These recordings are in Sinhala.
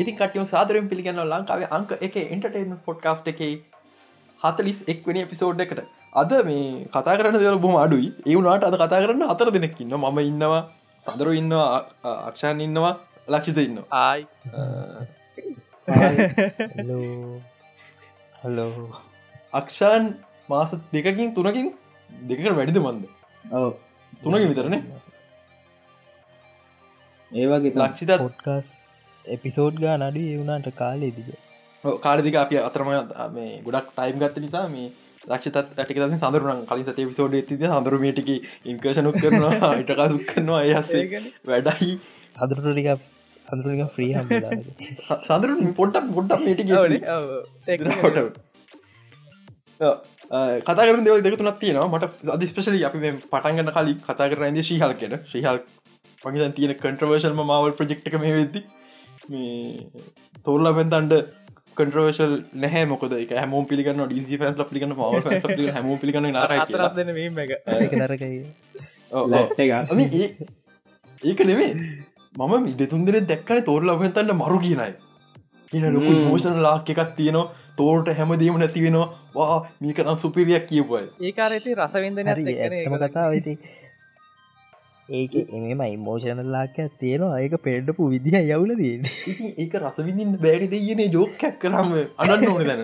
ඉතින් කටියම සාදරෙන් පිළිගන්න ලංකාවේ අංක එක එන්ටර්ටේන් පොඩ්කාස්ට් එක හතලිස් එක්වනි එපිසෝඩ් එකට. අද මේ කතා කරන්න දෙවල බොම අඩුයි. ඒවුනාට අද කතා කරන්න අතර දෙනෙක්කින්න මම ඉන්නවා සඳරු ඉන්නවා අක්ෂාන් ඉන්නවා ලක්ෂිත ඉන්න ආයි හලෝ අක්ෂාන් මාස දෙකකින් තුනකින් දෙකට වැඩිද මන්ද? ඔව. තුනකින් විතරනේ? ඒවගේ ලක්ෂිතත් පොට්කාස් එපිසෝඩ් ගා නඩු ඒවුනාට කාලේ දිග කාලදික අප අතරම මේ ගොඩක් ටයිම් ගත්ත නිසා මේ ලක්ෂතත් ඇටික දස සඳරුන කලින් සතේ පිසෝඩ් ඇතිද සඳරුමටක ඉන්කර්ෂණුක් කරනවා ඉටකාසුක් කරනවා අයස්සේ වැඩයි. සදරටික සඳරුනික ්‍රී හම සඳරුන් පොට්ටක් පොට්ටක් මේටි කතාකර දෙව දෙකතුනක් තියෙනවා. මට අධිස්පේශලි අපි මේ පටන්ගන්න කලින් කතා කරන්න ශීහල් කියෙන ශීහල් පකිතන් තියෙන කන්ට්‍රවර්ශල්ම මවල් ප්‍රජෙක්්ක මේ වෙද්දි මේ තෝරලබෙන්තන්ට කන්ට්‍රවර්ශල් නැහැ මොකද? එක හැමෝම් පිළිගන්න ඩීසි පැස් පිළිගන්න ම හැම එක. නරකයි ඒක නෙවේ මම දෙතුන් දෙන දැක්කන තෝර ලබෙන්තන්න මරු කියනයි කියන ලොකු මෝෂණ ලාක් එකක් තියනවා. තෝරට හැමදීම නැති වෙනවා. වා මේකනම් සුපිරියක් කියපුයි ඒකාරති රසවින්දන ඇම කතා වෙති ඒක එමම ඉමෝෂණල්ලාක තියෙනවා. ඒක පෙඩ්ඩපු විදිහ යවුල දන්න ඒක රසවිඳින් බෑරි දෙයනේ ජෝකැක් කරම අඩන්න ඕන දැන.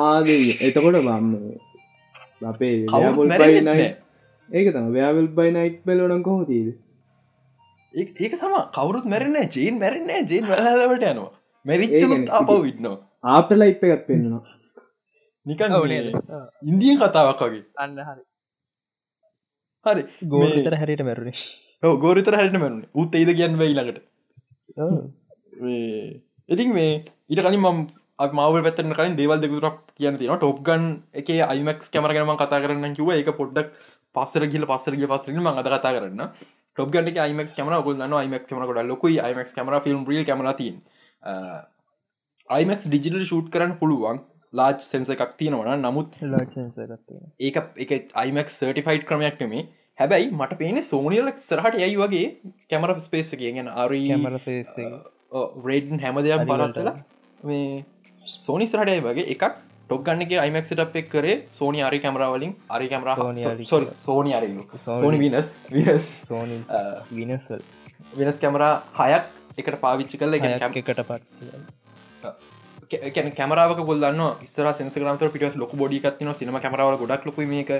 ආද එතකොට බම් අපේ ඒක තම ව්‍යාවල් බයි නයිට් බැලෝනම් කොහොතිීද ඒක තම කවරුත් මැරෙන ජීන් මැරෙන්නේ ජීන් වැලට යනවා. මැරිච්චලුත් අපව විටනවා ආපල ඉප් එකත් පෙන්න්නවා. නිකන් ඉන්දියන් කතාවක් වගේ. අන්න හරි හරි. ගෝතර හැරිට මැරුණේ. ගෝරිතර හැට මැරුණ. උත් එයිද කියන්න වෙයි ළඟට ඉතින් මේ ඊට කලින් මම් මාව පැත්තන කලින් දේවල් දෙකුරක් කියන්න තියෙන ටොප් ගන් එක අයිමක් කැමරගම කතා කරන්න කිව එක පොඩ්ඩක් පස්සර ගිල පස්සරගේ පස්සරන ම අද කතා කරන්න. ටොප් ගන්ට අයිමක් කමර ගොල්න්න අයිමක් කමරකට ලොකුයි. අයිමක් කමර ෆිල්ම් ්‍රිය කමරතින් අයිමක් ඩිජිටල් ෂූට් කරන්න පුළුවන් ලාජ් සෙන්ස එකක් තියෙනවන නමුත් ඒක එක අයිමක් සර්ටිෆයිට් ක්‍රමයක් නෙමේ හැබැයි මට පේන සෝනිියලක් සරහට යයි වගේ කැමර ස්පේස කියෙන් අරමර රේඩන් හැම දෙයක් බරත්තල මේ සෝනි සරටයි වගේ එකක් ටොක්ගන්නගේ අයිමක් සිටප් එක් කරේ සෝනි අරි කැමරවලින් අරි කැමර සෝනි අරලු සෝනි විනස් විනස් සෝනි විනස්වල් වෙනස් කැමරා හයක් එකට පාවිච්චි කල එකට පත් කැන කැමරාවක ගොල්න්න ස්ර සෙන්ස්ග්‍රන්ත පිටස් ලොක බොඩිකත්තින සිනම කැමරාව ගොඩක් ලොක මේක.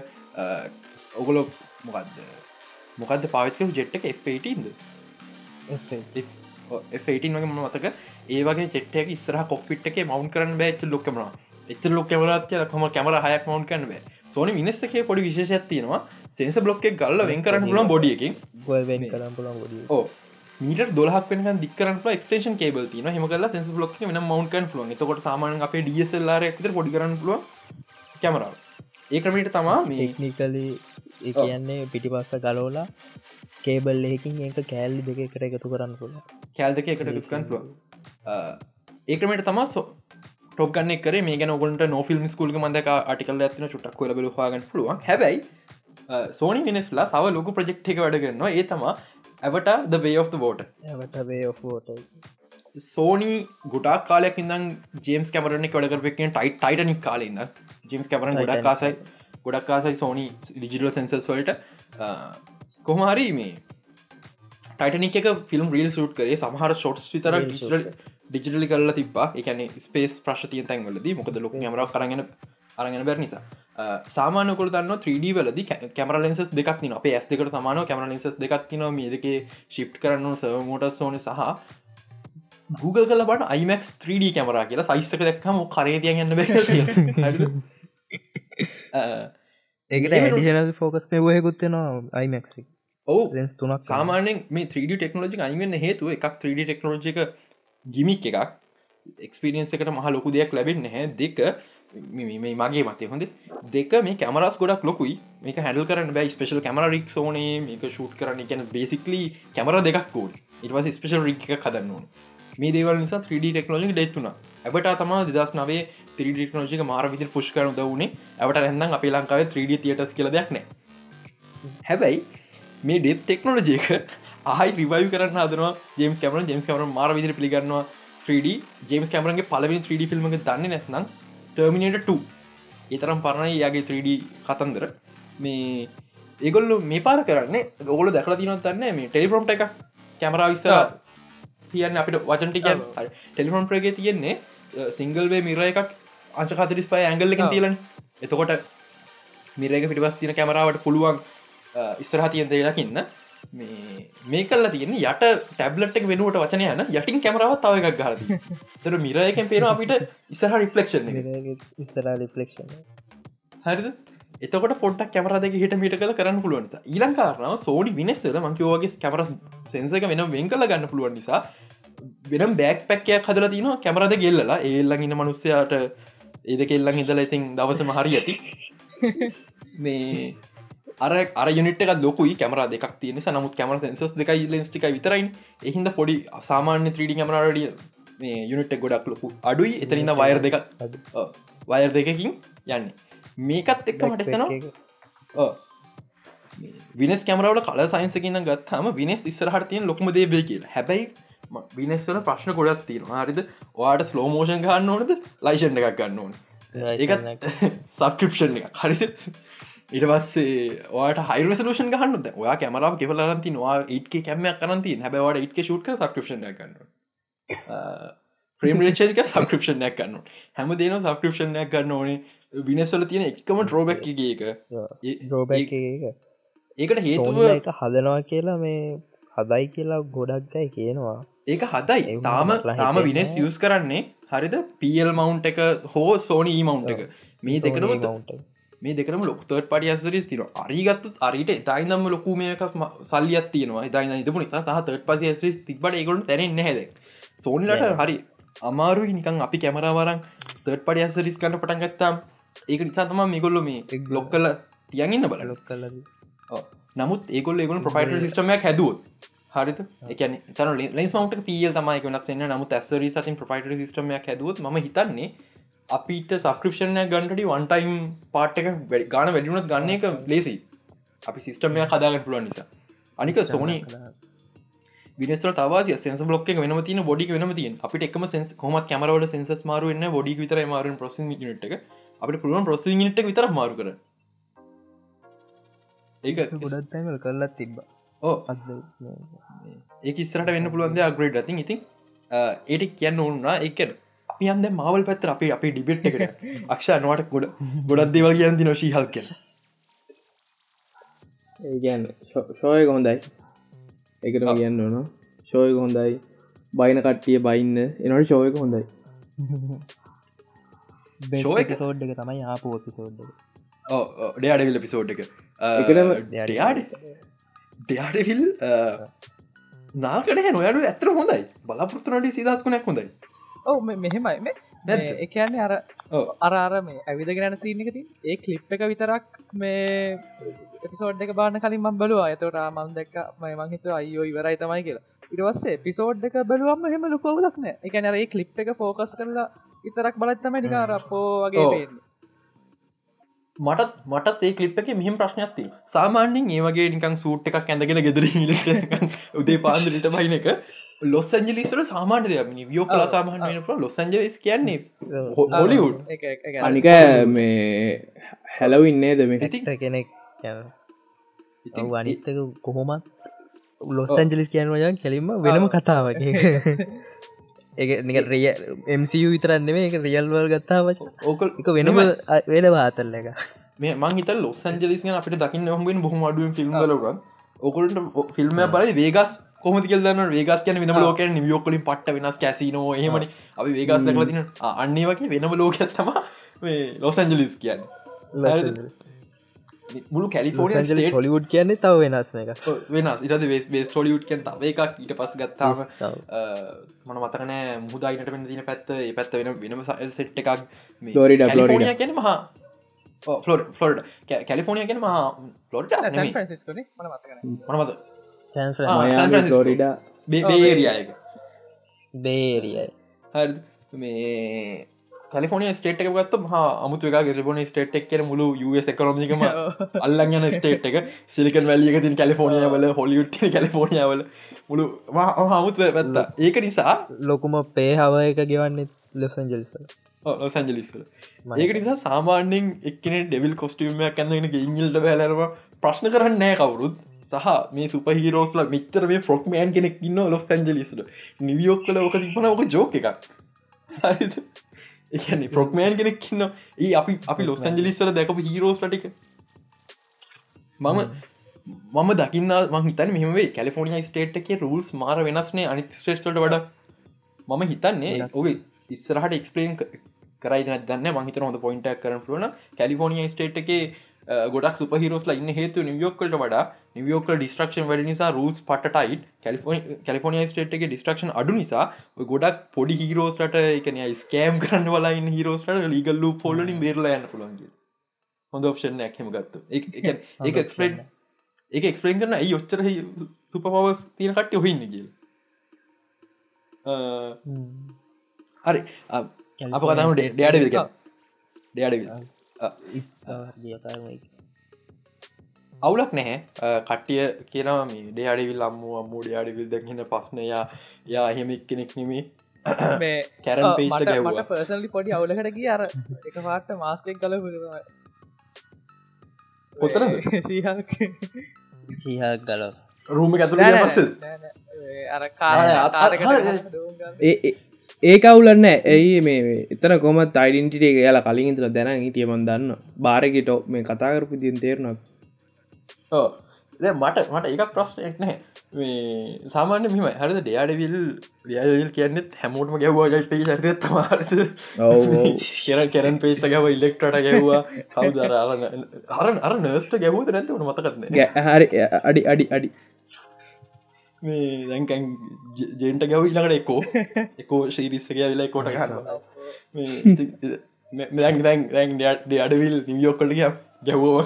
ඔගොලො මොකක්ද මොකක්ද පාවිච්ක ජෙට්ක F18ද F18 වගේ මොන මතක? ඒවගේ චෙට්ටක ස්ර කොපිට් එක මවන්් කරන්න බෑච් ලොක්කමන එච්ච ලොක් කැමරත් කොම කැමර හයක් මවන්් කරන්න බෑ. සෝනි මිනිස්සක පොඩි විශේෂයක් තියෙනවා. සෙන්ස බ්ලොක්ක ගල්ල වෙන් කරන්න පුලන් බොඩියකින් බොඩිය ඕ මීට දොලහක් වෙන දිකරන ක්ටේෂන් කේබල් තින හම කල සෙන්ස බ්ලොක් වෙන මවන්කන් පුලුවන් එතකොට සාමාන අපේ ඩියසල්ලාර එකට පොඩි කරන්න පුළුව කැමරාව ඒකමට තමා මේ ඒක්නිකලි ඒ කියන්නේ පිටි පස්ස ගලෝලා කේබල් එකින් ඒක කෑල්ලි දෙක එකට එකතු කරන්න පුළ කෑල් දෙක එකට ඩිස්කන් පුළුව ඒකමට තමා සෝ ටොක්ගන්න කර. මේ ඔගොට නොෆිල්ම් ස්කූල්ග මන්දක අටිකල් ඇතින චුටක් කොල බලවාගන්න පුළුවන්. හැබයි සෝනි මිනිස්ලා තව ලොකු ප්‍රජෙක්් එක වැඩගන්නවා ඒ තමා ඇවට ද වේ of බෝට සෝනී ගොඩක් කාලයක් ඉදන් ජේම්ස් කැමරන කොඩකරපෙන් ටයිට ටයිටනික් කාලෙන්න ජේම්ස් කැමරන ගොඩක් කාසයි ගොඩක් කාසයි සෝනි ලිජිටල් සෙන්සස් වලට. කොහමහරි මේ ටයිටනික එක ෆිල්ම් රිල් සුට් කරේ. සමහර ෂොට්ස් විතර ඩිජිටලි කල්ල තිබා එකන ස්පේස් ප්‍රශ්තිය තැන්වලද. මොකද ලොක මර කරගෙන අරගෙන බැර නිසා. සාමානකොල දන්න 3D වලද කැමර ලෙන්සස් දෙකක් න අපේ ඇස් දෙකට සමාන කැමර ලෙන්සස් දෙකක් න මේදක ශිප් කරන්න සර්මෝට සෝන සහ Google කල බට iMax 3D කැමරා කියලා සයිස්සක දැක්කම කරේතිය ගන්න බැ ඒකට ඇඩිනල් ෆෝකස් පෙවයකුත්වෙනවා අයිමක් ඕ ලෙන්ස් තුනක් සාමානෙන් මේ 3D ටෙක්නෝජි අයිමන්න හේතුව එකක් 3D ටෙක්නෝජික ගිමික් එකක්. එක්ස්පිරියන්ස එකට මහ ලොකු දෙයක් ලැබෙන් නැහැ. දෙක මේ මගේ මතය. හොඳ? දෙක මේ කැමරස් ගොඩක් ලොකුයි. මේක හැඩල් කරන්න බෑ. ස්පේශල් කැමර රික් ඕනේ. මේක ෂූට් කරන්න. කියන බේසිකලි කැමර දෙකක් ෝල් ඉටවස් ස්පේශල් රික් එක කදන්න ඕන. මේ දේවල් නිසා 3D ටෙක්නෝජි ඩෙත්තුන ඇබට තම දෙදස් නවේ 3D ටෙක්නෝජික මාර විදිර පුෂ් කරන දවුණේ ඇවට ඇඳන් අපේ ලංකාවේ 3D තියටස් කියල දෙයක් නෑ. හැබැයි මේ ඩෙත් ටෙක්නෝලජයක ආයි රිවයි කරන්න හදනවා ජේම්ස් කැමරන් ජේම්ස් කමර මාර විදිර පිළිගන්නවා 3D ජේම්ස් කැමරන්ගේ පලවි 3D ෆිල්ම් දන්න නැත්නම් ටර්මිනට 2 ඒතරම් පරණ යාගේ 3D කතන්දර. මේ ඒගොල්ලු මේ පාර කරන්න ගොල දැකල තිනත් තන්න මේ ටෙලිපොම්ට එක කැමරා විස්තර තියන්න අපිට වචන්ටිකන් ටෙලිෆොන් ප්‍රගේ තියෙන්නේ සිංගල්වේ මිර එකක් අංශකාතරිස් පයි ඇංගල්ල එක තියලන්. එතකොට මිරක පිටිපස් තින කැමරාවට පුළුවන් ඉස්සරහ තියෙන් දෙලකින්න මේ මේ කල්ල තියෙන යට ටැබ්ලට් එක වෙනුවට වචනය යන යටින් කැමරාව තව එකක් ගහරති තර මිරයකෙන් පේන අපිට ඉස්සහ රිෆලෙක්ෂන් ඉස්සර ලිපලෙක්ෂන් හරිද? එතකොට පොට්ටක් කැමර දෙක හිට මිට කල කරන්න පුළුවන් ඊලංකාරනාව සෝඩි විනෙස්සල මංකවගේ කැමර සෙන්සක වෙනම් වෙන් කල ගන්න පුළුවන් නිසා වෙනම් බෑක් පැක්කයක් හදල තින කැමරද ගෙල්ලලා ඒල්ලඟ ඉන්න මනුස්සයාට ඒද කෙල්ලං හිදල ඉතින් දවසම හරි ඇති මේ අර අර යුනිට එක ලොකුයි කැමර දෙක් තියන නමුත් කැමර සෙන්සස් දෙකයි ලෙන්ස්ටික විතරයි එහින්ද පොඩි සාමාන්‍ය 3D කැමරඩිය මේ යුනිට් ගොඩක් ලොකු අඩුයි. එතරින්ද වයර් දෙක වයර් දෙකකින් යන්න. මේකත් එක්ක මට එතනවා විනස් කැමරවල කල සයින්සකින්න ගත්හම විනස් ඉස්සරහට තියෙන් ලොකම දේබේ කියල. හැබැයි විනස්වල ප්‍රශ්න ගොඩත් තියෙන හරිද? වාට ස්ලෝමෝෂන් ගන්න ඕනද? ලයිෂන් එකක් ගන්න ඕන. ඒකත් සබස්ක්‍රපෂන් එක හරි ඉට පස්සේ වාට හයිරසලූෂන් ගහන්න ඔයා කැමරාව කෙවලරන්ති වා ඒටක කැමයක් කරන්ති හැබවට ඒටක ෂුට් සක්‍රපෂන් ගන්න ප්‍රේම් රේචක සක්‍රපෂණයක් ගන්න හැම දේන සක්‍රපෂණයක් ගන්න ඕනේ. විනස්වල තියෙන එකම ට්‍රෝබැක්ගේ එක රෝබැ එක ඒකට හේතුව එක හදනවා කියලා මේ හදයි කියලා ගොඩක් ගයි කියනවා. ඒක හදයි. තාම තාම විනස් යස් කරන්නේ හරිද? පියල් මවන්් එක හෝ සෝනී මවන්් එක. මේ දෙකනම මේ දෙකම ලොක්තට පඩි ඇසරිස් තින අරිගත්තු අරිට ඉතායිදම ලොකු මේකක් සල්ලියත් තියනවා. ඉතායි ඉදපු නිසා සහ තට පසි ඇස්රිස් තිබට ඒගොට තැරෙන්න හැද සෝනිලට හරි අමාරුයි. නිකන් අපි කැමරවරන් තට පඩි ඇසරිස් කන්න පටන් ගත්තාම් ඒක නිසා තම මේගොල්ල මේ බ්ලොක් කල තියන්ගන්න බල ලොක් කල නමුත් ඒගොල් ඒගොල ප්‍රපයිට සිස්ටමයක් හැදුවත්. හරිත එකන තන ලෙස් මට පියල් තමයි වෙනස් වෙන්න. නමුත් ඇස්සරි සතින් ප්‍රපයිට සිස්ටමයක් හැදුවත් ම හිතන්නේ අපිට සක්‍රපෂණය ගන්නට වන්ටයිම් පාට් එක ගාන වැඩිුණත් ගන්න එක ලේසි අපි සිස්ටමය හදාගට පුළුවන් නිසා. අනික සෝනි විනස්ට තවාස සෙන්ස බ්ලොක් වෙන තින බොඩි වෙන තිය අපිට එකම සෙන්ස් කොම කමරවල සෙන්සස් මාරුවන්න බොඩි විතර මාරුන් ප්‍රසි ට එක. අපට පුළුවන් ප්‍රසි ට විතර මාරු කර ඒක ගොඩත් කරලත් තිබ්බ. ඕ ඒක ස්රට වෙන්න පුළුවන්ද අග්‍රේඩ් ඇති ඉතින් ඒට කියන්න ඕන්නා එක අපි අන්ද මවල් පැත්තර අපි අපි ඩිබෙට් එකට අක්ෂ නොවට ගොඩ ගොඩක් දේවල් කියන්න ති නොශී හල් කිය ඒගැන් ශෝය හොඳයි. එකට කියන්න ඕන. ශෝයක හොඳයි. බයින කට්ටිය බයින්න. එනට ශෝයක හොඳයි. බේක සෝඩ් එක? තමයි ආපු පිසෝඩ් ඩයාඩවිල් පිසෝඩ් එක. ඩයාඩ ඩයාඩවිල් නාකට නොයඩු ඇතර හොඳයි. බලාපොරත්තුනට සිදස්කුණක් හොඳයි ඔව මෙහෙමයි. මේ එකන්නේ අර අර අර මේ ඇවිදගෙනන සීනකති ඒ කලිප් එක විතරක් මේ එපිසෝඩ් එක බාන කලින් ම බලවා. ඇතවට මන් දැක්ක මංහිත අයෝ ඉවරයි තමයි කියලා. ඉටවස්සේ පිසෝඩ් එක බලුවම හෙම ලොකවලක් නෑ එකන අර ඒ කලිප් එක ෆෝකස් කරලා ඉතරක් බලත්තම නිකාරපෝ වගේ පේන්නේ මටත් මටත් ඒ කලිප් එක මෙහම ප්‍රශ්නයක්ති සාමාන්‍යෙන් ඒවගේ නිකං සූට් එකක් ඇඳගෙන ගෙදර උදේ පාන්දරට බයින එක. ලොස් ඇන්ජලිස්ට සාමාන්‍ය දෙයක්. වියෝ කලා සාමාන්‍ය වෙන ලොස් ඇන්ජලිස් කියන්නේ හොලිවුඩ් අනික මේ හැලවින්නේද මේ? ඇති කෙනෙක් අනිත්තක කොහොමත් ලොස් ඇන්ජලිස් කියන්න වයන් කෙලින්ම වෙනම කතාවගේ නික රිය එම්සියු විතරන්න මේ රියල්වල් ගත්තාව ඕකල් එක වෙනම වෙන වාතල්ල එක මේ මංහිත ලොස් ඇන්ජලිස් අපිට දකින්න හොම බොහම අඩුවෙන් ෆිල්ම් ලක ඔකුලට ෆිල්ම් බලයි වේගස් කොමති කියලන්න වේගස් කියන වෙනම ලෝක නිියෝකලින් පට්ට වෙනස් කැසිනෝ එහෙමනි. අපි වේගස් දකලතින අන්නේ වගේ වෙනම ලෝකත්තම ලොස් ඇන්ජලිස් කියන්න මුළු කැලිෆෝනිය හොලිවුඩ් කියන්නේ තව වෙනස් එක වෙනස්. ඉට වෙස් බේස් ටොලියුට් කන් තව එකක්. ඊට පස් ගත්තාම මන මතකනෑ මුදායිනට පෙන දින පැත්ත. ඒ පැත්ත වෙන වෙනම සෙට් එකක්. ෆ්ලොරිඩා ෆලෝඩිය කියන මහා ෆලෝඩ ෆලෝඩ කැලිෆෝනිය කියන මහා ෆලෝඩ මනමත ෆ්ලොරිඩා බේරියයක බේරියයි හරි මේ කලිෆෝනිය ස්ටේට් එක ගත්ත හ අමුතු එක ගෙලබොන ස්ටේට් එක් කියන මුළු ස් එකනොමිකම අල්ලන් යන ස්ටේට් එක. සිලිකන් වැලියක තින් කලිෆෝනිය වල හොලියුට් කලිෆෝනිය වල. මුළු හමුත් වැත්ත ඒක නිසා ලොකුම පේ හව එක ගෙවන්නේ ලොසන්ජලිස සැජලිස්ල ඒක නිසා සාමාන්‍යෙන් එක්කන ඩෙවිල් කොස්ටියමයක් ඇන්නගෙන ඉංගිල්ට බැලරම ප්‍රශ්න කරන්න නෑ කවුරුත්. සහ මේ සුපහිරෝස්ල මිතර මේ ෆොක්මයන් කෙනෙක් ඉන්න ලොස් ඇන්ජලිස්ට නිවියෝක් කල ඕක තිබන ඕක ජෝක එකක්. එකන ප්‍රොක්මයන් කෙනෙක් කින්න ඒ අපි අපි ලොස් ඇන්ජලිස්වල දැකපු හිරෝස් ටික මම මම දකින්න මහිතන් මෙහේ කලිෆෝනිය ස්ටේට් එක රුල්ස් මාර වෙනස්නේ අනිත් ස්ටේට්ට වඩ. මම හිතන්නේ ඔගේ ඉස්සරහට එක්ස්පලේන් කරයි දන්න මහිත හොඳ පොයින්ටක් කරන පුලන කලිෆෝනිය ස්ටේට් එක ගොඩක් සුපහිරෝස්ල ඉන්න හේතු නිවියෝක්කට වඩා නිවියෝක ඩිස්ට්‍රක්ෂන් වැඩ නිසා රූස් පටයිට් කලිෆෝනිය ස්ටේට් එක ඩිස්ට්‍රක්ෂන් අඩු නිසා ගොඩක් පොඩි හිරෝස්ට එකන ස්කෑම් කරන්න වලා හිරෝස්ට ලීගල්ලු පොල්ලින් බේරලයන්න පුළන්ගේ හොඳ ඔප්ෂන් ඇහෙම ගත්ත ඒ එක්ස්පලේන් ඒ එක්ස්පලේන් කරන ඒ ඔච්චර සුප පවස් තියෙන කට්ටය හොන්න කියල. හරි. අප කතම ඩයාඩ ඩයාඩ අවුලක් නැහැ. කට්ටිය කියනවා මේ ඩයාඩිවිල් අම්මු අම්මූ ඩයාඩිවිල් දැකින පස්නයා යා එහෙමක් කෙනෙක් නෙමේ. කැරන් පේට ගැවට පර්සලි පොඩි අවුලකට කිය අර එක පාට මාස්කෙක් කල පොතර සීහක්. ගල රූම ඇතුළ පස අර කාරක ඒ අවුලන්න ඇයි මේ එතන කොමත් අයිඩන්ටිට යාලා කලින් ඉතල දැන හිටියමන් දන්න. බාරගෙට මේ කතාකරපු දින් ඕ මට මට එකක් ප්‍රශ්නයක් නෑ. මේ සාමාන්‍ය මෙම හරිද? ඩයාඩවිල් ඩියල් කියන්නෙත් හැමෝටම ගැව්වා ගයි පේ චරිත තමාරත කියර කෙරන් පේස්ට ගැව ඉල්ලෙක්ටට ගැව්වා කවුදර අර අර නර්ස්ට ගැවූද නැතිවන මතකත්න හරි අඩි අඩි අඩි මේ දැන්කැන් ජෙන්ට ගැව ඉලකට එකෝ එකෝ ශීරිස්සක වෙලා කොට ගන්න දැන් දැන් අඩවිල් නිවියෝක්කොට ගැව්වෝ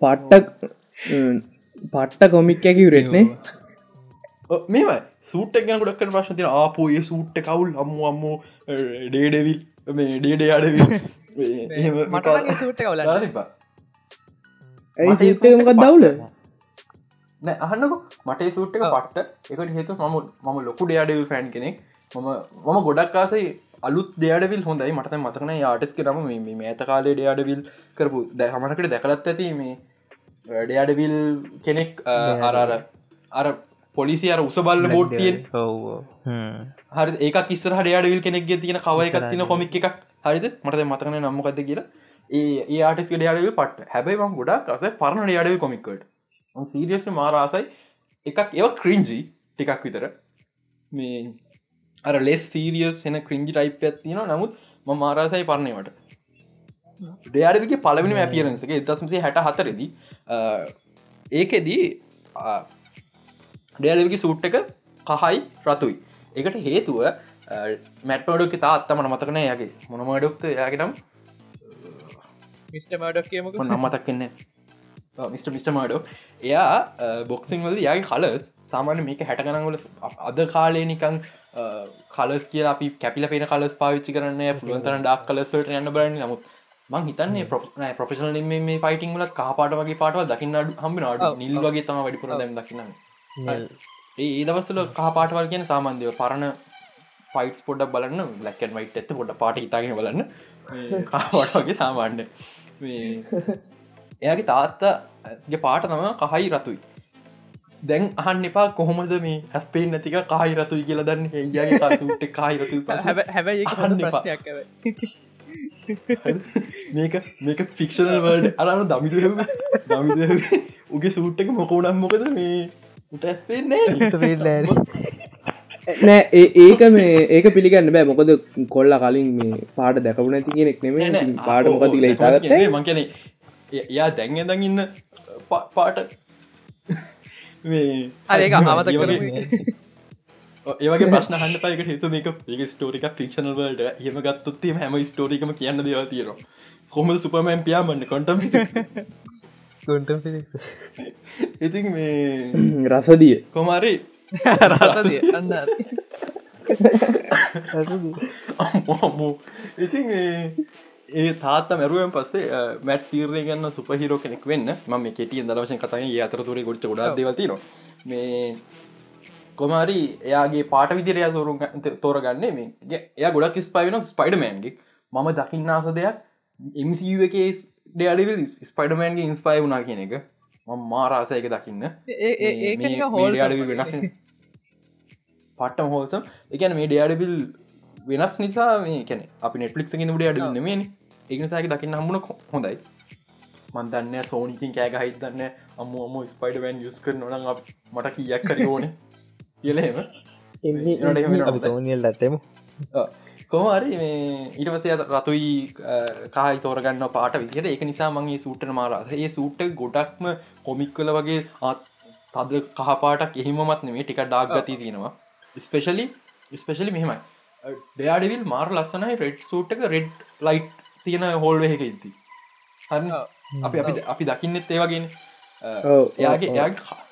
පට්ටක් පට්ට කොමික් ඇකිවරෙන්නේ මේම සූට් ගැන ගොඩක්කට ප්‍රශ්න තින ආපෝ ඒ සූට්ට කවුල් අම්මු අම්මු ඩේඩවිල් මේ ඩේඩේ අඩවිල් මට සූට් කවල සේමකත් දවුල අහන්නක. මට සූට්ක පට්ට. එකට හේතු මම මම ලොකු ඩයාඩවිල් ෆෑන් කෙනෙක්. මම මම ගොඩක් කාසයි අලුත් ඩයාඩවිල් හොඳයි. මට මතකන යාටස් කරම මේ මේත කාලේ ඩයාඩවිල් කරපු දැ හමනකට දැකලත් ඇති මේ ඩයාඩවිල් කෙනෙක් අරර අර පොලිසි අර උසබල්ල බෝට්ටියෙන් හරි ඒක කිස්සර ඩයාඩවිල් කෙනෙක් තියෙන කව එකක් තින කොමික් එකක්. හරිද? මට මතකන නම්මකද කියලා. ඒ ආටිස් ඩයාඩවිල් පට හැබයි ම ගොඩක් කස පරණ ඩයාඩවිල් කොමික්කට සීරියස්න මාරාසයි එකක් ඒව ක්‍රීන්ජී ටිකක් විතර. මේ අර ලෙස් සීරියස් එන ක්‍රින්ජි ටයිප් ඇත්තින නමුත් ම මාරාසයි පරණවට ඩයාඩවික පලවිනි ඇපියරන්සක එදස්මසේ හැට හතරෙදී ඒකෙදී ඩයාඩවිකි සූට් එක කහයි රතුයි. එකට හේතුව මැට්මඩක් තා අත්තමන මතකන යගේ මොනමඩක්ත යාගෙනම් මිස්ට මඩක් කියමක. නම්මතක්කන්නේ මිට මිට මාඩෝ. එයා බොක්සිං වල යාගේ කලස් සාමාන්‍ය මේක හැටගනගල අද කාලේ නිකං කලස් කිය අපි කැපිල පෙන කලස් පාවිච්චි කරන්න පුළුවන්තර ඩක් කලස්වට යන්න බලන්න. නමුත් මං හිතන්නේ ප්‍රොෆෙෂනල් මේ ෆයිටිං වල කාපාට වගේ පාටව දකින්න හම්බිනාට නිල් වගේ තම වැඩිපුර දැම් දකින්න ඒ දවස්සල කාපාටවල් කියන සාමන්දය පරණ ෆයිටස් පොඩක් බලන්න. ලැකන් වයිට ඇත පොඩ පාට ඉතාගෙන බලන්න. කාවට වගේ සාමාන්‍ය එයාගේ තාත්තගේ පාට තම කහයි රතුයි. දැන් අහන්න එපා කොහොමද මේ හැස්පේෙන් නැතික කාහි රතුයි කියල දන්න. ඒගේ සුට් කාහි රතු හැබැයි ප්‍රශ්නයක් මේක මේක ෆික්ෂනල් වර්ඩ අරන දමිද දමිද උගේ සූට්ක මොකෝනම් මොකද මේ උට ඇස්පේන්නේ නෑ. ඒක මේ ඒක පිළිගන්න බෑ. මොකද කොල්ල කලින් මේ පාට දැකපු නැති කෙනෙක් නෙම පාට මොකද ලේතාගත් මංකන එයා දැන් දඟ ඉන්න පාට. මේ අරක අමත ඒවගේ ප්‍රශ්න හන්න පයක හතු මේක ඒ ස්ටෝරික ෆික්ෂනල් වල්ඩ හම ගත්තොත්තේ හැම ස්ටෝරිකම කියන්න දෙව තියෙන කොම සුපමෑන් පියාමන්න කොටම් ඉතින් මේ රසදිය. කොමරි රසදිය. ඉතින් ඒ තාත්ත මැරුවෙන් පස්සේ මැට් තීරණය ගන්න සුපහිරෝ කෙනෙක් වෙන්න. ම කෙටිය දවශය කතයි අතරතුරේ ගොඩ්ච ගොඩා දෙවතින මේ කොමරි එයාගේ පාට විදිරය තෝරු තෝරගන්නේ මේ එය ගොඩක් ස්පයි වෙන ස්පයිඩමෑන්ගේ මම දකින්නාස දෙයක් එමසිව එක ඩඩවිල් ස්පයිඩමෑන්ගේ ඉන්ස්පයි වුනා කියන එක. ම මාරාසයක දකින්න. ඒ හෝල් වෙනස් පට්ටම හෝල්සම් එකන මේ ඩයාඩබිල් වෙනස් නිසා මේ කැන අපි නෙට්ලික් ගෙන ඩ අඩ නෙමේ ඒනිසාක දකින්න හම්මුණ හොඳයි. මන්දන්න සෝනිකින් කෑග හිතන්න අම්ම අම ස්පයිඩවන් යස් කර නොන මට කියක් කර ඕන. කියලහෙම සෝනියල් ඇත්තෙමු කොමරි මේ ඊට පසේ රතුයි කායි තෝරගන්න පාට විදිට එක නිසා මගේ සූට්ට මාරස ඒ සූට්ට ගොඩක්ම කොමික් කල වගේ තද කහපාටක් එහෙමත් නෙමේ ටික ඩාක් ගති තියෙනවා. ස්පෙශලි ස්පෙශලි මෙහෙමයි ඩයාඩවිල් මාර් ලස්සනයි රෙඩ් සූට්ක රෙඩ් ලයිට් තියෙන හෝල් එක ඉති හන්න අපි අපි අපි දකින්නෙත් ඒවගෙන එයාගේ එයාගේ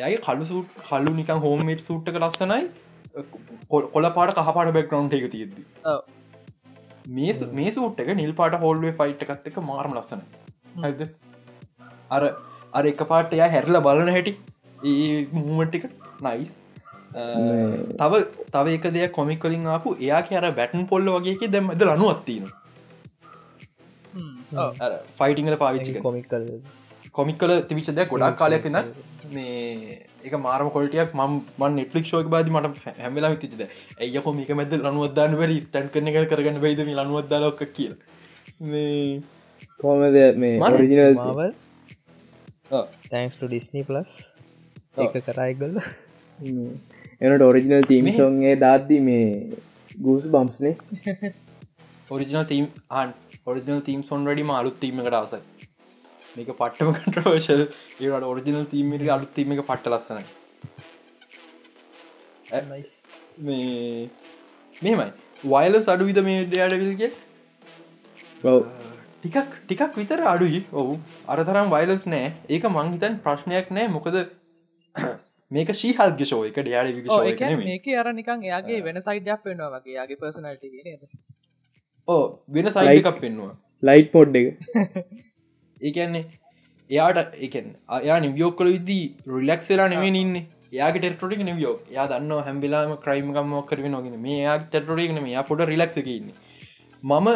එයාගේ කලු සූට් කල්ලු නිකන් හෝමේට් සූට්ක ලස්සනයි. කොල පාට කහපාට බැක්ග්‍රවන්් එක තියෙද්දි. මේ මේ සූට් එක නිල් පාට හෝල්වේ ෆයිට් එකත් එක මාර්ම ලස්සන ඇද අර අර එක පාට එයා හැරල බලන හැටි. ඒ මූමටික නයිස් තව තව එක දෙයක් කොමික් කලින් ආපු එයා කියර බැටන් පොල්ල වගේ දැම්මද ලනුවත්තින ෆයිටිංල පාවිච්චි කොමික් කල් කොමික් කල තිවිච දෙයක් ගොඩක් කාලයක් න්න මේ එක මාරම කොල්ටියක් ම මන් නෙට්ලික් ෂෝක බාද මට හැමලා විතිචද ඇය කොමික මැද ලනුවදදාන්න වර ස්ටන් කරන එක කරගන්න බයිද ලනුවදදාලොක් කිය මේ කොමද මේ මරිජිනල් මාවල් තැන්ක්ට ඩිස්නී පලස් එක කරයිගල්ල එනට ඔරිජිනල් තීමිෂෝන්ගේ දාද්දි මේ ගූස් බම්ස්නේ ඔරිජිනල් තීම් ආන් ඔරිජිනල් තීම් සොන් වැඩි අලුත් තීමකට ආසයි මේක පට්ටම කටවර්ශල් ඒට ඔරිජිනල් තීමට අලුත් තීම එක පට්ට ලස්සන මේ මෙමයි වයිල සඩු විද මේ ඩයාඩවිල්ගේ ටිකක් ටිකක් විතර අඩුයි. ඔවු. අරතරම් වයිලස් නෑ. ඒක මංහිතන් ප්‍රශ්නයක් නෑ. මොකද මේක ශීහල්ග ෂෝයක ඩයාඩ වික මේක අර නිකන් එයාගේ වෙන සයිඩයක් පෙන්වා වගේ යාගේ පර්සනල්ට නද? ඕ වෙන සයිඩ එකක් පෙන්වා ලයිට් පොඩ් එක. ඒකන්නේ එයාට එකන් අයා නිවියෝක්කල විදී රිලක්සලා නෙමේ ඉන්න. යාගේ ටෙරටොටික් නිවියෝ යා දන්න හැම්බිලාම ක්‍රයිම්ගම කරව නොගෙන මේ යා ටෙරටොටික් නම යා පොඩ රිලක්සකන්න මම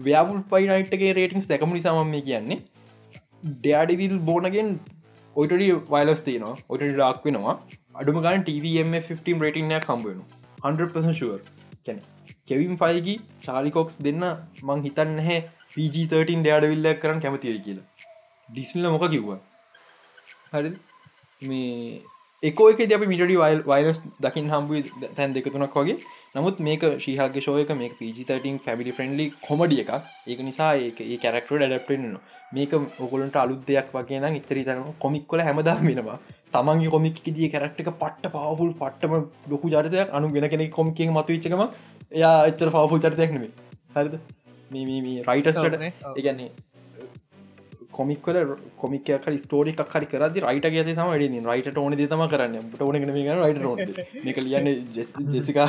ව්‍යාපුල් පයිනයිට්ගේ රේටිංස් දැකම නිසාම මේ කියන්නේ. ඩයාඩිවිල් බෝනගෙන් ඔයිට වයිලස් තියනවා. ඔට ඩක් වෙනවා. අඩුම ගන්න TVM 15 රේටිංනය කම්බෙන 100 ශුවර් කැන කෙවිම් ෆයිගි චාලිකෝක්ස් දෙන්න මං හිතන්න හැ PG13 ඩයාඩවිල්ල කරන්න කැමතිය කියලා. ඩිස්ල මොක කිව්වා? හරි. මේ එකෝ එක අප මිටඩි වයිල් වයිලස් දකිින් හම්බුව තැන් දෙකතුනක් වගේ. නමුත් මේක ශීහගේ ශෝයක මේ පිජිතටින් ෆැමිලි ෆ්‍රන්ඩලි කොමඩිය එකක්. ඒක නිසා ඒ කැරක්ට ඩප්ටෙන්න්න මේක ඔකොලට අලුත් දෙයක් වගේ නම් ඉතරි තන කොමික්කොල හැමදා වෙනවා. තමන්ගේ කොමික් දී කරක්ටක පට්ට පවුල් පට්ටම ලොකු ජරතයක් අනු වෙන කෙනෙ කොමිකෙන් මතු විච්චකම එයා එතර පවුල් චරිතයක්නෙේ හරිද? මේ රයිටස්ට ඒගන්නේ කොමික්වල කොමික ස්ටෝරික් හරි කරදි රයිට ගත තම ඩ රයිට ඕන තම කරන්න. ඕන රයිට ෝ එක ලියන්න ජෙසික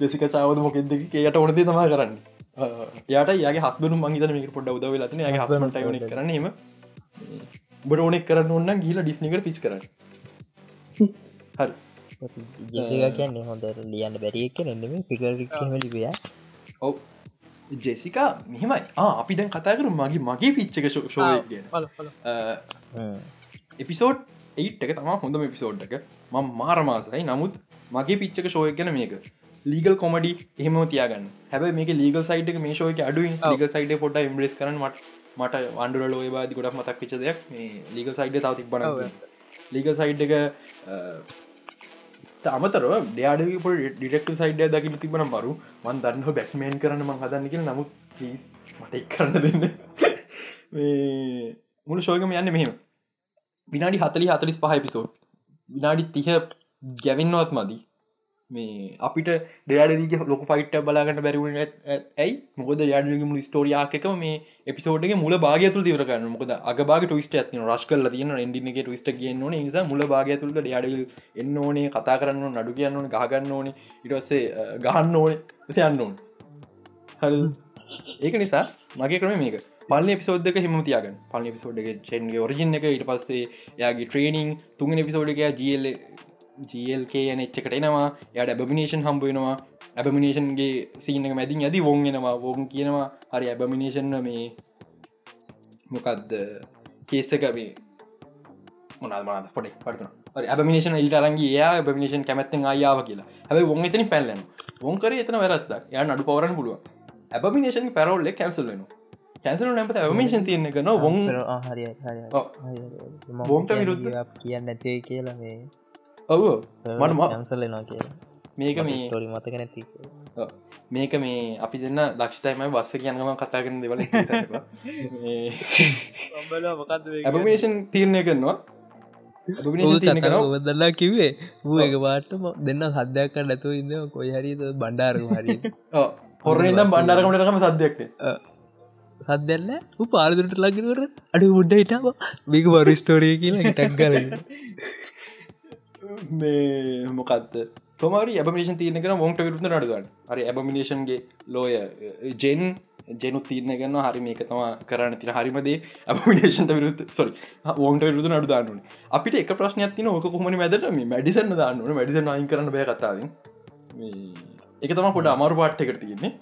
ජෙසික චාවද මොකෙද එයට ඕනද තම කරන්න. යට යාගේ හස්බනු මංහිත මේක පොඩ උදව ලතින ගේ හස්මට න කරනීම බට ඕනෙක් කරන්න. ඔන්න ගීල ඩිස්නිකට පිච් කරන්න හරි. ජෙසික කියන්නේ හොඳ ලියන්න බැරික් නෙම පිකර ලිබිය ඔව ජෙසිකා මෙහෙමයි. අපි දැන් කතා කරු මගේ මගේ පිච්චක ශෝය එපිසෝඩ් ඒට් එක තම හොඳම පිසෝඩ් එක. ම මාරමාසයි නමුත් මගේ පිච්චක ශෝය ගැන මේක. ලීගල් කොමඩි එහෙම තියාගන්න. හැබ මේක ලීගල් සයිට මේ ශෝයක අඩු ලීග සයිට පොට ඉම්බ්‍රෙස් කරන මට මට වන්ඩුල ලෝය බාදි ගොඩක් මතක් පිච දෙයක්. මේ ලීග සයිඩ තව තිබන ලීග සයිඩ් එක අමතරව ඩයාඩප ඩිටෙක්ට සයිඩ දකිට තිබන බරු මන් දන්න බැක්මේන් කරන මං හදන්නක නමුත් පිස් මට එක් කරන්න දෙන්න. මුළු ශෝකම යන්න මෙහෙම. විනාඩි හතලි හතලිස් පහ පිසෝට් විනාඩි තිහ ගැවින්නවත් මදී. මේ අපිට ඩයාඩදික ලොක ෆයිට බලාගට බැරිවුණ ඇයි? මොකද යාඩගම ස්ටෝරියාකම මේ එපිසෝඩගේ මුල භාග තුළ තිවරගන්න මොකද අගබාග ටවිස්ට ඇති රශ් කල තියන එඩිනගේ ටවිස්ට කියන්න ඕන. නිසා මුල භාග තුළට යාඩල් එන්න ඕනේ කතා කරන්න නඩු කියන්න ඕන ගහගන්න ඕනේ. ඉටස්සේ ගහන්න ඕන. යන්න ඕන. හරි ඒක නිසා මගේ කරම මේක. පල පිසෝදක හිම තියාගන්න. පල පිසෝඩ්ගේ චෙන්ගේ ඔරිජින් එක ඉට පස්සේ යාගේ ට්‍රේනිං තුන් පිසෝඩක ජල් ජල්ක යන එච්චකට එනවා. යට ඇබමිනේෂන් හම්බුවෙනවා ඇබමිනේෂන්ගේ සීනක මැතින් ඇති වෝන්ගෙනවා වෝන් කියනවා හරි ඇබමිනේෂන් මේ මොකක්ද කේස්සක මේ මොනල්මන පොඩි පටන ඇබමිනේෂන් ඉල්ට අරන්ගේ යා ඇබමිනේෂන් කැමැත්තෙන් ආයාව කියලා. හැබයි වොන් එතන පැල්ලන වොන්කර එතන වැරත්ද ය අඩු පවරන්න පුළුව ඇබමිනේෂන් පැරවල්ල කැන්සල්ලන කැන්සල නැපත ඇමේෂන් තියන්න එක නො වොන් හරි බෝම්ට විරුද්ධ? කියන්න ඇතේ කියලා මේ ඔව. මට ඇන්සල්ලනවා කියලා. මේක මේ ටොරි මතක නැති. මේක මේ අපි දෙන්න ලක්ෂතයිමයි බස්ස කියන්නම කතා කරන දෙවල ඇපමේෂන් තීරණය කරනවා. දල්ලා කිවේ වූ එක පාටම දෙන්න සද්‍යයක් නැතුව ඉන්න කොයි හරිද බණ්ඩාරක හරි හොරනිදම් බණ්ඩාරකමටකම සද්‍යයක්න සද්‍යල්ල පාරදුරට ලගිනවර අඩු උඩ්ඩ හිටාව මේක බරු ස්ටෝරිය කියලා ටක් කර මේ මොකක්ද තොමරි ඇබමිනේෂන් තියන කන ොන්ට විරුද්ධ නඩුවන් හරි ඇබමිනේෂන්ගේ ලෝය ජෙන් ජෙනු තිීරන ගන්න හරි eh, මේක තම කරන්න තින හරිමදේ ඇබමිනේෂන්ට විරුත් සොරි ෝන්ට විරුද නඩු දාන්නන අපිට එක ප්‍රශ්නයක් තින ඕක කොහමනි මැදට? මේ මැඩිසන්න දාන්නන මැඩිස නයින් කරන්න බෑ කතාවෙන්. එක තම පොඩ අමාරු පාට්ට එකට තියන්නේ.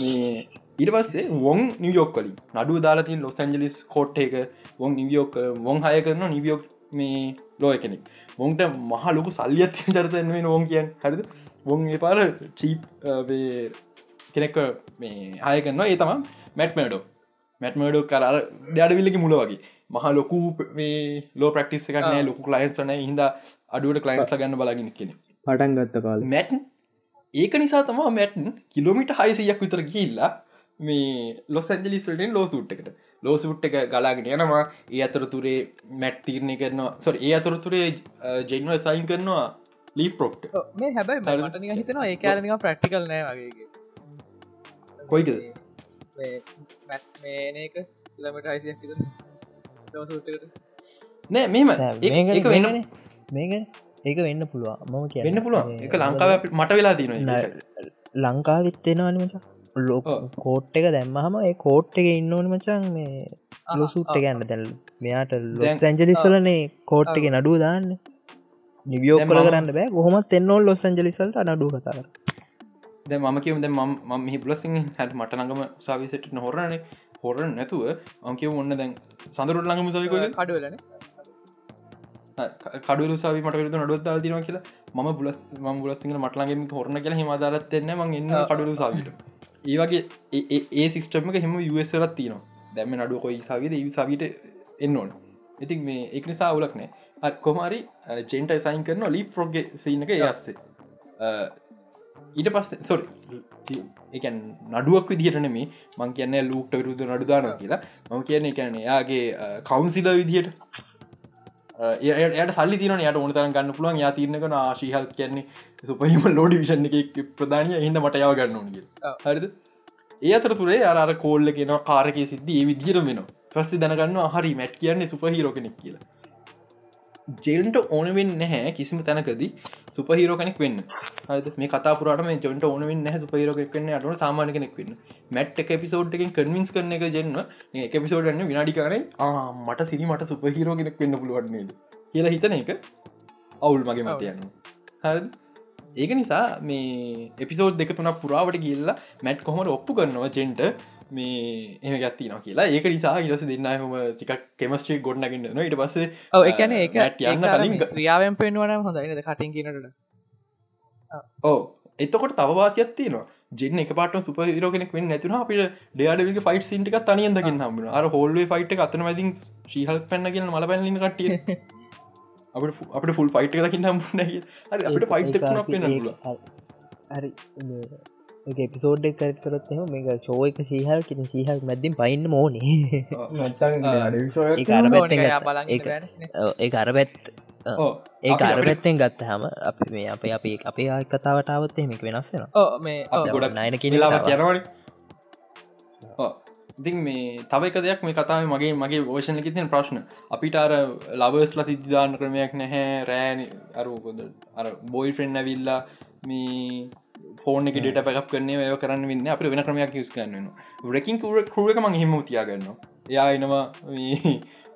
මේ ඉට පස්සේ වොන් නිවියෝක් කලින් නඩු දාලාතින් ලොස් ඇන්ජලිස් කෝට් එක. වොන් නිවියෝක් වොන් හය කරන නිවියෝක් මේ ලෝය කෙනෙක්. මොන්ට මහ ලොකු සල්ලියත් චරිතයෙන් වෙන ඕන් කියන් හරිද? වොන් පාර චීප් කෙනෙක් මේ හය කරන්නවා ඒ තම මැට්මඩෝ මැට්මඩෝ කර ඩඩවිල්ලි මුල වගේ. මහ ලොකු මේ ලෝ ප්‍රක්ටිස් කරන්න ලොකු ලයින්සන හිද අඩුවට කලයින්ස් ගන්න බලාගෙන කෙනෙ පටන් ගත්ත කාල. මැට් ඒක නිසා තම මැට්න් කිලෝමිට හයිසියක් විතර ගිල්ලා මේ ලොස් ඇජලිස්වලින් ලෝසුට් එකට. ලෝසුට් එක ගලාගෙන යනවා. ඒ අතරතුරේ මැට් තීරණය කරනවා. සො ඒ අතරතුරේ ජෙන්ව සයින් කරනවා ලී පොක්්ට මේ හැබයි මට නික හිතනවා ඒ කාලනික ප්‍රක්ටිකල් නෑ වගේ කොයිකද? මේක කිලමට අයිසියක් ලෝසුට්කට නෑ මෙම ඒක වෙන්න මේක ඒක වෙන්න පුළුවන්. මම කිය වෙන්න පුළුවන්. එක ලංකාව මට වෙලා තින ලංකාවිත්තෙනවා නිමචා ලො කෝට් එක දැම්මහම ඒ කෝට් එක ඉන්න ඕනි මචන් මේ ලොසුට්ට ගන්න දැල් මෙයාට ලොස් ඇන්ජලිස්වලනේ කෝට් එක නඩුව දාන්න. නිවියෝ කල කරන්න බෑ. කොහොමත් එන්නෝල් ලොස් ඇන්ජලිසල්ට අනඩු කතාර ද මම කිවද ම මෙහි බලසින් හැට මට ළඟම සවිසට හොරණනේ. හොරන් නැතුව අංකිව ඔන්න දැන් සඳරුට ළඟම සවික කඩුවලන කඩු සවි මට විරුතු නඩුවත්දා තිනවා කියලා. ම බුලස් ම බුලස්සිංහ මටලගේ හොරන කියලා හිමදාරත් එන්න ම එන්න කඩුරු සවිට ඒවගේ ඒ සිස්ටම හෙම යසරත් තියනවා. දැම නඩුව කොයි සවිද ඒ සවිට එන්න ඕන. ඉතින් මේ එක නිසා අවුලක් නෑ. කොමරි චෙන්ට සයින් කරන ලී ප්‍රෝග්ග සිනක යස්සේ ඊට පස්ස සොරි එකන් නඩුවක් විදිහටන මේ මං කියන්න ලූක්ට විරුද්ධ නඩුදාන කියලා. මම කියන්නේ එකන්නේ යාගේ කවන්සිල විදිහට එයට සල්ලි තින යට ඕනතරන් ගන්න පුළුවන්. යා තිරනක ආශීහල් කියන්නේ සුපහිම ලෝඩි විෂණ එක ප්‍රධානය. හිද මට යව ගන්න ඕනග හරිද? ඒ අතර තුරේ අර කෝල්ල කියෙන කාරක සිද්ධ. ඒ විදිහර වෙන ප්‍රස්ති දැනගන්න හරි මැට් කියන්නේ සුපහිරෝ කෙනෙක් කියලා ජෙල්ට ඕනවෙන් නැහැ කිසිම තැනකදී සුපහිරෝ කෙනෙක් වෙන්න. මේ කතාපුරට මේ ජොන්ට ඕනවෙන් නැහැ සුපහිරෝක වෙන්න. අට සාමාන කෙනෙක් වෙන්න. මැට් එක පිසෝඩ් එකෙන් කන්වින්ස් කරන එක ජෙන්න්න එක පිසෝඩ්න්න විනාඩිකාරයි මට සිරි මට සුපහිරෝ කෙනෙක් වෙන්න පුළුවන්න්නේද කියලා හිතන එක අවුල් මගේ මතයන්න හරි ඒක නිසා මේ එපිසෝඩ් දෙක තුනක් පුරාවට කියල්ලා මැට් කොහොම ඔප්පු කරනවා ජෙන්ට මේ එම ගත්තින කියලා. ඒක නිසා ඉරස දෙන්න හම ටික කෙමස්ට්‍රී ගොඩ්නගන්න. ඊට පස්සේ එකන එක යන්න කලින් ක්‍රියාවෙන් පෙන්වන හොඳයින කටින් කියනට ඕ එතකොට තවවාසියක් තියෙනවා. ජෙන් එක පාට සුප රෝගෙනෙක් වෙන්න නැතුන අපිට ඩයාඩවික ෆයිට් සිටික තනියදකින්න හම අර හෝල්ේ ෆයිට් එකතන මැදින් ශීහල් පැන්නගෙන මල පැල්ලින කටිය අපට අපට ෆුල් ෆයිට් දකින්න හම්බුන හරි අපට ෆයිට් හරි එපිසෝඩ් කරත් කරත් එම මේ ශෝ එක සීහල් කියෙන සීහල් මැදින් පයින්න මෝනේ ඒ අරබැත් ඒ අරපැත්තෙන් ගත්ත. හම අප මේ අප අපේ අපේ ආය කතාවටාවත් එහෙමික වෙනස් වෙන ඕ මේ ගොඩක් නයන කියලාවක් යනවන. ඉතින් මේ තවක දෙයක් මේ කතාව මගේ මගේ ෝෂණ තින ප්‍රශ්න. අපිට අර ලබස්ල සිද්ධාන ක්‍රමයක් නැහැ රෑන අරුකොද අර බොයි ෆ්‍රෙන්න්න ඇවිල්ලා මේ ෆෝන එක ඩට පැක් කරන්නේ ඔය කරන්න වන්න අප වෙන ක්‍රමයක් යස් කරන්න රකින් කරුව එක මං හිම තියාගන්න එයා එනවා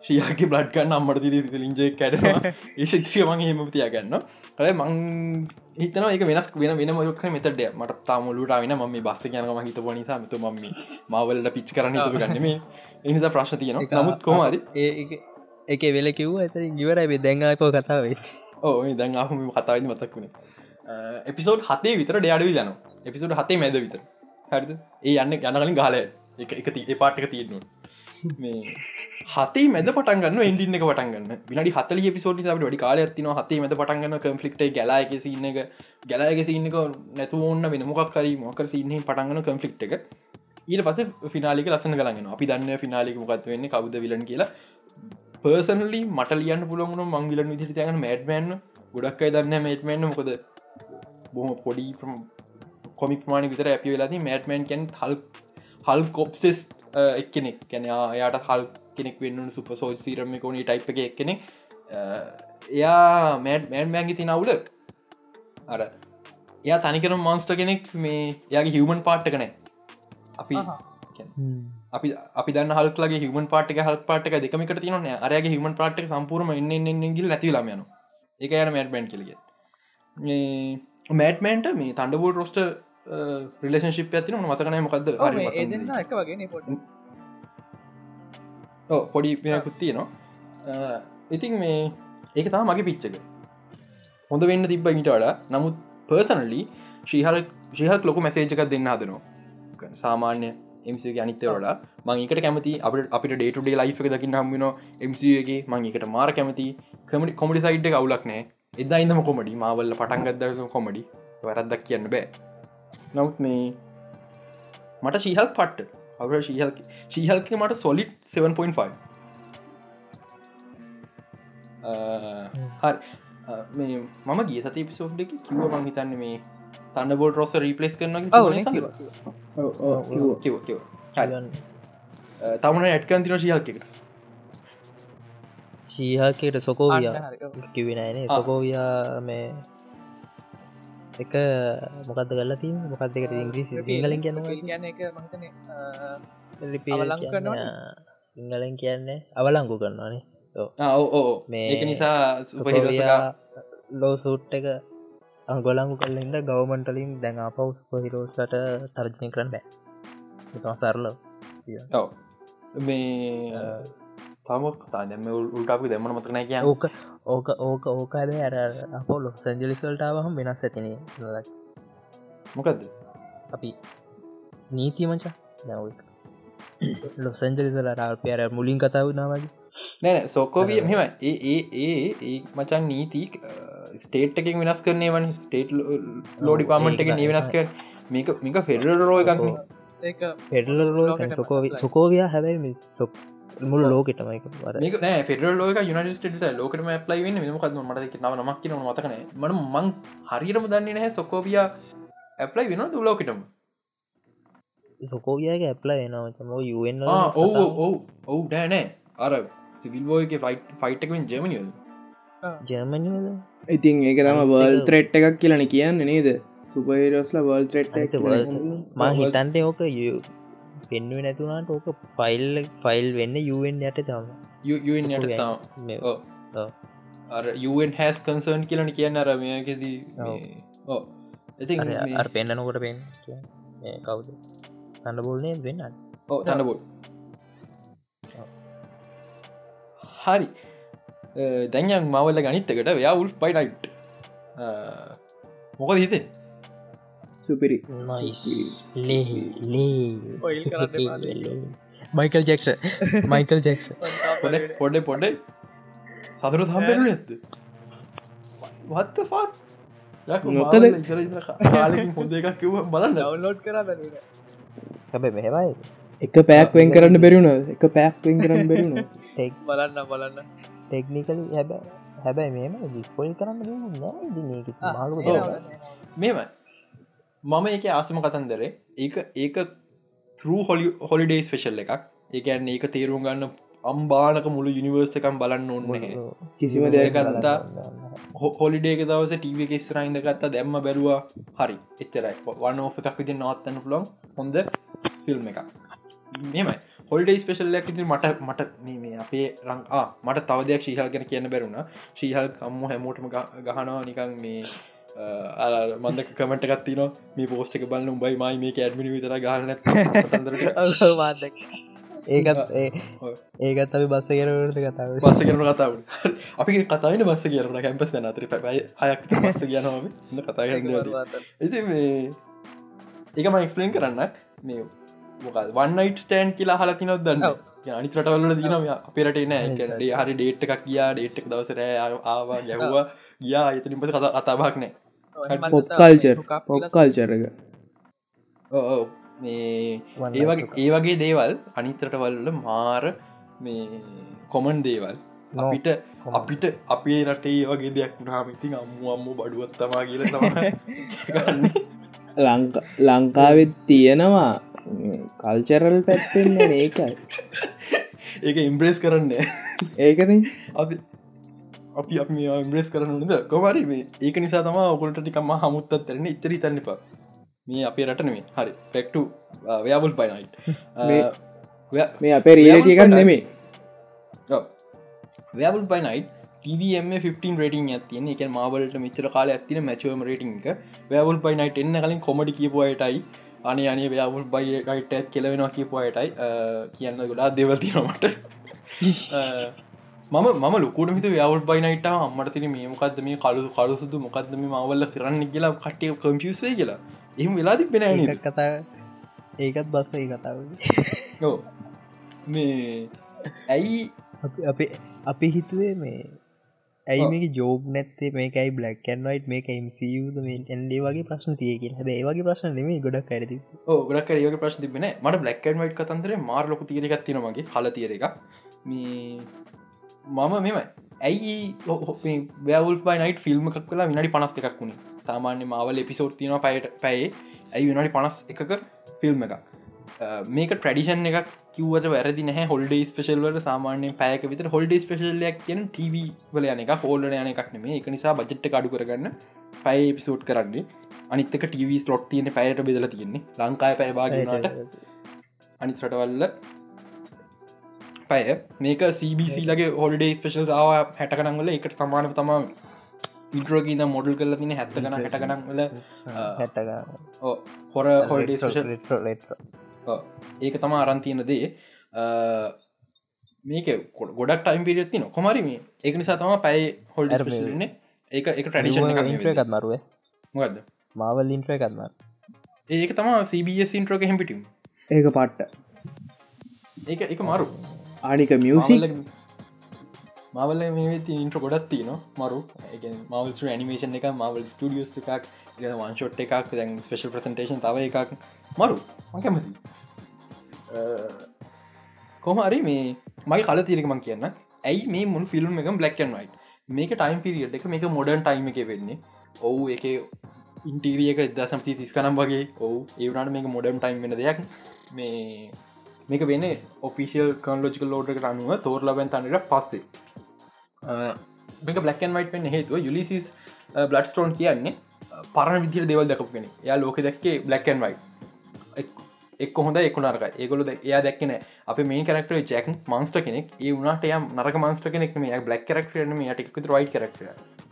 ශ්‍රියගේ බ්ලඩ් ගන්න අම්මට දිරි ලින්ජය කැටනවා ඒ ශික්ෂය මගේ හෙම තියාගන්න කය මං හිතන එක වෙනස් වෙන වෙන මොයක මෙතට මට තාමුලට වෙන ම බස්ස යනම හිත නිසා මතු ම මවල්ල පිච් කරන්න තු ගන්නම එනිසා ප්‍රශ්න තියන නමුත් කොමරි ඒක වෙල කිව් ඇත ගිවරයි දැංගාකෝ කතාවට ඕ දැන් ආහම කතාවද මතක් වුණේ එපිසෝඩ් හතේ විතර ඩයාඩවි යන එපිසෝඩ් හතේ මැද විතර. හරිද? ඒ යන්න යනකලින් ගාල එක එක ඒ පාට්ක තියෙන්නවා මේ හතේ මැද පටන්ගන්න ඉන්ඩින්න එක පටන්ගන්න විනි හතල පිසෝඩි සට වැඩි කාල ඇතින හතේ මැද පටන්ගන්න කම්ෆලික්ට ගලායක සින්න එක ගලායක සින්නක නැතු ඕන්න වෙන මොක්කරී මොකර සින්නේ පටන්ගන්න කම්ෆලික්් එක. ඊට පස ෆිනාලික ලසන කලන්න අපි දන්න ෆිනාලික මොකත් වෙන්න කවද විලන් කියලා. පර්සනලි මට ලියන්න පුළොගුණ මංගිලන් විදිරි යන මෑඩ්මෑන් ගොඩක්යි දන්න මේටමන්න මොකද බොහම පොඩි කොමික් මාන විතර ඇපි වෙලාති මෑටමන් කැන් හල් හල් කොප්සෙස් එක්කෙනෙක්. කැන යායට හල් කෙනෙක් වෙන්න සුප සෝල් සීරම කොනි ටයිප් එක එක්කෙනෙක්. එයා මෑඩ් මෑන් මෑන්ගි තිනවුල අර එයා තනිකරම මන්ස්ට කෙනෙක් මේ යාගේ හිවමන් පාට්ට කනෑ අපි අපි අපි දන්න හල්ලගේ හිමන් පාටක හල් පාටක දෙකමිට තියන අරගේ හිමන් පාටක සම්පූර්ම ගිල් නැතිලම යන එක යන මැට් බැන්් කලිය මෑට්මන්ට මේ තන්ඩබෝල් රොස්ට රිලේශිප් ඇතින මතකනය මොකක්ද පොඩි. පියකුත්තිය නවා ඉතින් මේ ඒක තම මගේ පිච්චක හොඳ වෙන්න තිබ්බ ඉට වඩා. නමුත් පර්සනලි ශීහල් ශිහල් ලොක මැසේජක දෙන්න හදනවා. සාමාන්‍ය එමගේ අනිත වඩා මංකට කැමති. අපට අපිට ඩේටුඩේ ලයි් එක දකින්න හම්බෙන එමගේ මංකට මාර කැමති. කමටි කොමඩි සයිට් අවුලක් නෑ. එදා ඉඳම කොමඩි මවල්ල පටන්ගත්දර කොමඩි වැරද්දක් කියන්න බෑ. නවත් මේ මට ශීහල් පට්ට අවර ශීහල් ශීහල්ක මට සොලිට් 7.5 හරි මේ මම ගිය සති පිසෝඩ් එක කිව මං හිතන්න මේ තන්න බෝල් රොස රීපලස් කරන තමන ඇට්කන් තින ශියල්කට ශීහකයට සොකෝවිය කිවෙනනේ සොකෝවියා මේ එක මොකක්ද කල්ලා තිීම මොකක්දකට ඉංග්‍රීසි සිංහලෙන් කියන්න සිංහලෙන් කියන්නේ අවලංගු කරන්නවානේ ඕ මේ ඒක නිසා සුපහිරයා ලෝ සූට් එක අංගොලංගු කල්ලින්ද ගවමන්ටලින් දැන් අපවස් පහිරෝස්ට තර්ජනය කරන්න බෑ. සරල මේ තමක් තාදම උල්ටාපි දෙමන මතකන කිය ඕක ඕක ඕක ඕකාද අර අපෝ ලො සැජලිස්වල්ටාවහම වෙනස් ඇතින මොකක්ද අපි නීතිමචා නැව ලොසන්ජලිසල රාල්පයර මුලින් කතාව නාවගේ නෑන සොකෝවිය මෙම ඒ ඒ ඒ ඒ මචන් නීතික් ස්ටේට් එකින් වෙනස් කරන්නේ වන්. ස්ටේට් ලෝඩි පාමන්ට එක ඒ වෙනස් කර මේක මේක ෆෙඩරල් රෝ එකක්න ෆෙඩල් රෝ සොකෝවි සොකෝවයා හැබයි සොක් මුල් ලෝකෙටමයික නෑ ෆෙඩරල් ලෝක යුනට ලෝකටම ප්ලයි වන්න. මකත් මට නමක් න. මතකන මන මං හරිරම දන්නේ නැහැ සොකෝවිය ඇප්ලයි වෙන තු ලෝකටම? සොකෝවියගේ ඇප්ල වෙනම යුවෙන් ඔව ඔව් ඔව් නෑනෑ අර සිවිල්බෝයක ෆයිට් ෆයිට්කෙන් ජමනිියල් ජර්මනියල ඉතින් ඒක තම වල් ත්‍රෙට් එකක් කියලන කියන්න නේද? සුපහිරස්ල වල් ත්‍රෙට් මා හිතන්ට ඕක පෙන්ුව නැතුනාට ඕක ෆයිල් ෆයිල් වෙන්න යුවෙන් යට තම. අර යුවෙන් හැස් කන්සර්න් කියලන කියන්න අරමයකෙදී ඕ ඉති අර පෙන්න්නනකොට පෙන් කවුද? තන්න බොල්නේ වෙන්න? ඕ තන්න හරි. දැන්යන් මවල්ල ගනිත්තකට වයා උල් පයිනයිට් මොකද හිතේ සුපිරි. මයිකල් ජෙක්ස මයිකල් ජෙක්ස පොඩ පොඩ සතුරු සම්බෙරු ඇත්ත වත්ත පාත් මොකද? හොඳ එකක් කිව බලන්න. ඩවන්ලෝඩ් කර හැබ මෙහෙමයි එක පැයක් වෙන් කරන්න බැරිුණ එක පැයක් වෙන් කරන්න බැරිුණ ටෙක් බලන්න බලන්න. ටෙක්නිකල හැබ හැබැයි මෙම දිස්පොල් කරන්න මෙම මම එක ආසම කතන්දරේ ඒක ඒක තරු හොලි හොලිඩේ ස්පේෂල් එකක්. ඒකැන්න ඒක තේරුම් ගන්න අම්බානක මුළු යුනිවර්සකම් බලන්න ඕන්න කිසිම දෙයක් ගත්තා හොලිඩේක දවස ටීව එක ස්රයින්ද ගත්තා දැම්ම බැලවා. හරි. එච්චරයි. වන ඕ එකක් විදි නවත්තන්න පුලොන් හොඳ ෆිල්ම් එක මෙමයි හොල්ඩේ ස්පේෂල්ලයක් ඉතින් මට මට මේ අපේ රංආ මට තවදයක් ශීහල් ගැන කියන්න බැරුණ ශීහල් කම්ම හැමෝටම ගහනවා. නිකන් මේ මන්ද කමට ගත්තින මේ පෝස්ට එක බලන්න උබයි මයි මේ ඇඩමිනි විතර වාදක ඒකත් ඒකත් අපි බස්ස කරට කතාව බස්ස කරන කතාව අපි කතාවන බස්ස කියරන කැම්පස් නතර පැයි හයක් බස්ස කියනම කතා ඉති මේ ඒකම එක්ස්පලන් කරන්න මේ වන්නයිට ස්ටෑන් කියලා හල තිනොත් දන්න? අනි රටවල්ල දින අපිරට නෑ. හරි. ඩේට් එකක් කියා ඩේට්ක් දවසරෑ ආවා ගැව්වා ගියා. අතනින් පස කතා අතාබක් නෑ. පොක්කල්චර් පොක්කල්චරක මේ ඒ වගේ ඒ වගේ දේවල් අනිතරටවල්ල මාර මේ කොමන් දේවල්. අපිට අපිට අපේ රටේ වගේ දෙයක් නාමිතින් අම්මු අම්මු බඩුවත්තමා කියල තම ලංක ලංකාවෙත් තියෙනවා. කල්චරල් පැත්තෙන්න ඒකයි. ඒක ඉම්බ්‍රේස් කරන්න. ඒකන. අපි අපි අප ඉම්බ්‍රේස් කරන්නද කොමරි මේ ඒක නිසා තම ඔකොලට ටිකම හමුත්තත් තරන ඉතරි තන්නපා මේ අපේ රටනේ හරි. පෙක්ටු ව්‍යාබුල් පයිනයිට් මේ අපේ රියටියකක් නෙමේ ව්‍යාබුල් පයිනයිට් TVM 15 රටින් ඇතින එක මාවලට මිචර කාල ඇතින මැචවම රටිං එක. වැෑවුල් පයිනයිට එන්න කලින් කොමඩි කියපුයටයි අනේ අනේ ව්‍යාවුල් බයිට ඇත් කෙලවෙනවා කියපුයටයි කියන්න ගොඩා දෙවතිනමට මම ම ලොකුට හිත ව්‍යවල් බයිනයිට අම්මට තින මේ මොකක්ද මේ කලු කලුසුදු මොකක්ද මේ මවල්ල කරන්න කියලා කට්ටය කම්පියස්වේ කියලා. එහම වෙලා තිබෙන කතා ඒකත් බස්ස කතාව මේ ඇයි අපේ අපි හිතුවේ මේ ඇයි මේ ජෝබ් නැත්තේ? මේකයි බ්ලක්කන්වයිට මේක MCUද මේ ඇන්ඩේ වගේ ප්‍රශ්න තියක හැබ ඒවගේ ප්‍රශ්න නෙමේ ගොඩක් ඇරති ගොඩක් ඒවගේ ප්‍රශ්න තිබෙන මට බ්ලක්කන්වයිට කතන්දර මාර ලොක තීරගත්තින මගේ. හල තීර එක මේ මම මෙම ඇයි වැවල් පයිනයිට ෆිල්ම් එකක් කලා විනාඩි පනස් එකක් වුණේ? සාමාන්‍ය මාවල එපිසෝට් තින පයට පැයේ. ඇයි විනාඩි පනස් එකක ෆිල්ම් එකක්? මේක ට්‍රඩිෂන් එකක් කිවට වැරදි නෑ හොල්ඩ ස්පේෂල්වට සාමාන්‍ය පැයක විතර හොල්ඩ ස්පේෂල්ලයක් කියන TV වල යන එක හෝල්ඩ යන එකක් නෙමේ එක නිසා බජට්ට අඩු කරගන්න පැය පිසෝට් කරන්නේ. අනිත්තක TV ස්ලොට් තියෙන පැයට බෙදල තියෙන්නේ. ලංකාය පැයබාගනට අනිත් රටවල්ල පැය. මේක CBC ලගේ හොල්ඩේ ස්පේෂල් ආව හැටකනංවල එකට සමාන තමා ඉන්ට්‍රෝගීද මොඩල් කරල තින හැත්තකන හැටකනංවල හැටක හොර හොල්ඩේ ස්පේෂල් ඒක තම අරන්තියන දේ. මේක ගොඩක් ටයිම් පිරිත් තින කොමරි මේ. ඒක නිසා තම පැයි හොල්ඩ න්නේ ඒක එක ට්‍රඩිෂන් එකත් මරුව. මොකද මාවල් ඉන්ට්‍ර එකත්ම ඒක තම CBS ඉන්ට්‍රෝක හෙමිටිම් ඒක පට්ට. ඒක එක මරු. ආනික මියසික් මවල මේ ඉන්ට්‍ර ගොඩත් තියන මරු. මවල් නිමේෂන් එක මවල් ස්ටියස් එකක් වන්ෂොට් එකක් දැන් ස්පේෂල් ප්‍රසන්ටේෂන් තව එකක්. මරු මකැමති කොමරි මේ මයි කල තීරකමක් කියන්න. ඇයි මේ මුල් ෆිල්ම් එක බ්ලක්න් වයිට මේක ටයිම් පිරිියට එක මේක මොඩන් ටයිම එක වෙන්නේ. ඔවු එක ඉන්ටීරියක දසම්සි තිස්කනම් වගේ. ඔවු ඒවනට මේක මොඩම් ටයිම් වෙන දෙයක්. මේ මේක වෙන්න ඔෆිසිල් කන්ලෝජිකල් ලෝඩක අනුව තෝර ලබැන් තන්නට පස්සේ. මේක බ්ලක්න් වයිට වෙන්න හේතුව යුලිසිස් බ්ලඩ් ස්ටෝන් කියන්නේ පරණ විදිර දෙවල් දකපෙන යා ලෝක දැක්කේ බ්ලක්න් වයි එක් හොඳ එකුණරක ඒගොලු එයා දැක්කන අප මේ කරක්ට ජැක් මන්ස්ට කෙනෙක්. ඒ වුණට ය නරක මන්ස්ට කෙනෙක් මේ බ්ලක් කරක්ටන මේ යටෙක් රයි් කරක්ට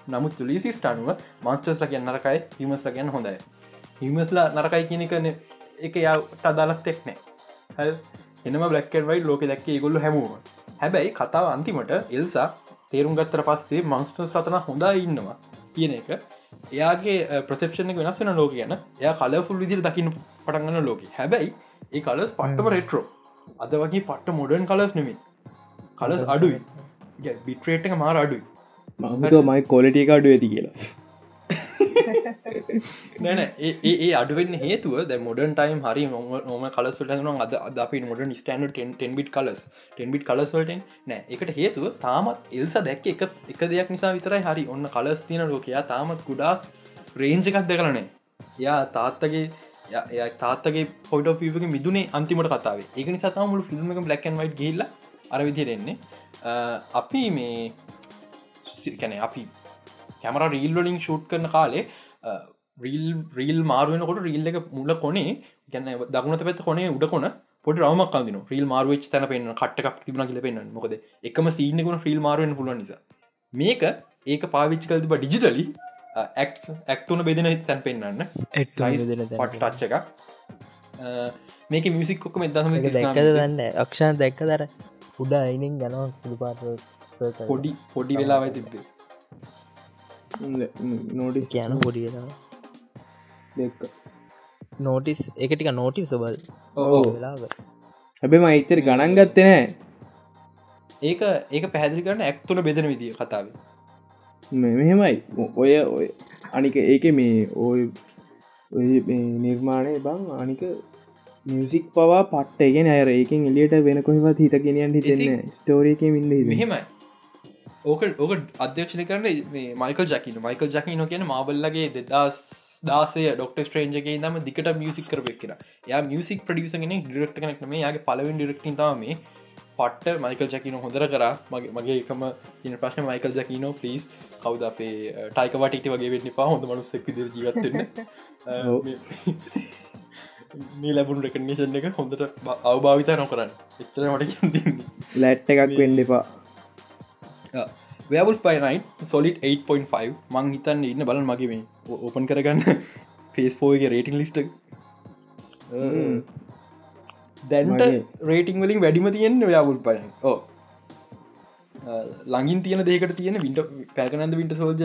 නමුත් ලිසි ස්ටානුව මන්ස්ටර්ස් ලගන්න නරකයි හිමස් ලගන්න හොඳයි. හිමස්ලා නරකයි කියනකන එක යාට අදාලත් එක්නෑ හල් එනම බ්ලක්කන් වයි ලෝක දැක්ක ගොල්ල හැමූම. හැබැයි කතාව අන්තිමට එල්සා තේරුම් ගත්තර පස්සේ මන්ස්ටර්ස් රතන හොඳා ඉන්නවා කියන එක එයාගේ uh, ප්‍රසප්ෂණ වෙනස් වෙන ලෝක ගැන එය කලෆුල් විදිර දකින්න පටන්ගන්න ලෝක. හැබැයි ඒ කලස් පට්ටම රෙට්‍රෝ අද වගේ පට්ට මොඩර්න් කලස් නෙමි කලස් අඩුයි. බිට්‍රේට් එක මාර අඩුයි. මහතුව මයි කොලටික අඩු ඇති කියලා. නැන ඒ ඒ අඩුවෙන් හේතුව ද මොඩන් ටයිම් හරි නොම කලසට න අද අද අපි මොඩන් ස්ටන්ඩ ටෙන්බිට කලස් ටෙන්බිට කලස්වලටෙන් නෑ එකට හේතුව තාමත් එල්ස දැක්ක එක එක දෙයක් නිසා විතරයි හරි. ඔන්න කලස් තියන ලෝකයා තාමත් ගුඩා රේංජ එකක් දෙකරනේ යා තාත්තගේ තාත්තගේ පොට පික මිදුනේ අන්තිමට කතාව. ඒක නිසා මුළු ෆිල්ම් එක බ්ලක්න් වයි් ගල්ල අරවිදිරෙන්නේ අපි මේ කැන අපි කැමර රීල්වලින් ෂූට් කරන කාලේ රීල් රීල් මාරුවනකොට රීල් එක මුල කොනේ ගැන දගුණත පැත් කොනේ උඩ කොන පොට රවමක් අදින ්‍රීල් මාරුවච් තැන පෙන්න්න කට්ටක් තිබන කියල පෙන්න්න මොකද එකම සීනකුණ ්‍රීල් මාරුවෙන් පුල නිසා. මේක ඒක පාවිච්චි කල්තිබ ඩිජිටලි ඇක්තුන බෙදෙන තැන් පෙන්න්න පට ටච්ච එක මේක මියසික් කොක්ම එදම දන්න අක්ෂාන් දැක්ක දර උඩ අයිනින් ගනවා සුළුපාට පොඩි පොඩි වෙලාවයි තිබේ නෝඩිස් කියන පොඩි දෙක්ක නෝටිස් එක ටික නෝටි සබල් ඕ හැබෙම ඉච්චර ගණන් ගත්ත නෑ. ඒක ඒක පැදිලි කරන ඇක් තුළ බෙදෙන විදිිය කතාව මෙහෙමයි. ඔය ඔය අනික ඒක මේ ඔය නිර්මාණය බං අනික මියසික් පවා පට්ට. ගෙන අර ඒකින් එලියට වෙන කොහෙවත් හිත ගෙනියන් හිතන්න ස්ටෝරියක ඉන්න මෙහෙමයි. ඕක ඕක අධ්‍යක්ෂණ කරන මයිකල් ජකින මයිකල් ජකිනෝ කියන මාබල්ලගේ දෙදස් දාසය ඩොක්ට ස්ට්‍රේන්ජගේ දම දිකට මියසික් කරපක් කියෙන ය මියසික් ප්‍රඩියසගෙන ඩිරක්ට කනෙක්න මේ යාගේ පලවෙන් ඩිරක්ටින් තම පට්ට මයිකල් ජකින හොඳර කර. මගේ මගේ එකම ඉන ප්‍රශ්න මයිකල් ජකිනෝ පලිස් කවද අපේ ටයිකවට ඉට වගේ වෙන්න පා හොඳ මනුස්සෙක් ජීවත්න්න මේ ලැබුණු රෙකනේෂන් එක හොඳට අවභාවිතා නොකරන්න එච්චර මට ලැට් එකක් වෙන්න එපා. වැවල් පයිනයි සොලිට 8.5 මං හිතන්න ඉන්න බලන් මගේ මේ ඕපන් කරගන්න. ෆේස්පෝගේ රේටිං ලිස්ට දැන්ට රේටිං වලින් වැඩිම තියෙන් ව්‍යාවුල් පයන් ඕ ලඟින් තියෙන දේකට තියෙන විට පැල්කනන්ද විට සෝජ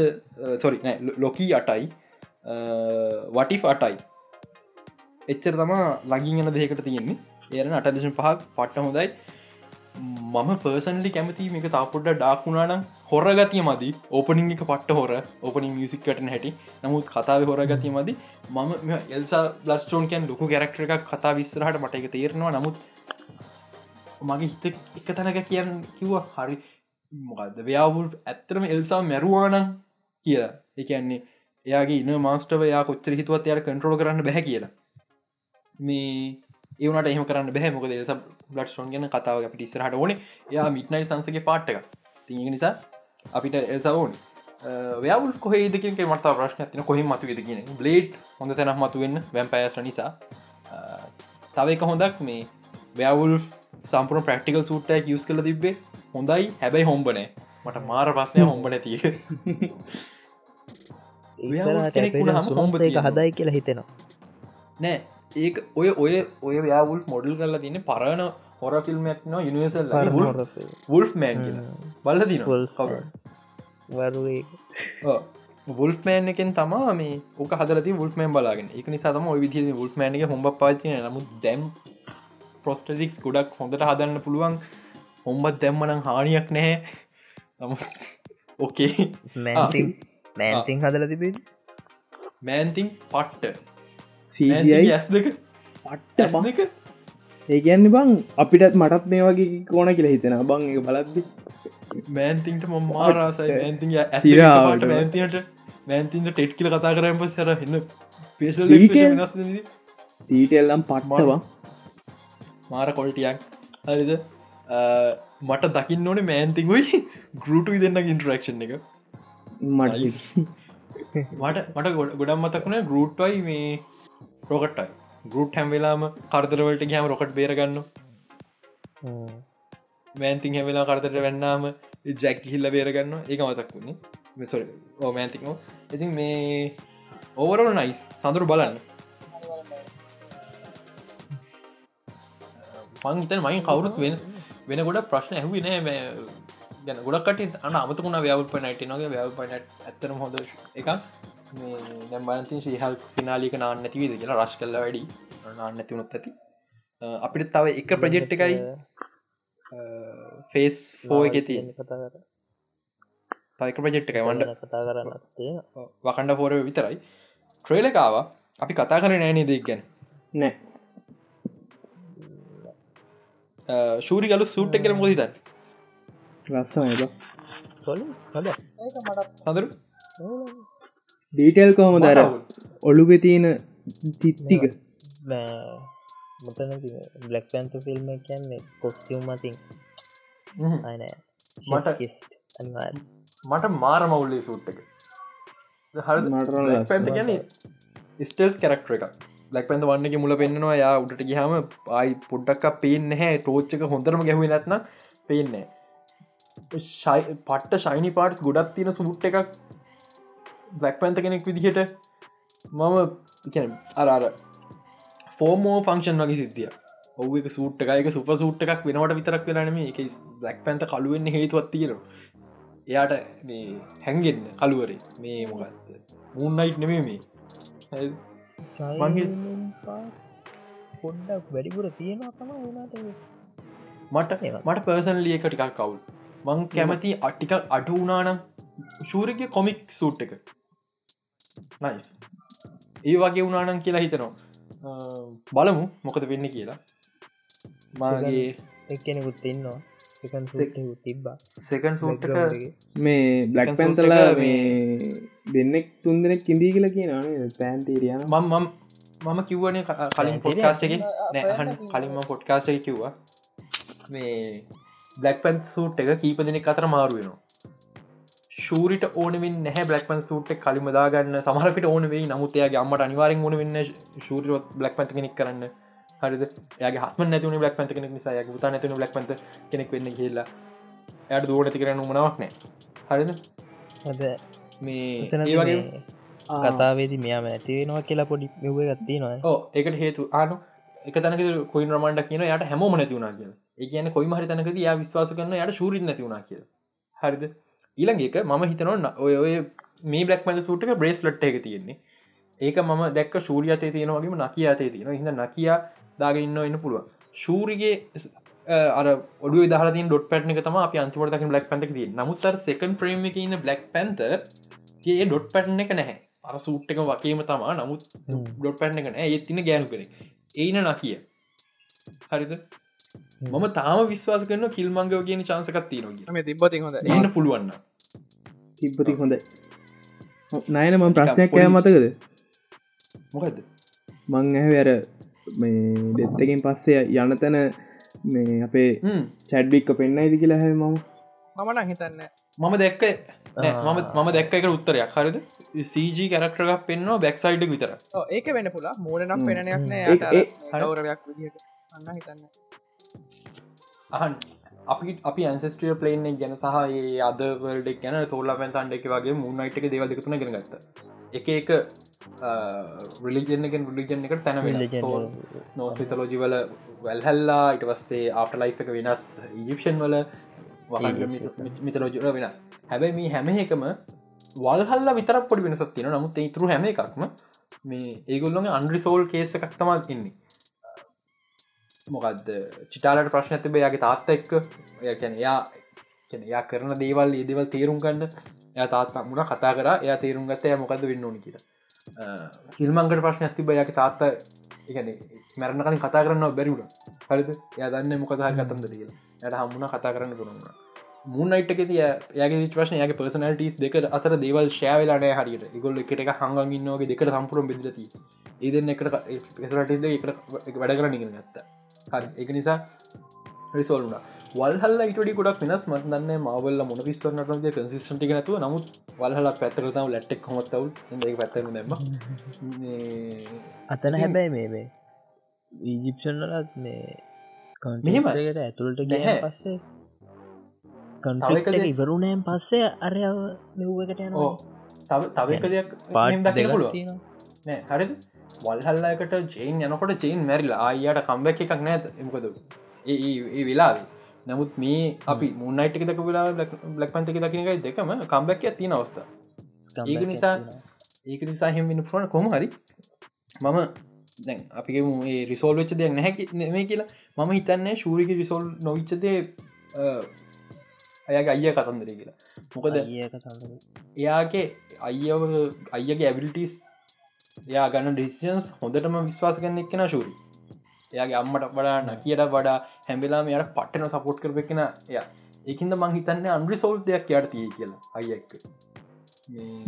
සොරි ලොකී අටයි. වටි අටයි. එච්චර තමා ලගින් යන දෙකට තියෙන්නේ. ඒරන අටදශ පහක් පට්ට හොඳයි. මම පර්සන්ලි කැමති මේක තාපොඩ්ඩ ඩාක්ුණානම් හොරගතිය මදි ඕපනිං එක පට්ට හොර. ඕපනින් මියසික්කට හැටි. නමුත් කතාව හොරගතිය මදි මම එල්සා ලස්ටෝන් කැන් ලොකු ගැරක්ටර එකක් කතා විස්සරහට මට එක තේරෙනවා. නමුත් මගේ හිත එක තැනක කියන්න කිව්ව හරි මොකක්ද ව්‍යාවුල් ඇත්තරම එල්සා මැරුවානං කියලා. එකන්නේ එයාගේ ඉන්න මාස්ටව යා කොච්චර හිතුවත් එයාට කන්ට්‍රෝල කරන්න බැහ කියලා. මේ ඒවනට එහම කරන්න බැහ. මොකද එස බ්ලට් ෝන් ගැන කතාව අපිට ඉස්සරහට ඕන. යා මිට්නයි සංසගේ පාට් එක තිය නිසා අපිට එල්ස ඕන. ව්‍යවල් කොහෙදක මට ප්‍රශ්න ඇතින කොහිම මතු ද කියන බ්ලේඩ් හොඳ තැනක් මතුවෙන්න වැැම්පයස්ට නිසා. තව එක හොඳක් මේ ව්‍යවුල් සම්පුර ප්‍රක්ටිකල් සුට්ටක් යස් කල තිබේ හොඳයි. හැබැයි හොම්බනෑ මට මාර ප්‍රශ්නය හොම්බන තිය හොම්බ හදයි කියලා හිතෙනවා. නෑ. ඒක ඔය ඔය ඔය ව්‍යවුල් මොඩල් කරලා තින්න පරණ හොර ෆිල්ම් න යනිවසල් වුල්් මෑන් බල්ල දින වුල් මෑන් එකෙන් තමා මේ ඕක හදලති වුල් මෑන් බලාගෙන. එක නිසාතම ඔය විදි වුල් මෑන් එක හොඹ පාචන නමු දැම් ප්‍රස්ටටික්ස් ගොඩක් හොඳට හදන්න පුළුවන්. හොම්බත් දැම්මනං හානියක් නැහැ. නම ඕකේ මෑන්තිං හදල තිබේ මෑන්තිං පට්ට. ඇස් දෙක. පට්ට දෙක ඒගැන්න බං අපිටත් මටත් මේ වගේ කෝන කියලා හිතෙන බං එක බලද්දි. මෑන්තින්ට මොම මාරාසයි මෑන්තිට මෑන්තින්ට ටෙට් කියල කතා කරම පස් හර එන්න පේශල් ඊටල්ලම් පට්මවා මාර කොල්ටියක් හරිද? මට දකින්න ඕනේ මෑන්තිංගුයි ගරුටු දෙන්න ඉන්ටරක්ෂන් එක. මට මට මට ගොඩම් මතකුණ ගරුට්ටයි මේ රොකට්ටයි ගරුට් හැම්වෙලාම කරදරවලට ගහම රොකට් බේරගන්න මෑන්තින් හැවෙලා කරතට වෙන්නාම ජැක් හිල්ල බේරගන්න ඒක මතක් වුණේ. මෙසො ඕමෑන්තිකෝ ඉතින් මේ ඕවරල් නයිස් සඳරු බලන්න. මං හිතන් මයින් කවුරුත් වෙන වෙන ගොඩ ප්‍රශ්න ඇහුවේ නෑ. ගැන ගොඩක්ට අන අමතකුණ ව්‍යවල් පනට නොගේ වැවල් පනට ඇතරම හොඳ එකක් දැම්බන්තින් ශීහල් පිනාලික නාන්න නැතිවීද කියලා රශ් කල්ල වැඩි. නාන්න ඇතිවුණොත් ඇති. අපිට තව එක ප්‍රජෙට් එකයි ෆේස් ෆෝ එක තිය තයික ප්‍රජෙට් එකයි. වන්ඩ කතා කරන්න වකණ්ඩ පෝරව විතරයි. ට්‍රේලකාව අපි කතා කර නෑනේ දෙක් ගැන? නෑ. ශූරි ගලු සූට් හොල හොඳ ඒක මටත් හඳරු ඩීටෙල් කොහොම දර ඔළුගෙ තියෙන තිත්තික මතන බ්ලක් පැන්ත ෆිල්ම් කියන්නේ කොස්ටියම් මතින්. අනෑ මට- මට මාර මවුල්ලේ සූට් එක. ස්ටෙල් කරක්ටර එක ලක් පැන්ත වන්නගේ මුල පෙන්න්නවා යා උඩට ගහම ආයි පොඩ්ඩක් පේෙන් හැ ටෝච්චක හොඳරම ගැහුව නැත්න පේන්නේ පට්ට ශයිනි පාටස් ගොඩත් තියෙන සුට් එකක් බ්ලක් පැන්ත කෙනෙක් විදිහට මම අරාර ෆෝමෝ ෆංක්ෂන් වගේ සිද්ධිය ඔව එක සූට් එකක සුප සූට් එකක් වෙනවට විතරක් වෙනම එක බ්ලක් පැන්ත කළුවෙන්න හේතුවත් තියෙනවා. එයාට මේ හැන්ගෙන් කළුවරේ. මේ මොකක්ද මුන්නයිට් නෙමේ මේ. මංගේ- පොඩ්ඩක් වැඩිපුර තියෙනවා තම වුණට මට මට පර්සන්ලිය එක ටිකක් කවුල් මං කැමති අට්ටික අඩු වනානම් ශූරක කොමික් සූට් එක. නයිස් ඒ වගේ වනානන් කියලා හිතනවා. බලමු මොකද වෙන්න කියලා. මගේ එක්කෙනෙකුත් ඉන්නවා. තිබ්බා. සෙකන් සූට් එක මේ බ්ලක් පැන්තලා මේ දෙන්නෙක් තුන් දෙනෙක් ඉඳී කියලා කියන පැන්තීරියන මම මම මම කිව්වන කලින් පොඩ්කාස්ට එක. නෑහන් කලින්ම පොඩ්කාස්ට එක කිව්වා. මේ බ්ලක් පැන් සූට් එක කීප දෙනෙක් අතර මාරුවෙනවා ශූරිට ඕනමින් නැහැ බ්ලක්පන් සූට් කලිම දාගන්න. සමහරකට ඕන වෙයි. නමුත්තයාගේ අම්මට අනිවාරෙන් ඕන වෙන්න ශූරරොත් බ්ලක් පන්ත කෙනෙක් කරන්න. හරිද? යාගේ හස්ම නැතිවන බ්ලක් පන්ත කෙනෙක් නිසා. ය තා නැතින බ්ලක් පන්ත කෙනෙක් වෙන්න කියලා යට දුවට ඇති කරන්න මනාවක් නෑ හරිද? මේ ඒ වගේ කතාවේදි මෙයාම ඇතිවෙනවා කියලා පොඩි මෙව ගත්ති නොය ඕ ඒකට හේතු ආනු එක තනක කොයි රමන්ඩක් කියන යට හැමෝම නැතිවුණා කිය ඒ කියන කොයි මහරි තනකද යා විශ්වාස කරන යට ශූරිත් නැතිවුණා කිය හරිද? ඊළඟක මම හිතනවන්න ඔය ඔය මේ බ්ලක් මද සූටක බ්‍රේස් ලට් එක තියෙන්නේ. ඒක මම දැක් ශූරියතේ තියෙනවගේම නකිය අතේ තියෙන හිද නකියා දාගන්න ඉන්න පුළුව ශූරිගේ අර ඔඩු දහතින් ඩොට් පැට්න තම අප අන්තිමටක බ්ලක් පැන්තක දී නමුත්තර සෙකන් ප්‍රේම ඉන්න බ්ලක් පැන්තගේ ඩොට් පැට්න එක නැහැ. අර සූට් එක වකේම තමා නමුත් ඩොට් පැට්න එක නෑ ඒත්තින ගෑනු කෙනෙ ඒන නකිය හරිද මම. තාම විශ්වාස කරන කිල්මංගව කියන චාන්සකත් තියනගේ මේ තිබ්බති හොඳ එන්න පුළුවන්න තිබ්බති හොඳයි. නයන මම ප්‍රශ්නයක් කෑ මතකද? මොකද මං ඇහැර මේ දෙත්තකින් පස්සේ යන තැන මේ අපේ චැඩ්ඩික්ක පෙන්න්න ඉදි කියලා හැ මම. මමන හිතන්න මම දැක්ක නෑ, මම මම දැක්ක එක උත්තරයක්. හරිද? සීජ කරක්ටරක් පෙන්වා බැක්සයිඩ් විතර ඒක වෙන පුලා මූලනම් ඒ- නෑ ගෞරවයක් විදිහට. අන්න හිතන්න අහන් අපි අපි ඇන්සස්ටිය පලේන් ගැන සහ ඒ අදවලඩක් ගැන තෝල්ලා පැන්තන්ඩ එක වගේ මුන්නයිට එක දේවදකතුන ගෙන ගත්ත. එක එක රිලිජනගෙන් රිලිජන් එකට තැන වෙන නෝස්පිතලෝජිවල වැල්හල්ලා ඉට පස්සේ ආට ලයි් එක වෙනස් ඉජිප්ෂන් වල මිතලෝජර වෙනස්. හැබැයි මේ හැම එකම වල්හල්ල විතර පොඩි වෙනසත් තියෙන නමුත් ඉතුරු හැම එකක්ම මේ ඒගොල්ලොගේ අන්රිසෝල් කේස එකක් තමත් ඉන්නේ මොකක්ද චිටාලට ප්‍රශ්න ඇතිබ යාගේ තාත්ත එක්ක. යැන යා කියන්නේ යා කරන දේවල් ඒ දෙවල් තේරුම් ගන්න එය තාත්තා මුණ කතා කර. එය තේරුම් ගත්ත ය මොකද වෙන්න ඕනි කියලා. හිල්මංකට ප්‍රශ්න ඇතිබ යාගේ තාත්ත එකන මැරණකලින් කතා කරන්න බැරිුණ හරිද? ය දන්න මොකදහ කතන්දර කියලා. යට හම්මුණ කතා කරන්න පුරුණ මුන්නයිටක යාගේ ප්‍රශ්න යාගේ පර්සනල්ටස් දෙක අතර දේවල් ශෑවෙලානෑ හරියට. ඉගොල් එකට එක හංගින්නගේ දෙකට සම්පුරම් බෙදලති ඒදන්න එකට පෙසලටස් එකට වැඩ කරන්න ඉගෙන ගත්ත. හරි. එක නිසා රිසෝල්ුණ වල්හල්ල ඉටඩි ගොඩක් වෙනස් මදන්න මවල්ල මොන පිස්වරනට කන්සිස්ටි නැතුව. නමුත් වල්හල පැත්තරතාව ලැට්ටෙක් හොමත්තවල් ඒ පැත්තර දැම අතන හැබැයි මේ මේ ඊජිප්ෂන්ලත් මේ? කන්ටකට ඇතුළට ගිය නැහැ. පස්සේ කන්ට ඉවරුණයන් පස්සේ අරයාව මෙව්වකට යන තව තව එක දෙයක් පාට්. නෑ. හරිද වල්හල්ලාකට ජේන් යනකොට ජේන් මැරිලා. අයියට කම්බැක් එකක් නෑත. එමකද ඒ වෙලාවේ. නමුත් මේ අපි මුන්නයිට දක වෙලා බ්ලක් පන්ත එක දකිනකයි දෙකම කම්බැක් තියෙන අවස්ථ. ඒක නිසා-. ඒක නිසා හෙමෙන පුරන කොම හරි. මම දැන් අපි රිසෝල් වෙච්ච දෙයක් නැහැ නෙමේ කියලා. මම හිතන්නේ ශූරික රිසෝල් නොවිච්චදේ අයගේ අයිය කතන්දරේ කියලා. මොකද. එයාගේ අයිව අයියගේ ඇවිලිටස් යා ගන්න ඩිසින්ස් හොඳටම විශ්වාස කරන්න එක්කෙන ශූරි එයාගේ අම්මට වඩා නකියට වඩා හැම්බෙලාම යට පට්ටන සපෝට් කරපෙක්ෙන ය ඒකින්ද මං හිතන්න අන්ඩි සෝල් දෙයක් යට තිය කියලා අයික්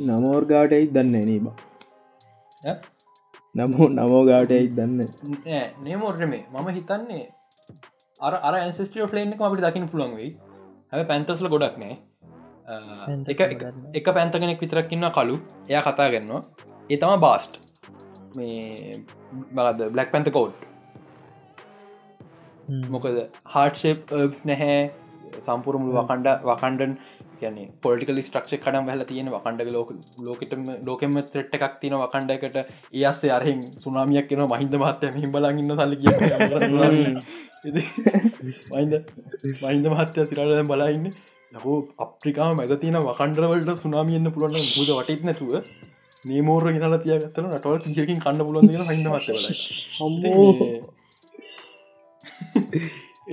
නමෝර්ගාට එයි දන්න නේ බා නමෝ නමෝගාට එයි දන්න නේමෝර්ට මේ මම හිතන්නේ අර අර ඇන්සිස්ටිය ෆලේන් එක අපිට දකින පුළන් වෙයි. හැ පැන්තස්ල ගොඩක් නෑ එක එක පැන්ත කෙනෙක් විතරක්කින්න කලු එයා කතා ගන්නවා ඒ තම බාස්ට් මේ බලද බ්ලක් පැන්ත කෝඩ් මොකද? හාට්ෂප්ර්බ්ස් නැහැ. සම්පුරමුළු වකණ්ඩ වකණ්ඩන් කියන්නේ පොලිකල ස්ට්‍රක්ෂ කඩම් හල තියෙන වකණ්ඩ ලෝක ලෝකටම ලෝකෙම ත්‍රට් එකක් තින වකණ්ඩකට ඒස්සේ අරහෙන් සුනාමියක් කියෙන මහින්ද මහත්තය හිම් බලගන්න සල්ල කිය මයින්ද මයින්ද මහත්තය තිරලද බලයින්න යකෝ අප්‍රිකාම මැද තියන වකණ්ඩවලට සුනාමියන්න පුළන්න බුද වටත් නැතුව නේමෝර ගෙනල තියගත්තන නටවල් සියකින් කන්න පුලන් හිද මත්ත හම්බෝ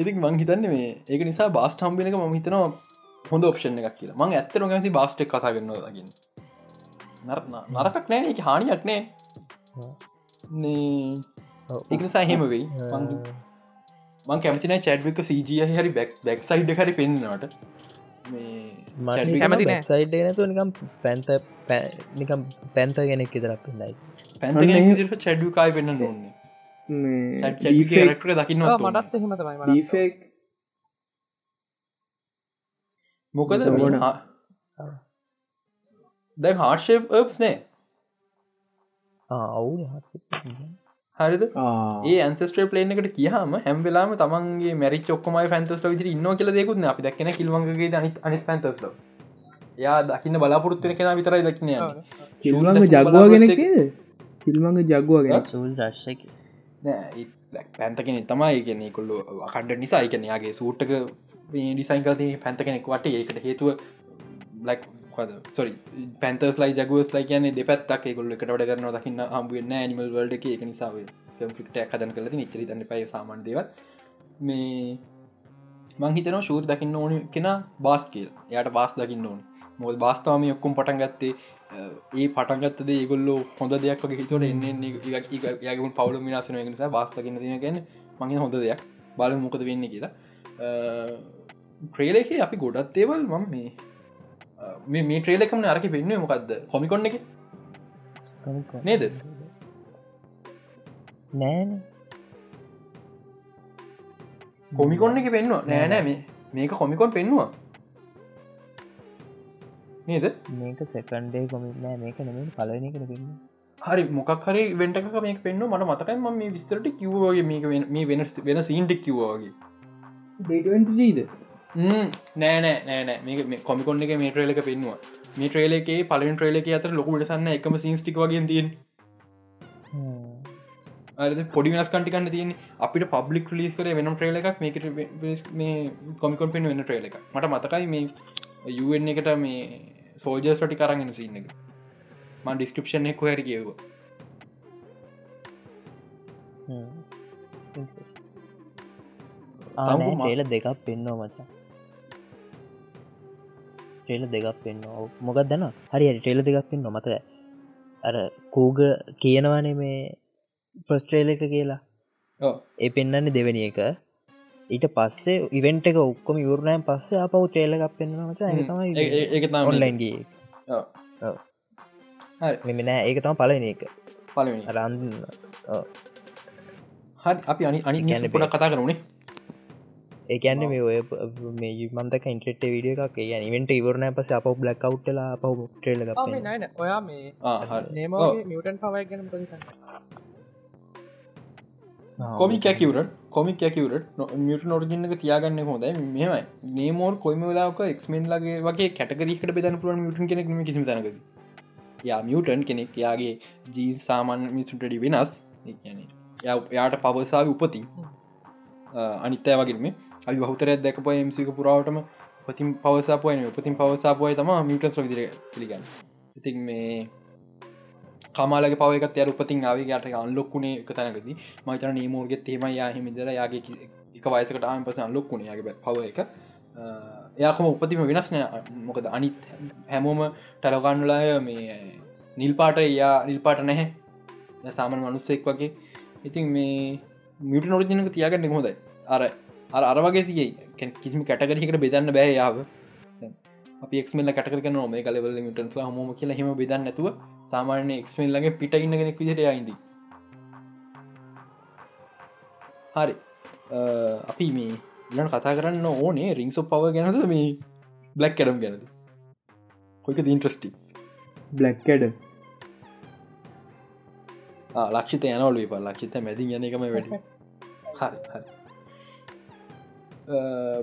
ඉතික් මං හිතන්න මේ ඒක නිසා බාස්ට හම්බෙන එක ම හිතනවා හොඳ ඔප්ෂණ එකක් කියලා. මං ඇත්තර ඇති බාස්ටෙක් කතා කරන්න දකින්න. නරකක් නෑ එක හානියක් නෑ. ඒක නිසා හෙම වෙයි. මං කැමතින චැඩ්වික සජය හරි බැක් බැක් සයිඩ් හරි පෙන්න්නට කැමති සයිඩ් නතු නිකම් පැන්ත නිකම් පැන්ත කෙනෙක් ඉතරක් පින්නයි පැන්ත චැඩ්විකායි පෙන්න්න නොන්නේ රක්ට දකින්න මටත් එහෙම තමයි ෆෙක් මොකද දැ හාර්ෂප් ර්ස් නෑ. අවු හරිද? ඒ ඇන්ස්ට්‍රේ පලේන එකට කියහම හැම්වෙලාම තමන්ගේ මැරි චොක්කමයි පැන්තස්ල විදිර ඉන්න කියල දෙකුත් අපි දක්න කිල්වන්ගේ අනිත් අනිත් පැන්තස්ල යා දකින්න බලාපොරත්තුන කෙන විතරයි දකින කිල්වන්ග ජගවාගෙනකද කිල්මංග ජගවාගෙන සූල් රශ්ක පැන්තකෙන තමයි. කියන්නේ කොල්ලු කණ්ඩ නිසා. එකනයාගේ සූට්ටක ඩිසයින් කලති පැන්ත කෙනෙක් වට. ඒකට හේතුව බ්ලක් සොරි පැන්තස් ලයි ජගුවස් ලයි කියන්නේ දෙපැත්තක්. කොල්ල එකට වැඩ කරන දකින්න හම්බුවන්න නිමල් වල්ඩ එක. නිසාාව කම්පික්ට හදන කලති නිචරි තන්න පය සාමන් දේව මේ මංහිතන ශූර් දකින්න ඕන කෙන බාස් කියල්. යට බාස් දකින්න ඕන මොල් බාස්ථාම ඔක්කුම් පටන් ගත්තේ ඒ පටන්ගත්තද ඒගොල්ලෝ හොඳ දෙයක් වගේ හිතුවට එන්නේ යගුන් පවුල මිනාසන නිසා බාස්තකින්න තින ගැන මගේ හොඳ දෙයක්. බල මොකද වෙන්න කියලා. ට්‍රේලෙක අපි ගොඩත් ඒවල් මම මේ මේ ට්‍රේලකම අරක පෙන්න්නේ මොකක්ද හොමිකොන්න එක? නේද? නෑන කොමිකොන්න එක පෙන්වා නෑනෑ මේ මේක කොමිකොන් පෙන්වා නේද? මේක සෙකන්ඩේ කොමිට නෑ. මේක නෙම පලන කන පෙන්න හරි මොකක් හරි වෙන්ටක මේ පෙන්න්න මට මතකයි ම මේ විස්තරට කිව්වගේ මේක මේ වෙන වෙන සීන්ටෙක් කිව්වාගේ ඩීද නෑ නෑ නෑ මේ කොමිකොන්න එක මේ ට්‍රේලක පෙන්වා මේ ට්‍රේලේ පලින් ට්‍රේලක අතර ලොකුට සන්න එකම සින්ස්ටික් වගේ තියෙන් අද පොඩි වෙනස් කටිකන්න තියන අපිට පබ්ලික් ලිස් කර වෙනම් ට්‍රේල එකක්. මේකට මේ කොමිකොන් පෙන් වෙන ට්‍රේල එක මට මතකයි මේ යුවෙන් එකට මේ සෝජස් ටි කරගෙන සින්න එක. මන් ඩිස්ක්‍රපෂන් එක්ක හැරි කියව ටේල දෙකක් පෙන්නවා මචා. ටේල දෙකක් පෙන්න්න මොකක් දන්න හරි ටේල දෙකක් පෙන්න්න මත අර කූග කියනවානේ මේ ෆස්ට්‍රේල එක කියලා. ඒ පෙන්න්නන්නේ දෙවැනි එක ඊට පස්සේ ඉවෙන්ට එක ඔක්කොම යුරණයන් පස්සේ අප ටේල එකක් පෙන්න්න මචා. තමයි ඔන්ලයින්ගේ මෙමනෑ ඒක තම පලන එක. රන් හරි අපි අනි අනි ගැන පොඩ කතා කරුණේ ඒකන්න මේ ඔය මේ මන්තක ඉන්ට්‍රෙට් විඩිය එකක්. ඒ ඉවෙන්ට ඉවරණ පස අප බ්ලක් අවට්ටලා අප නන ඔයා මේ නේම මියටන් පවයි ගැන කොමි කැකිවරට කොමික් කැකිවරට මියට නොරජින්නක තියාගන්න හොඳයි. මෙමයි නේමෝර් කොයිම වෙලාක එක්මෙන් ලගේ වගේ කැටකරීකට බෙදන පුරුවන් මියටන් කෙනෙක් කිසි තනක යා මියටන් කෙනෙක් යාගේ ජී සාමාන් මිසුටඩි වෙනස්. යාට පවසාාව උපති අනිත්තය වගේම අයි බහතරයක් දැක පොය එමසික පුරාවටම පතින් පවසා පොයන පතින් පවසා පොය තම මිටස් විදිර පිළිගන්න. ඉතින් මේ කමාලගේ පවක ය උපතින් ආවගේට අන්ලොක්ුණේ එක තැනකද. මතන නීමෝර්ගෙ තේම යාහිමිදර යාගේ එක වයසකට ආම පස අන්ලොක්ුණේ යාගේ පව එක. එයාකම උපතිම වෙනස්නය මොකද අනිත් හැමෝම ටැලගන්නලාය මේ නිල්පාට එයා නිල්පාට නැහැ. සාමන් මනුස්සෙක් වගේ. ඉතින් මේ මිට නොරජනක තියාගන්න හොදයි අර අර අර වගේ සියයි කිසිම කැටගරිකට බෙදන්න බෑ යාව එක්මල කටක නොම කලවල මිටන්ල හම කියල හෙම බෙදන්න නැතුව සාමාන්‍ය එක්මල්ලගේ පිට ඉන්නගෙනෙක් විදිට අයිද හරි. අපි මේ ඉලන් කතා කරන්න ඕනේ රිංසෝ පව ගැනද මේ බ්ලක් කඩම් ගැනද? කොයික ඉන්ට්‍රස්ටි බ්ලක්කඩ ලක්ෂිත යනවල ප ලක්ෂිත මැති යන එකම වැඩි. හරි හරි.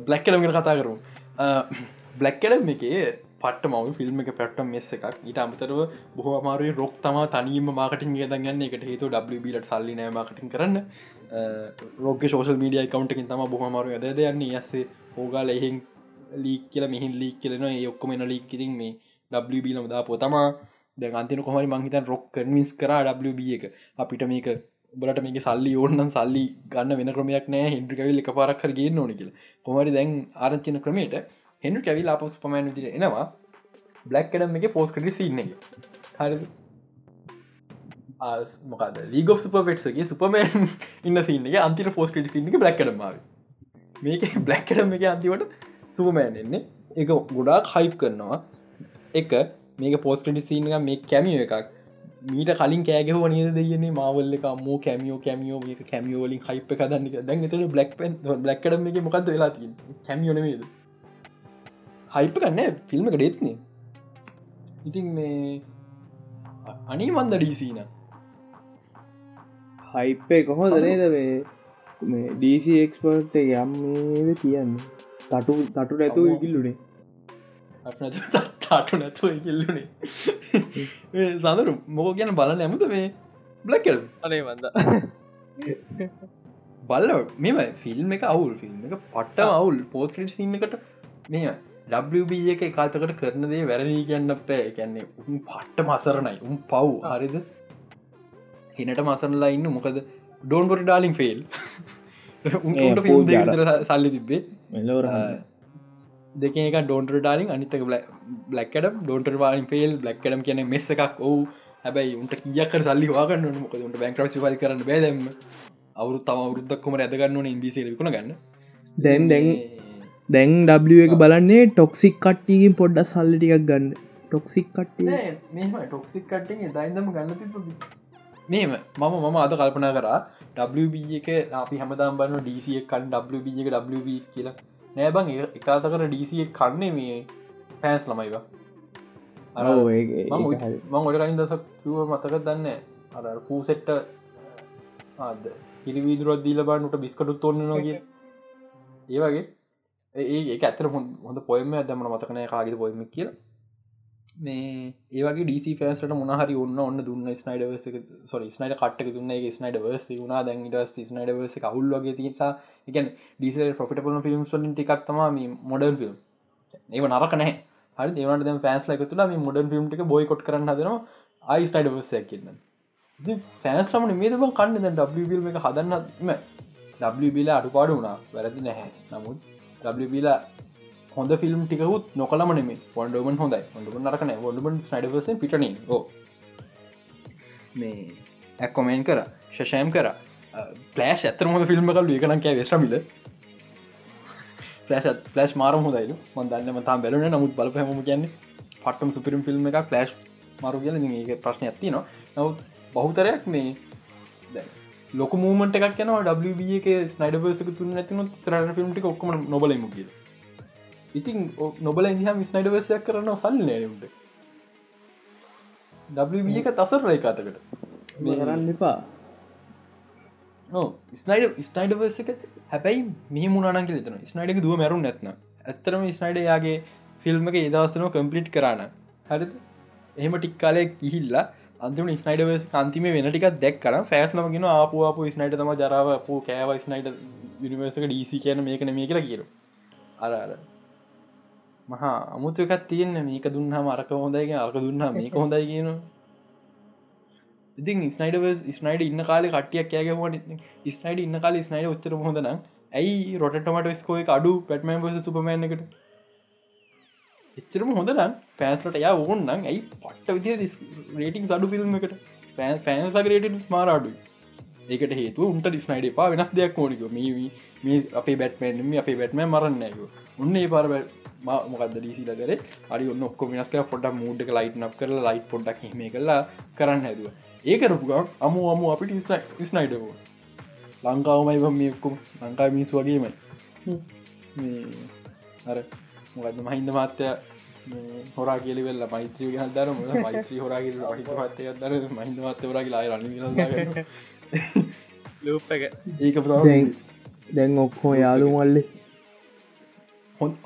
බ්ලක්කඩම් කර කතා කරු බ්ලක්කඩම් එකේ පට මව ෆිල්ම් එක පැට්ටම් මෙස්ස එකක්. ඊට අමතරව බොහ අමාරුවේ රොක් තම තනීම මාකටින් ගන්න එකට හේතු ඩලට සල්ලි නෑ මාකටින් කරන්න. රෝග ෝෂල් මීඩිය කවන්ටකින් තම බොහමාරු ඇද යන්නේ. ඇසේ හෝගා ලෙහින් ලීක් කියල මෙහින් ලීක් කියලන ඔක්කොම එන ලීක් ඉතින් මේ ඩබ දා පොතමා දැ අන්තින කොමරි මංහිතන් රොක් කන්විස් කර ඩබ එක. අපිට මේක බලට මේක සල්ලි ඕන්නන් සල්ලි ගන්න වෙන ක්‍රමයක් නෑ. හින්ඩි කවිල් එක පරක්කර ගේ නොන කියල. කොමරි දැන් ආරංචින ක්‍රමේට හෙන්ු කැවිල් අපස් පමන් විදිර එනවා. බ්ලක් කඩම් එක පෝස් කට සින්න හරි මොකද ලීග සුපපෙට්ගේ සුපමන් ඉන්න සින්නගේ අන්තිර පෝස් කට සින්න බ්ලක් කඩමාව මේක බ්ලක් කඩම් එක අන්තිවට සුපමෑන් එන්නේ. එක ගොඩාක් හයිප් කරනවා. එක මේක පෝස් කට සින්න මේ කැමිය එකක්. මීට කලින් කෑගහ නද දෙයන්නේ මවල්ල එක මෝ කැමියෝ කැමියෝ මේක කැමියෝලින් හයිප කදන්න දැන් එතට බ්ලක් පෙන් බ්ලක් කඩම එක මොකක්ද වෙලා කැමියෝනමේද හයිප කන්න ෆිල්ම් එක ඩෙත්නේ ඉතින් මේ අනි මන්ද ඩීසින හයිපේ කොහොද නේද මේ ඩීසික්ස්පර්ට යම් කියන්න තටු තටු නැතුව ඉකිල්ලුනේ. තාටු නැතුව ඉකිල්ලුනේ. සඳරු මොකෝ ගැන බල නැමද මේ බ්ලක්කල් අනේ වන්ද බල්ල මෙම ෆිල්ම් එක අවුල් ෆිල්ම් එක පට්ට අවුල්. පෝස්ක්‍රට් සිීම එකට මේ WB එක කාතකට කරන දේ වැරදිී කියන්න පෑ කැන්නේ උන් පට්ට මසරණයි උන් පව්. හරිද? හිනට මසරලා ඉන්න මොකද ඩෝන්බොට ඩාලිින් ෆෙල් සල්ලි තිබ්බේ. දෙක එක ඩෝන්ට ඩාලින් අනිතක බ්ලක්කඩ ඩෝන්ට වාලින් ෆෙල් බ්ලක්කඩම් කියන මෙස්ස එකක්. ඔවු. හැබයි උන්ට කියකර සල්ලි වාගන්න මොකද උන්ට බැංක්‍රසි ල් කරන්න බෑදම අවුරු තම වරුද්දක්කොම ඇදගන්නන ඉන්දිසිර විකුණ ගන්න දැන් දැන් දැන් ඩ එක බලන්නේ ටොක්සික් කට්ටියකින් පොඩ්ඩ සල්ලි ටිකක් ගන්න. ටොක්සික් කට්ටිය. ටොක්සික් කට්ටිය දයිදම ගන්න මෙම මම මම අද කල්පනා කරා WB එක අපි හමදාම් බන්න ඩසිය කන් WB එක WB කියලා. නෑබං එකතාකර ඩසිය කන්නේ මේ පෑන්ස් ළමයිවා අර මං ඔඩ කලින් දසක් කිව මතක දන්න අර පූසෙට්ට ආද. හිරිවිදුරත් දීල බානුට බිස්කටු තොන්න නොගේ ඒවගේ ඒ ඇතර හොඳ පොයම ඇදමන මතකනය කාගෙද පොයම කිය මේ ඒවගේ ඩීසි ෆෑස්ට මොනහරි ඔන්න ඔන්න දුන්න ස්නයිඩවස සොරි ස්නයිට කට්ක දුන්න ස්නයිඩ වර්ස වුණා. දැන්ට ස්නයිඩ වර්ස කවුල්ලගේ තිසා එකන් ඩීසල් පොෆිටපල ෆිල්ම් සොලින් ටිකක්තම මොඩන් ෆිල්ම් ඒ නරක නෑ හරි ඒවට දැ ෆෑන්ස් ලක තුලා මේ මොඩන් ෆිල්ම් ටික බොයි කොට කරන්න හදනවා. අයි ස්නයිඩ වර්සයක් කියන්න ෆෑස්ටම මේදම කන්න? දැ ඩිල් එක හදන්නම ඩිල අඩුපාඩු වුණා. වැරදි නැහැ. නමුත් ලා හොඳ ෆිල්ම් ටිකුත් නොකලමනේ වොන්ඩමන් හොඳයි. ොඩ නරකන ොඩමන් නඩවස පිටන ඕ මේ ඇක්කොමෙන් කර. ශෂයම් කර. පලෑශ් ඇතර හොඳ ෆිල්ම් කල් එකන කෑ වෙස්ටමිල පලෑශ පලෑශ් මාර හොදයිල මන්දන්න මතා බැලන නමුත් බලපහම කියන්න පටම් සුපිරම් ෆිල්ම් එක පලෑශ් මරු කියල. ඒ ප්‍රශ්න ඇති නවා නවත් බහුතරයක් මේ ලොක මූමට එකක් යන WB එක ස්නයිඩවර්සක තුන්න ඇතින තරට ෆිල්ම්ටි ඔක්කම නොබලම කිය ඉතින් නොබල ඉහම ස්නයිඩවර්සයක් කරන්න සල්ල නෑට WB එක තසර රයිකාතකට කරන්න එපා. ස්නයිඩ ස්නයිඩවර්ස එක හැබැයි මෙහ මුණන කෙතන ස්නයිඩක දුව මැරුම් නැත්න ඇත්තරම ස්නයිඩ යාගේ ෆිල්ම් එක ඒදවස්තනව කම්පලිට් කරන්න හරිද? එහෙම ටික් කාලය කිහිල්ලා අන්තිම ස්නයිඩවස් අන්තිම වෙන ටික දැක් කර ෆෑස් ලමගෙන ආපුවාපු ස්නයිට තම ජරාව පු කෑව ස්නයිට යනිවර්සක ඩීසි කියන මේකන මේ කියලා කියරු අර අර. මහා අමුතු එකත් තියෙන්න මේක දුන්නා මරක හොඳයිගෙන අරක දුන්නා මේක හොඳයි කියන ඉතින් ස්නයිඩවස් ස්නයිඩ ඉන්න කාල කටියක් කෑගවට ස්නයිඩ ඉන්න කාල ස්නයිඩ උත්තර හොඳන ඇයි රොටමට ස්කෝය අඩු පැටමන් සුපමන් එකට එච්චරම හොඳනම් පෑස්ලට යා ඕන්නම් ඇයි පට්ට විදිර රේටිං සඩු ෆිල්ම් එකට? පෑන් ෆෑන්සගරට මාරාඩු ඒකට හේතු උන්ට ඩිස්නයිඩ පා වෙනස් දෙයක් ඕනික මේ මේ අපේ බැට්මෙන්ම අපේ බැට්ම මරන්නයක උන්න ඒ පාර මොකද ඩීසිල කර? අරි ඔන්න ඔක්කො වෙනස්ක පොඩ මූඩ්ක ලයිට් නක් කරලා ලයිට් පොඩ්ඩක් හිම කරලා කරන්න හැදුව. ඒකරපුගක් අමු අමු අපි ස්නයිඩකෝ ලංකාවමයි මේක්කුම් ලංකා මිස් වගේමයි. අර මොකද මහින්ද මාත්‍ය හොරා කියලි වෙල්ල මෛත්‍රී හදර ම මෛත්‍රී හොරා හිත පත්තය දර මහින්ද මත්ත හොරා ලා රන්න ලූප එක. ඒක දැන් ඔක්කෝ යාලු මල්ලෙ.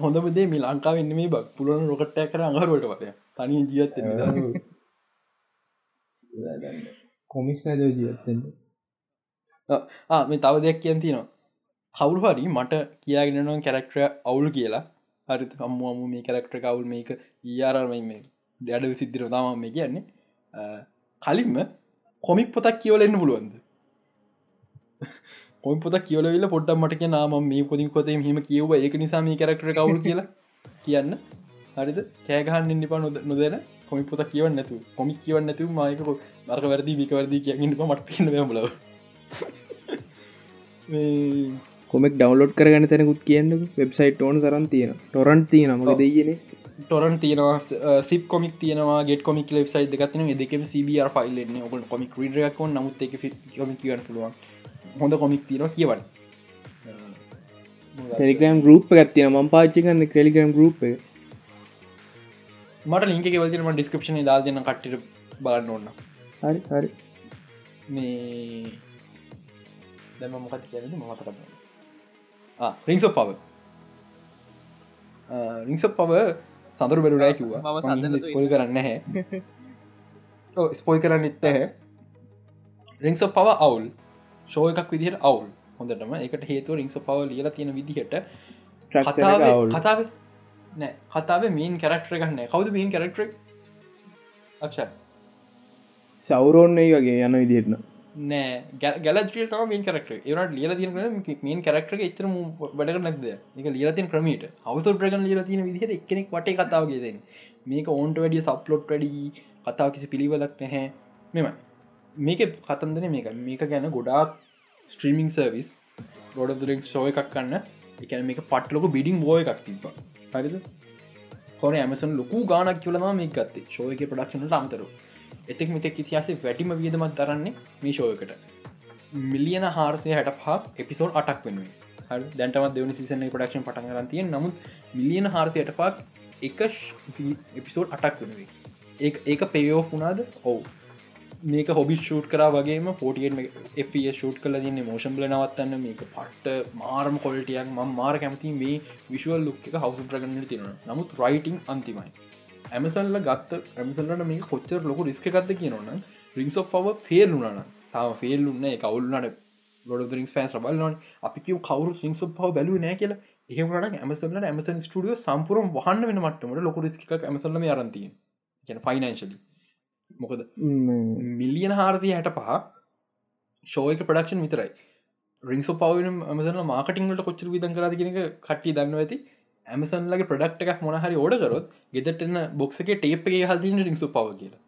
හොඳමදේ මේ ලංකාවන්න මේ බක්. පුලුවන් රොකට්ටය කර අඟරුවට පටය තනි ජීවත් කොමිස් නැද ජීවත්තෙන්ට මේ තව දෙයක් කියන් තිනවා කවුරු හරි මට කියාගෙනනවා කැරක්ටර අවුල් කියලා හරි අම්මුවම මේ කැරක්ටර කවුල් මේක ඊයාරම මේ ඩඩ සිද්ධිර තම මේ කියන්නේ. කලින්ම කොමික් පොතක් කියවලෙන්න්න පුළුවන්ද? කොයි පොත කියවලවෙල පොඩ්ඩක් මට කිය නාම මේ පොතින් කොතේ හිම කියව ඒක නිසා මේ කැරක්ටර කවුල් කියලා. කියන්න. හරිද? කෑගහන්න ඉන්නපා නොද නොදැන. කොමි පොත කියවන්න නැතු කොමික් කියවන්න නැතු මයක මර්ක වැරදි විකවරදි කියන්නට මට පින්න බල කොමෙක් ඩවලෝඩ් කරගන්න තැනකුත් කියන්න වෙබ්සයිට් ඕන සරන් තියෙන ටොරන්් තිය නම දෙයන ටොරන් තියෙනවා සිප කොමික් තියෙනවා ගෙට කොමික් ලෙබ් සයිද ගත්න දෙකම සිබR ෆයිල්ලන්න ඔබ කොමික් රිඩරක්කො නමුත් එක කොමික් කියන්න පුළුවන්. හොඳ කොමික් තියෙනවා කියවන්න. ටෙලිග්‍රම් ගරුප් ගත්තින ම පාචි කන්න ටෙලිග්‍රම් ගරුප් මට ලින්ක වලතිම ඩිස්ක්‍රපෂන දා දෙන්න කට්ට බලන්න ඕන්න හරි හරි. මේ දැම මොකත් කියද මත කරන්න රිංසෝ පව රිංසෝ පව සඳරු බැරුරෑ කිව්වා. ස්පොල් කරන්න හැ ස්පොල් කරන්න ඉත්ත හැ රිංසෝ පව අවුල් ෂෝ එකක් විදිහට අවුල් හොඳටම. එකට හේතු රිංසෝ පව ලියලා තියෙන විදිහට කතාව කතාව නෑ කතාව මීන් කැරක්ටර ගන්න කවුද මීන් කැරක්ටර අක්ෂ සෞරෝන්නේ වගේ යන විදිරන නෑ. ගැලටිය තම මීන් කරක්ට ඒනට ලියල තින මීන් කරක්ට එතර වැඩක නැද එක ලියලතින් ක්‍රමීට හවස ප්‍රගන් ලියල තින විදිහට එකනෙක් වට කතාවගේදෙන් මේක ඕන්ට වැඩිය සප්ලොට් වැඩි කතාව කිසි පිළිවලක් නැහැ. මෙම මේක කතන්දන මේක මේක ගැන ගොඩාක් ස්ට්‍රීමිං සර්විස් ගොඩ දුරෙක් ශෝය එකක් කන්න එකන මේක පට්ලොක බිඩිං බෝය එකක් තිබ හරිද? කොන ඇමසන් ලොකු ගානක් කියලම මේ ගත්තේ. ශෝයක ප්‍රඩක්ෂනට අමතරු එතෙක් මෙතෙක් ඉතිහාසේ වැටිම වියදමත් දරන්නේ මේ ශෝයකට මිලියන හාරසය හැට පහක් එපිසෝඩ් අටක් වෙනුවෙන්. දැන්ටමත් දෙවනි සිසන පඩක්ෂන් පටන් කරන්තිය නමුත් මිලියන හාරසයට පක් එක එපිසෝඩ් අටක් වෙනුවේ ඒක පේෝ පුනාද ඔවු. මේක හොබි ෂූට් කර වගේම ෆෝටිය ෂූට් කල තින්න මෝෂන් බල නවත්තන්න මේක පට්ට මාරම කොල්ටියක් ම මාර කැමති මේ විශුවල් ලුක් එක හවස ප්‍රගන්න තියෙන නමුත් රයිටිං අන්තිමයි. ඇමසල්ල ගත්ත ඇමසල්ලට මේ කොච්චර ලොක රිස්ක ගත්ත කියනවන්න රිින්ස් ඔව ෆේල්ලුනන තාම ෆේල්ලුන්න කවුල්ලට ලොඩ රිින්ස් ෆෑන්ස් රබල්ලන අපි කවරු සිංස පව බැලු නෑ කියලා. ඒකට ඇමසල්ල ඇමසන් ස්ටඩිය සම්පුරම් වහන්න වෙන මටමට ලොක රිස්ක ඇමසල්ලම අරන්තිය කියන ෆයිනන්ශලි මොකද මිලියන හාරසය හැට පහ ෂෝයක ප්‍රඩක්ෂන් විතරයි රිංස පවන මසන මාකටිංට කොච්චර විදන් කරද කියෙනක කට්ටි දන්න ඇති. ඇමසන්ලගේ ප්‍රඩක්් එකක් මොනහරි ඕඩකරොත් ගෙදටන්න බොක්සක ටේප් එක හතින රිංසු පව කියලා.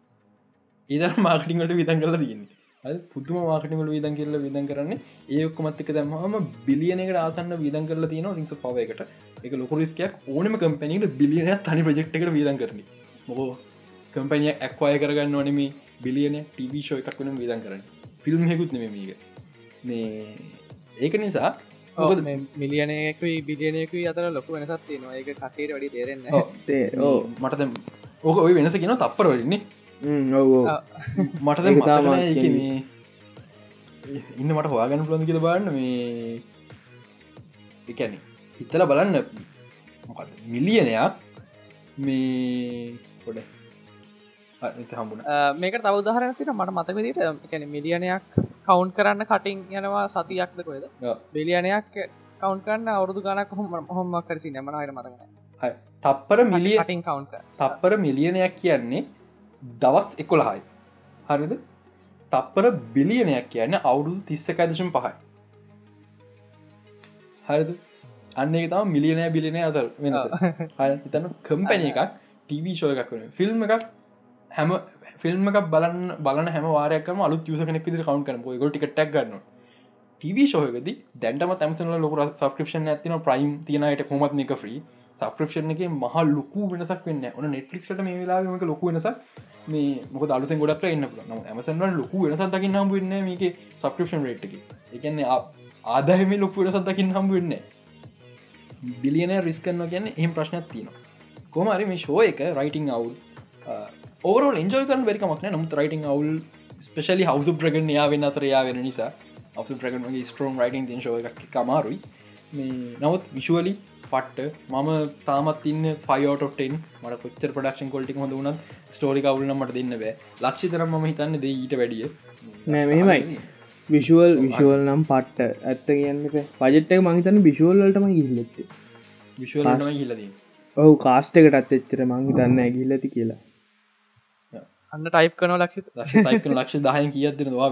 ඒදර මාකටිංට විදන් කරලා දන්නේ පුතුම මාකටිමල විදන් කියල විදන් කරන්න. ඒක්කොමත්තක දම්හම බිලියනකට ආසන්න විදන් කරලා තියන රිංස පව එකට එක ලොකරිස්කයක් ඕනම කම්පැනීට බිලියන තනි ප්‍රජෙක්් එකට විදන් කරන මොකෝ? කම්පනිය ඇක්වාය කරගන්න ඕනෙම බිලියන ටීවිෂෝ එකක් වන විදන් කරන්න. ෆිල්ම් හෙකුත් නෙම මේක. මේ ඒක නිසා මොකද මිලියනයකුයි බිලියනයකුයි අතර ලොකු වෙනසත් තියෙනවා. ඒක කටේට වැඩි තේරෙන්න ඕ මටද ඕක ඔය වෙනස කියෙන තප්පර වලන්නේ මටද මතාමයි ඉන්න මට හවාගන්න පුළන්ද කියල බන්න මේ එකැන හිතල බලන්න මොකද මිලියනයක් මේ පොඩ හම්බුණ මේක තවදහරන තින මට මතකදිට එකැන මිලියනයක් කවුන්් කරන්න කටින් යනවා සතියක්ද කොයද බිලියනයක් කවුන් කරන්න අවුරදු ගනක් හොම හොම කරසි නමනයට මතගන තප්පර මිලිය ටින් කවුන්් තප්පර මිලියනයක් කියන්නේ දවස් එකොළහයි. හරිද? තප්පර බිලියනයක් කියන්න අවුරුදු තිස්සක ඇදශම් පහයි. හරිද? අන්න තම මිලියනය බිලිනය අතර වෙනස. හිතන කම්පැන එකක් ටීවී ෂෝ එකක් වන ෆිල්ම් එකක් හැම ෆිල්ම් එකක් බලන්න බලන හැම වාරයකම අලු යස කෙනෙක් විදි කවන්් කරන ගො ටිකටක් ගන්න ටව ශෝයකද දැන්ටම තැමසන ලොක සබස්ක්‍රපෂන් ඇතින ප්‍රයිම් තියනයට කොමත් එක ්‍රී සබස්ක්‍රපෂන් එක මහ ලොකු වෙනසක් වෙන්න ඕන නෙට්ලික්ට මේ වෙලාමක ලොකු වෙනසක්. මේ මොක අලුත ගොඩක් එන්න ඇමසන් ලොකු වෙනසක් දකින්න හම් වෙන්න මේක සබස්ක්‍රපෂන් රේට් එක. එකන්නේ ආදාහම ලොකු වෙනසක් දකින්න හම් වෙන්න බිලියන රිස්කන්න ගැන්න එහම ප්‍රශ්නයක් තියෙනවා. කොමරි මේ ශෝ එක රයිටං අවුල්. ඕවරල් එන්ජෝයකන් වැරිකමක්න නමුත් රයිටං අවුල් ස්පෙශලි හවසු ප්‍රගන් යා වෙන්න අතර යා වෙන නිසා. අවසු ප්‍රගන්ගේ ස්ට්‍රෝම් රයිටන් ශෝ එකක් කමාරුයි මේ නමුත් විශුවලි පට්ට මම තාමත් ඉන්න ෆයිෝටෙන් මට කොච්චර පඩක්ෂන් කොල්ටි හොඳ වුණත් ස්ටෝරි කවුල මට දෙන්න බෑ. ලක්ෂි තරම් ම හිතන්න ද ඊට වැඩිය. නෑ මෙහෙමයි. විශුවල් විශුවල් නම් පට්ට. ඇත්ත කියන්න පජට්ක මහිතන විශුවල්ලටම ගිල්ලෙත් විශුවල හිලද ඔහු කාස්ටකටත් එච්චර මංහි දන්න ඇගිල්ලති කියලා අන්න ටයිප් කන ලක්ෂ ලක්ෂ ලක්ෂ දහය කියදෙනවා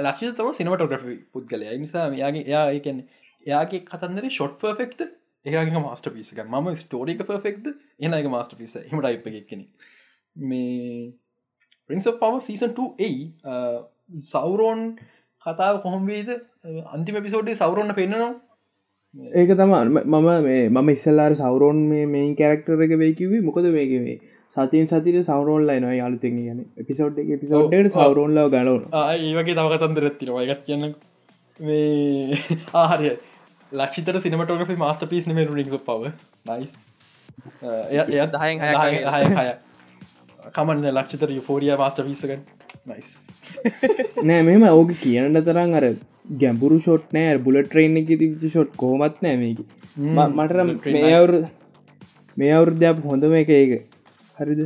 ලක්ෂ තම සිනමටෝග්‍රි පුද්ගලය. නිසා යාගේ එයා එකන්නේ එයාගේ කතන්දර ෂොට් පර්ෆෙක්ට ඒගේ මස්ට පිස එක ම ස්ටෝරික පෙක්ද එන එක මස්ට පිස එම ටයිප එකක්කෙන මේ රිංස් පව සීසන් 2 සෞරෝන් කතාව කොහොම්වේද අන්තිම පිසෝඩේ සෞරෝන්න පෙන්න්නනවා ඒක තමා මම මේ මම ඉස්සල්ලාර සෞරෝන් මේ මේන් කැරක්ටර එක වේකිවේ මොකද මේකවේ සතින් සතිර සෞරෝන්ලයි නොයි අලුතෙන් ගැන පිසෝඩ් එක පිසෝඩ්ට සෞරෝන්ලාව ගලවන ඒවගේ තව කතන්දර තිරවා එකත් කියන්න මේ ආහරය ලක්ෂිතර සිනමටෝග්‍රි මස්ට පිස් නෙම රුනික් පව නයිස් එය දහයෙන් හය හය කමන්න ලක්ෂිතර යුෆෝරිය මාස්ට පිසක නයිස් නෑ මෙම ඕක කියනට තරන් අර ගැම්පුරු ෂොට් නෑ. බුල ට්‍රේන් එක තිච්ච ෂොට් කෝමත් නෑමකි මට මේ අවුරු මේ අවුරුද්‍යාප හොඳම එක ඒක හරිද?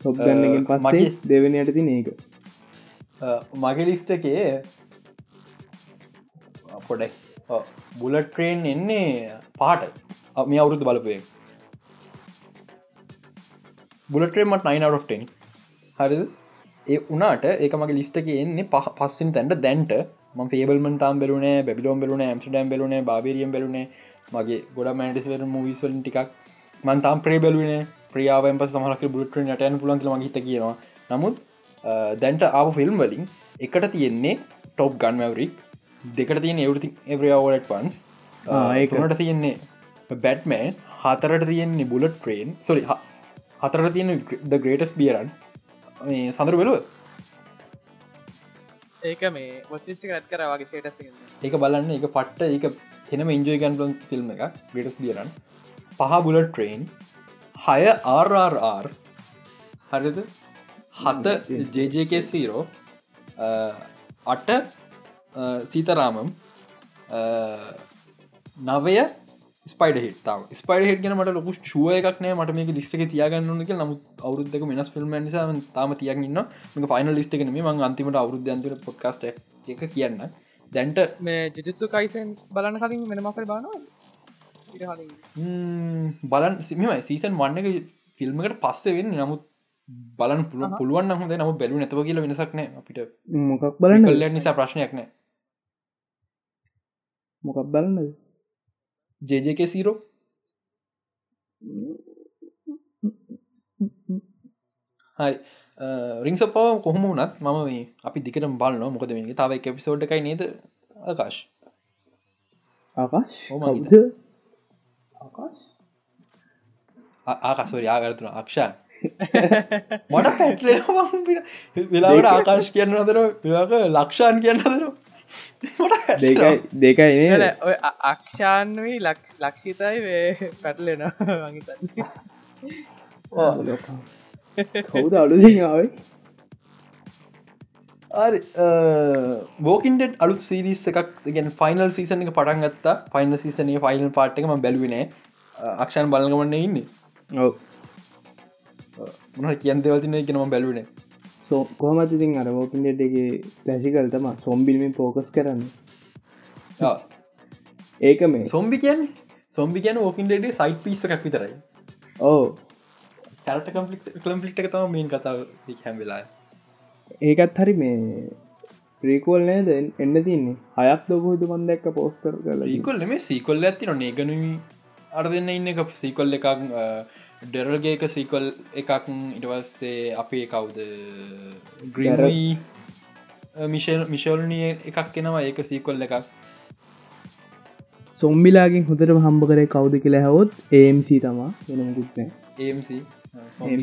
සොබ් ගන්නකින් පස්සේ දෙවනයට තින ඒක මගේ ලිස්ට එකේ පොඩයි බුලට් ට්‍රේන් එන්නේ පාට මේ අවුරුදු බලපය බුලට්‍රේමට 9ටෙන් හරිද? ඒ උනාට ඒක මගේ ලිස්ටක එන්නේ පහ පස්සෙන් තැන්ට දැන්ට. ම ේබල්මන් තාම් බෙලුනේ බැබිලෝම් බෙලුන ඇම්ස්ටම් බෙලුනේ බාබරියම් බෙලුනේ මගේ ගොඩ මෑන්ටිස්වර මවිස්වලින් ටිකක් මන්තාම් ප්‍රේ බැලුනේ ප්‍රියාවෙන් පස සමහලක බුලට්‍රන් යටයන් පුලන්ල මහිත කියනවා නමුත් දැන්ට ආව ෆිල්ම් වලින් එකට තියෙන්නේ ටොප් ගන් මැවරික් දෙකට තියෙන එවරති එවරෝලට පන්ස් ඒකනට තියෙන්නේ බැට්මෑන් හතරට තියෙන්නේ බුලට් ට්‍රේන් සොරි හතරට තියෙන ද ග්‍රේටස් බියරන් මේ සඳර බෙලුව ඒක මේ ොස්ටික ඇත් කර වගේ සේටස ඒක බලන්න එක පට්ට ඒක හෙනම ඉන්ජෝයගන්ලන් ෆිල්ම් එක ග්‍රටස් බියරන් පහ බුලට් ට්‍රේන් හය RRR හරිද? හත ජජක සීරෝ අට සීතරාමම් නවය ස්පයිඩ හිටතාව ස්පයිඩ හිට ගෙන මට ලොකු ශුව එකක් නෑ. මට මේක ලිස්ටක තියාගන්නක නමුත් අවුරුද්දක මෙනස් ෆිල්ම් නිසා තාම තියගන්න ම ෆයිනල් ලිස්ටක ම ම අන්තිමට අවුද්ධන්තර පොඩ්කාස්ට එක කියන්න. දැන්ට මේ ජිජිත්සු කයිසන් බලන්න කලින් වෙනමකර බානවා බලන් සිමයි සීසන් වන්න එක ෆිල්ම්මකට පස්සේ වෙන්න නමුත් බලන් පුළුවන් හොද නම බැලු නැතව කියල වෙනසක්න අපිට මොකක් බලන්න කල්ල නිසා ප්‍රශ්නයක් නෑ. මොකක් බලන්නද? ජේජක සීරෝ හරි රිංස පව කොහොම වනත් මම මේ අපි දිකට බලන්න මොකද මේ තාව එක පිසෝඩ් එකයි නේද ආකාශ? ආකාශ ආකාශ? ආකාශ යාගරතුන අක්ෂාන් මට පැටල වෙලාවට ආකාශ කියන්න අදර වෙලාක ලක්ෂාන් කියන්න අදර දෙකයි දෙකයි ඔය අක්ෂාන්වී ලක්ෂිතයි පැටලෙන කවුද අලුදාවේ අරි බෝකින්ට අලු සිරිස් එකක් ගෙන් ෆයිනල් සීසන එක පටන් ගත්තා. ෆයිනල් සීසනය ෆයිනල් පාට් එකම බැලුවනේ අක්ෂන් බලගමන්න ඉන්න. ඔව. මොන කියන් දෙවතින එකනම බැලුවනේ සෝ කොහමතිතින් අර ෝපින්ටගේ ලැසිකල් තම සොම්බිල්මින් පෝකස් කරන්න? ඒක මේ. සොම්බි කියන් සොම්බි කියන ෝකින්ඩේ සයිට් පිස්ස එකක් විතරයි. ඕ කැරට කම්පලික් කලම්පලික්ට එක තම මේන් කතාව හැම් වෙලා ඒකත් හරි මේ ප්‍රීකෝල් නේද? එන්න තින්නේ හයක් දොබහුතු මන්දක්ක පෝස්ටර් කල ඒකොල් මේ සීකොල්ල ඇති නො ඒගනුවී අර දෙන්න ඉන්න එක සීකොල් එකක් ඩෙරල්ගේක සීකොල් එකක් ඉටවස්සේ අපේ කවුද? ග්‍රීරී මිශල් මිශල්නිය එකක් කෙනවා ඒක සීකොල් එකක්. සොම්බිලාගෙන් හොඳට හම්බ කරේ කවුද කියලා හැවොත් ඒම්C තමා වෙනමුකුත්න ඒම්C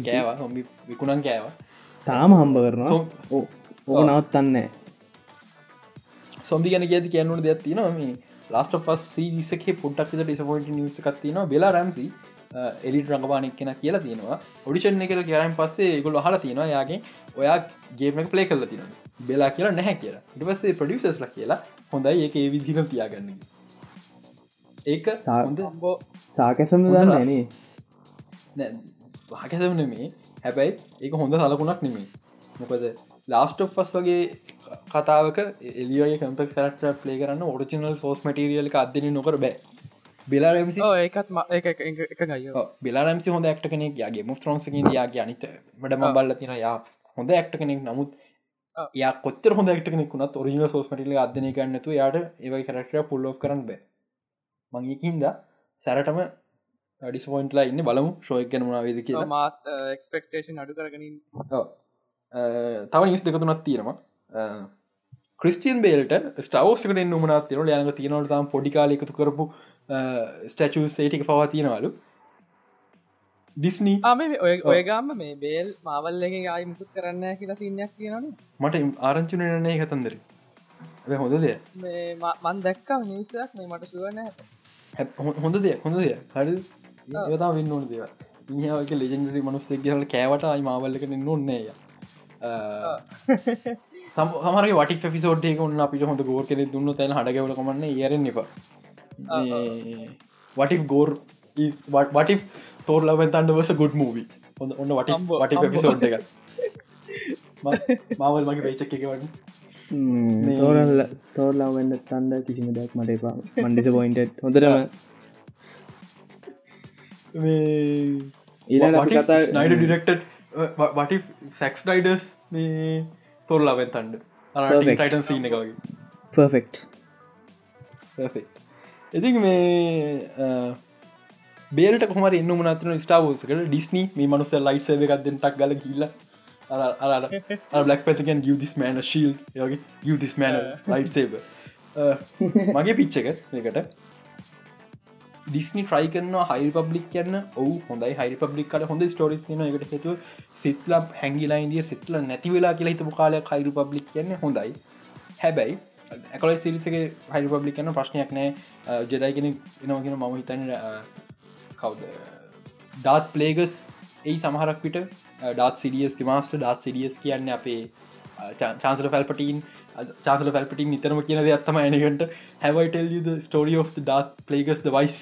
කෑවා. හොම්බි විකුණන් කෑවා තාම හම්බ කරනවා. ඕ නවත්තන්න. සොම්දි ගැන ගති කියන්නුට දෙයක් තිනවා මේ ලාස්ට පස් සීසක පුටක් ඩිසපොයිට නිස කත්තින වෙලා රැම්සි එලිට රඟපානෙක් කෙන කියලා තියෙනවා. ඔඩිෂන් එක කියරන් පස්සේ ගොල හලා තියෙනවා. යාගේ ඔයා ගේමක් ප්ලේ කල්ල තින බෙලා කියලා නැහැ කියලා. ඉට පස්සේ ප්‍රඩියසස්ල කියලා හොඳයි ඒක ඒ විදින තියාගන්න ඒක සාබෝ සාකැසම දන්න නේ. වාකැසම නෙමේ හැබැයි ඒක හොඳ සලකුණක් නෙමේ මොකද ලාස්ට ෆස් වගේ කතාවක එලියගේ කම්පක් කරට පලේ කරන්න ඔරිිනල් සෝස් මටරියල අදන නොකර බෑ. බෙලාරමසි ඒකත් එක බෙලාරමසි හොඳ ඇක්ට කෙනෙක් යාගේ මුස් ත්‍රන්සකින් යාගේ අනිත වැඩම බල්ල තින යා හොඳ ඇක්ට කෙනෙක්. නමුත් යා කොත්තර හොඳ ක්ට කෙනෙකුනත් ඔරිින සෝස් මටිල අදනය කරන්නතු යාට ඒවයි කරක්ට පුල්ලෝ කරන්න බෑ. මංගේකින්ද සැරටම ඩිස්පොයින්ටලා ඉන්න. බලමු ශෝයක් ගැනමනා වේද කිය මාත් එක්ස්පෙක්ටේෂන් අඩු කරගනින් තව නිස් දෙකතුනත් තියෙනවා. ක්‍රිස්ටියන් බේල්ට ස්ටවස්කට නුමනත් තින යනක තියනවට තම් පොඩිකාල එකතු කරපු ස්ටචූ සේටික පවා තියෙනවලු. ඩිස්නී ආම ඔය ඔයගම මේ බේල් මාවල්ලගේ ආය මුකුත් කරන්න කියලා සින්නයක් කියනන මට ආරංචුනනේ කතන්දර. හොඳ දෙය මන් දැක්කම නිසයක් මේ මට සුවන හොඳ දෙය හොඳ දෙය හරි ඒතා වෙන්න ඕන දෙව ඉහක ලෙජෙන්ඩරි මනුස්සෙක් කියල කෑවට අයි මාවල්ලක නොන්නේය සමර වට ෆිසෝට්ක ඔන්න අපිට හොඳ ගෝර කෙනෙ දුන්න තැන හඩගවල කමන්න ඒරෙන් එප. වටි ගෝර් වටි තෝර ලබෙන් තන්ඩවස ගුඩ් මූවි හොඳ ඔන්න වට වට පිසෝට් එක මාවල් මගේ පේචක් එක වන්න. තෝරල්ල තෝරලා වෙන්න තන්ද කිසිම දෙයක් මට එපා. මන්ඩිස පොයින්ට හොඳරම නයිඩ ඩිරෙක්ට වට සැක්ස් ඩයිඩස් මේ තොරලාවෙන් තන්ඩ ටයිටන් සීන එක වගේ. පර්ෆෙක්් ඉති මේ බේලට කොමර ඉන්න මනතන ස්ටාවෝසකට ඩිස්නී මේ මනුස ලයිට් සේව එකක් දෙටක් ගල කියල්ල බ්ලක් පැතිකන් ගියදිස් මෑන ශීල් යගේ ගියදිස් මෑන ලයිට් සේබ මගේ පිච්ච එක එකට ඩිස්නි ට්‍රයි කරන හයි පබ්ලික් කියන්න ඔහු හොඳයි හයි පබ්ලික් කට හොඳ ස්ටෝරිස් න එකට හතු සිත්ල හැගිලා ඉදිය සිත්ල නැති වෙලා කියලා හිතපු කාලයක් හයිරු පබ්ලික් කියන්න හොඳයි. හැබැයි ඇකල සිරිසගේ හයි පබ්ලික් කන්න ප්‍රශ්නයක් නෑ. ජෙඩයිගෙන එනවගෙන මම හිතන්න කවද? ඩාත් පලේගස් ඒ සමහරක් පිට ඩාත් සිරියස් මාස්ට ඩාත් සිරියස් කියන්න අපේ චාන්සල පැල්පටීන් චාසල පැල්පටින් නිතරම කියන ඇත්තම ඇනකට හැවයිටල් ස්ටෝරිය of ඩාත් පලේගස් වයිස්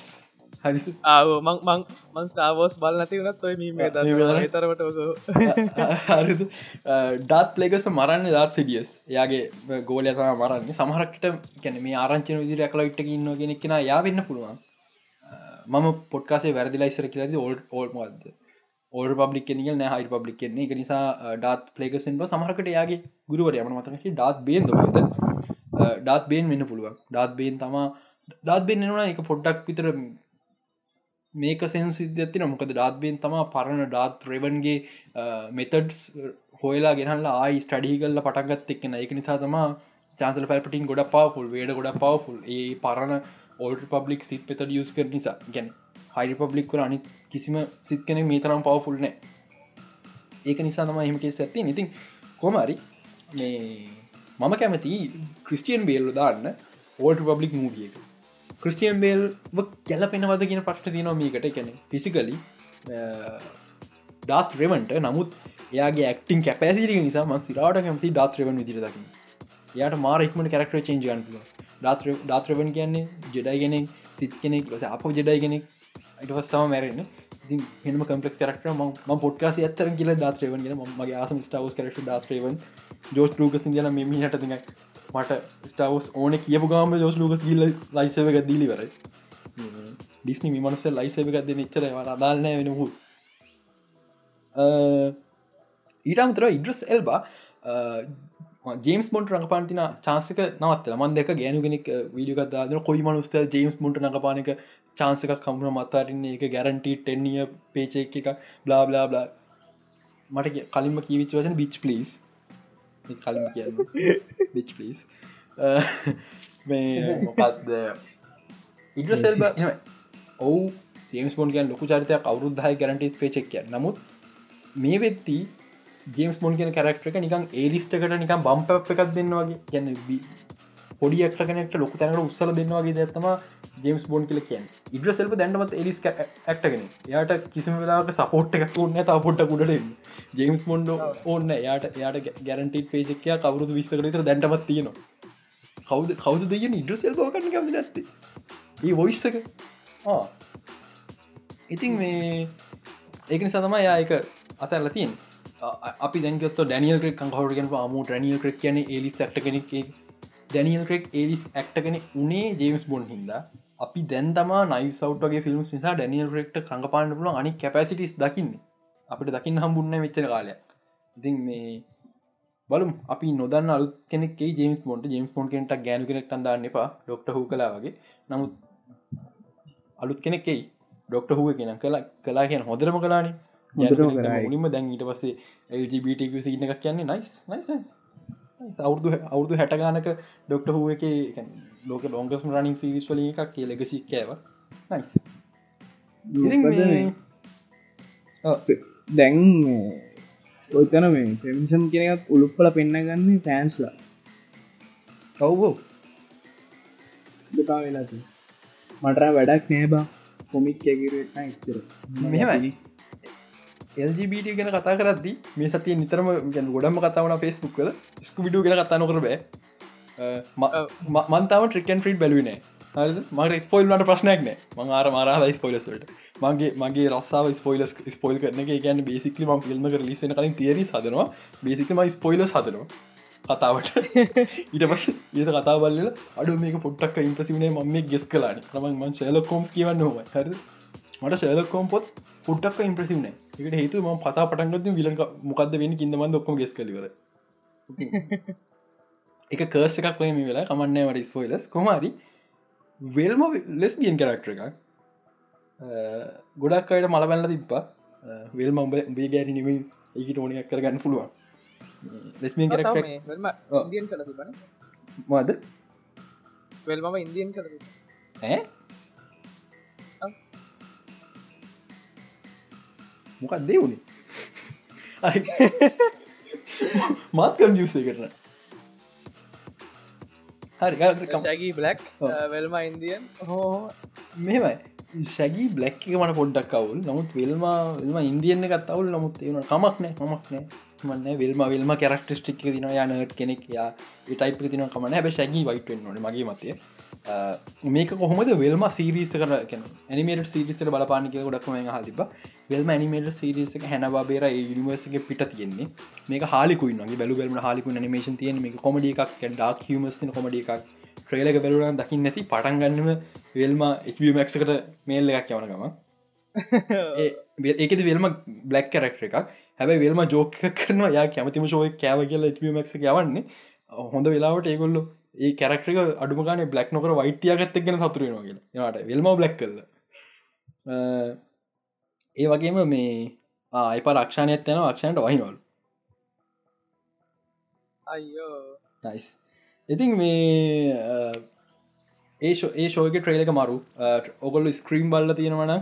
මං ස්ටාවෝස් බල නැති වනත් ඔය තරට ඩාත් පලේගස මරන්න දාත් සිඩියස් යාගේ ගෝල තම මරන්න. සමහරක්ට කැන මේ ආරංචන විදිර ඇකලයිට්ට ඉන්න ගෙනෙක් කෙන යා වෙන්න පුළුවන්. මම පොට්කාසේ වැරදිලයිසර කියලද ඕල්ඩ ඕල්මද ඕල් පබ්ලික් නිග නෑ හයි පබ්ලික් කියන්නේ එක නිසා ඩාත් පලේකසෙන්ට සමහරකට යාගේ ගුරුවර යම මතක ඩාත් බේන් ද ඩාත් බේන් වෙන්න පුළුවන්. ඩාත් බේන් තමා ඩාත් බෙන් එනවා එක පොඩ්ඩක් විතර මේක සෙන්සිද්ධතින මොකද ඩාත්බෙන් තම පරණ ඩාත් රෙවන්ගේ මෙතඩ්ස් හොයලා ගෙනල්ලා ආයි ස්ටඩී කල්ල පටගත් එක්කෙන එක නිසා තම චාන්සල පැල්පටින් ගොඩ පවෆුල් වේඩ ගොඩ පවෆුල් ඒ පරණ ඕල්ට පබ්ලික් සිත් පෙත ියස් කර නිසා. ගැන හයි පබ්ලික් වල අනි කිසිම සිත් කෙනෙ මේ තරම් පවෆුල් නෑ. ඒක නිසා තම එහමකේ ඇත්ති ඉතින් කොමරි මේ මම කැමති ක්‍රිස්ටියන් බේල්ල දාන්න ඕල්ට පබ්ලික් මූියක ක්‍රස්ටියන් බේල් ගැලපෙනවද කියන පට්ට තියනවා මේකට. කැන ෆිසිකලි ඩාත් රෙවන්ට නමුත් එයාගේ ඇක්ටින් කැපැසිරි නිසා ම සිරාට කැමති ඩාත් රෙවන් විදිර දකි යාට මාරක්මට කරක්ට චේන්ජ ගන්පුල ඩාත් රෙවන් කියන්නේ ජෙඩයිගෙනෙක් සිත් කෙනෙක් ලොස අප ජෙඩයිගෙනෙක් අයිටවස්සම මැරෙන හෙම කම්පලෙක් කරක්ට ම පොට්කාස ඇත්තර කියල. දාත්‍රේවන් ගෙන මගේ ආසම ස්ටාවස් කරට දාත්‍රේවන් ජෝස් ලූකස් දින මෙමිහට තිඟ මට ස්ටාවස් ඕන කියපු ගාම ජෝස් ලූකස් ගිල්ල ලයිසව එක දීලිවර ඩිස්නි මිමනස ලයිසව එකක් දෙ නිච්චර අදාල්නය වෙනහු ඊටමතර ඉඩ්‍රස් එල්බා ජේම්ස් බොන්ට රඟපාන්තින චාන්සක නවත් මන් දෙක ගෑනුගෙනෙක් වීඩියගත්දාදන කොයි මනුස්ත ජේම්ස් මොට නඟපානක චාන්සක කමුණ මතාරන්නේ එක ගැරන්ටී ටෙන්නිය පේච එක බ්ලා බ්ලා බ්ලා මට කලින්ම කීවිච වසන බිච් පලිස් කලින් කිය බිච් පලිස් මේ මොකක්ද ඉඩසෙල් ඔවු ජේම්ස් බොන් ගැන් ලොකු චරිතයක් අවුරුද්ධහයි ගැරන්ටස් පේචෙක්ය නමුත් මේ වෙත්ති ජේම්ස් මොන් කියෙන කරක්ට එක නිකන් ඒලිස්ටකට නිකම් බම්ප එකක් දෙන්නවාගේ ගැන පොඩි එක්ට කෙනෙක්ට ලොකු තැනට උත්සල දෙන්නවාගේ දැත්තම ජේම්ස් බොන් කියල කියෙන් ඉඩ සෙල්ප දැන්නමත් එලිස් ඇක්ටගෙන යායට කිසිම වෙලාක සපෝට් එකක් ඔන්න පොට්ට කුඩට ජේම්ස් මොන්ඩ ඕන්න යායට යායට ගැරන්ටට පේජකයා කවරුදු විස්සකරතර දැන්ටමත් තියෙනවා. කවද කවද දෙය ඉඩ සෙල් බෝකන්න කම නැත්ත? ඒ වොයිස්සක ඉතින් මේ ඒකනි සතම යායක අතැල්ල තියෙන් අපි දැන්ගත් ඩැනියල් ක්‍රෙක් කහරගෙන් ම ඩැනියල් ක්‍රෙක් කියන එලිස් ඇක්ට කෙනෙක් ඩැනියල් ක්‍රෙක් ඒලිස් ඇක්ටගෙන උනේ ජේම්ස් බොන් හිද අපි දැන්තම නයි සවට්ගේ ෆිල්ම් නිසා ඩැනියල් රෙක්ට කඟපාන්න පුල අනි කැපසිටිස් දකින්න. අපිට දකින්න හම්බුන්න වෙච්චර කාලයක්. ඉතින් මේ බලම්. අපි නොදන්න අලු කෙනෙක් ජේම්ස් මොන්ට ජේම්ස් පොන් කෙනට ගෑනු කෙනෙක් අන්දාන්න එපා. ඩොක්ට හූ කලා වගේ. නමුත් අලුත් කෙනෙක්ෙයි ඩොක්ට හුව කෙන කලා කලා කියන හොදරම කලානේ නිම දැන් ඊට පස්සේ LGBTQ සින්න එකක් කියන්නේ නයිස් නයිස් අවුදු අවුදු හැටගානක ඩොක්ට හුව එක ලෝක ලොංගස් රනින් සිරිස් වල එකක් කිය ලෙගසි කෑව නයිස් දැන් ඔයතන මේ පෙමිසම් කෙනත් උළුප්පල පෙන්න්න ගන්න ෆෑන්ස්ලා ඔව්බෝ දෙපා වෙලා මට වැඩක් නෑ බා. කොමික් ඇගර එක්තර මෙහමයි LGBT ගැන කතා කරදදි මේ සතිය නිතරම ගැන ගොඩම කතාවන ෆෙස්බුක් කල ස්කුවිඩු ගෙන කතා නොකර බෑ. මන්තාව ට්‍රිකන් ට්‍රීට් බැලුවනේ මට ස්පොයිල්ලට ප්‍රශ්නයක්න මං ආර මාරා ස්පොයිලස්ට මගේ මගේ රස්සාාව ස්පොයිලස් ස්පොයිල් කරන ගැන බේසිකල ම ෆිල්ම ලිසන කලින් තේරි සදනවා බේසිකම ස්පොයිල සදනවා කතාවට. ඊට පස් ඒත කතා බල්ල අඩු මේක පොට්ටක් ඉම්පසිවනේ ම මේ ගෙස් කලාන මන් ශලකෝම්ස් කියවන්න හොම හර මට ශලකෝම් පොත් පුට්ටක් ඉම්ප්‍රසිවන එකට හේතු ම පතා පටන්ගද විල මොකක්ද වෙන කින්දමන් ඔක්කොම ගෙස් කලිවර එක කර්ස එකක් වම වෙලා කමන්න වට ස්පොයිලස් කොමරි වෙල්ම ලෙස්බියන් කරක්ටර එකක්. ගොඩක් අයට මල බැල්ල තිබ්පා වෙල්ම උඹ බේ ගෑරි නිම ඒකට ඕනයක් කරගන්න පුළුවන්. ලෙස්මියන් කරක් මද වෙල්මම ඉන්දියන් කර ඈ මොකක් දෙවුණේ මාත්කම් ජියසේ කරන හරි බ්ලක් වෙල්ම ඉන්දියන් හෝ මෙමයි ශැගී බ්ලක් එක මට පොඩ්ඩක් කවුල් නමුත් වෙල්මා වෙල්ම ඉන්දියන්න එකත් අවුල්. නමුත් ඒන කමක් නෑ කමක් නෑ. මන්න වෙල්ම වෙල්ම කරක්ටස්ටික් දින යනට කෙනෙක්. යා ඒටයිප තින කමන හැබ ශැගී වයිටෙන් නොන මගේ මතය මේක කොහොමද වෙල්ම සිරිස කර නිමට සිරිසට බලපානික ගොඩක්ම හතිබ වෙල්ම නිමට සිරිසක හැනවාබේර නිවර්සගේ පිට තියෙන්නේ. මේක හාලිකුයින්ගේ බැලු බැලම හලිකු නිමේෂන් තියන මේ කොමඩි එකක් ඩක් හමස්න කොමඩි එකක්. ට්‍රේලක බැලුරන් දකින්න නැති පටන්ගන්නම වෙල්ම HMක්කට මේල් එකක් යවනගම ඒකද වෙල්ම බ්ලක් කරක්ට එකක්. හැබයි වෙල්ම ජෝක කරනවා. යා කැමතිම ශෝය කෑව කියලා HMක් යවන්නේ. හොඳ වෙලාවට ඒගොල්ලු ඒ කැරක්ටක අඩුමගන බ්ලක් නොකර වයිටයගත්ත ගෙන සතුරෙනවාගෙන යාට වෙල්ම බ්ලක් කල්ල ඒ වගේම මේ ආයිප රක්ෂණයත් යන අක්ෂණයට වහිනවල්. අයියෝ. නයිස් ඉතින් මේ ඒ ශෝක ට්‍රේලක මරු. ඔගොල්ල ස්ක්‍රීම් බල්ල තියෙනවන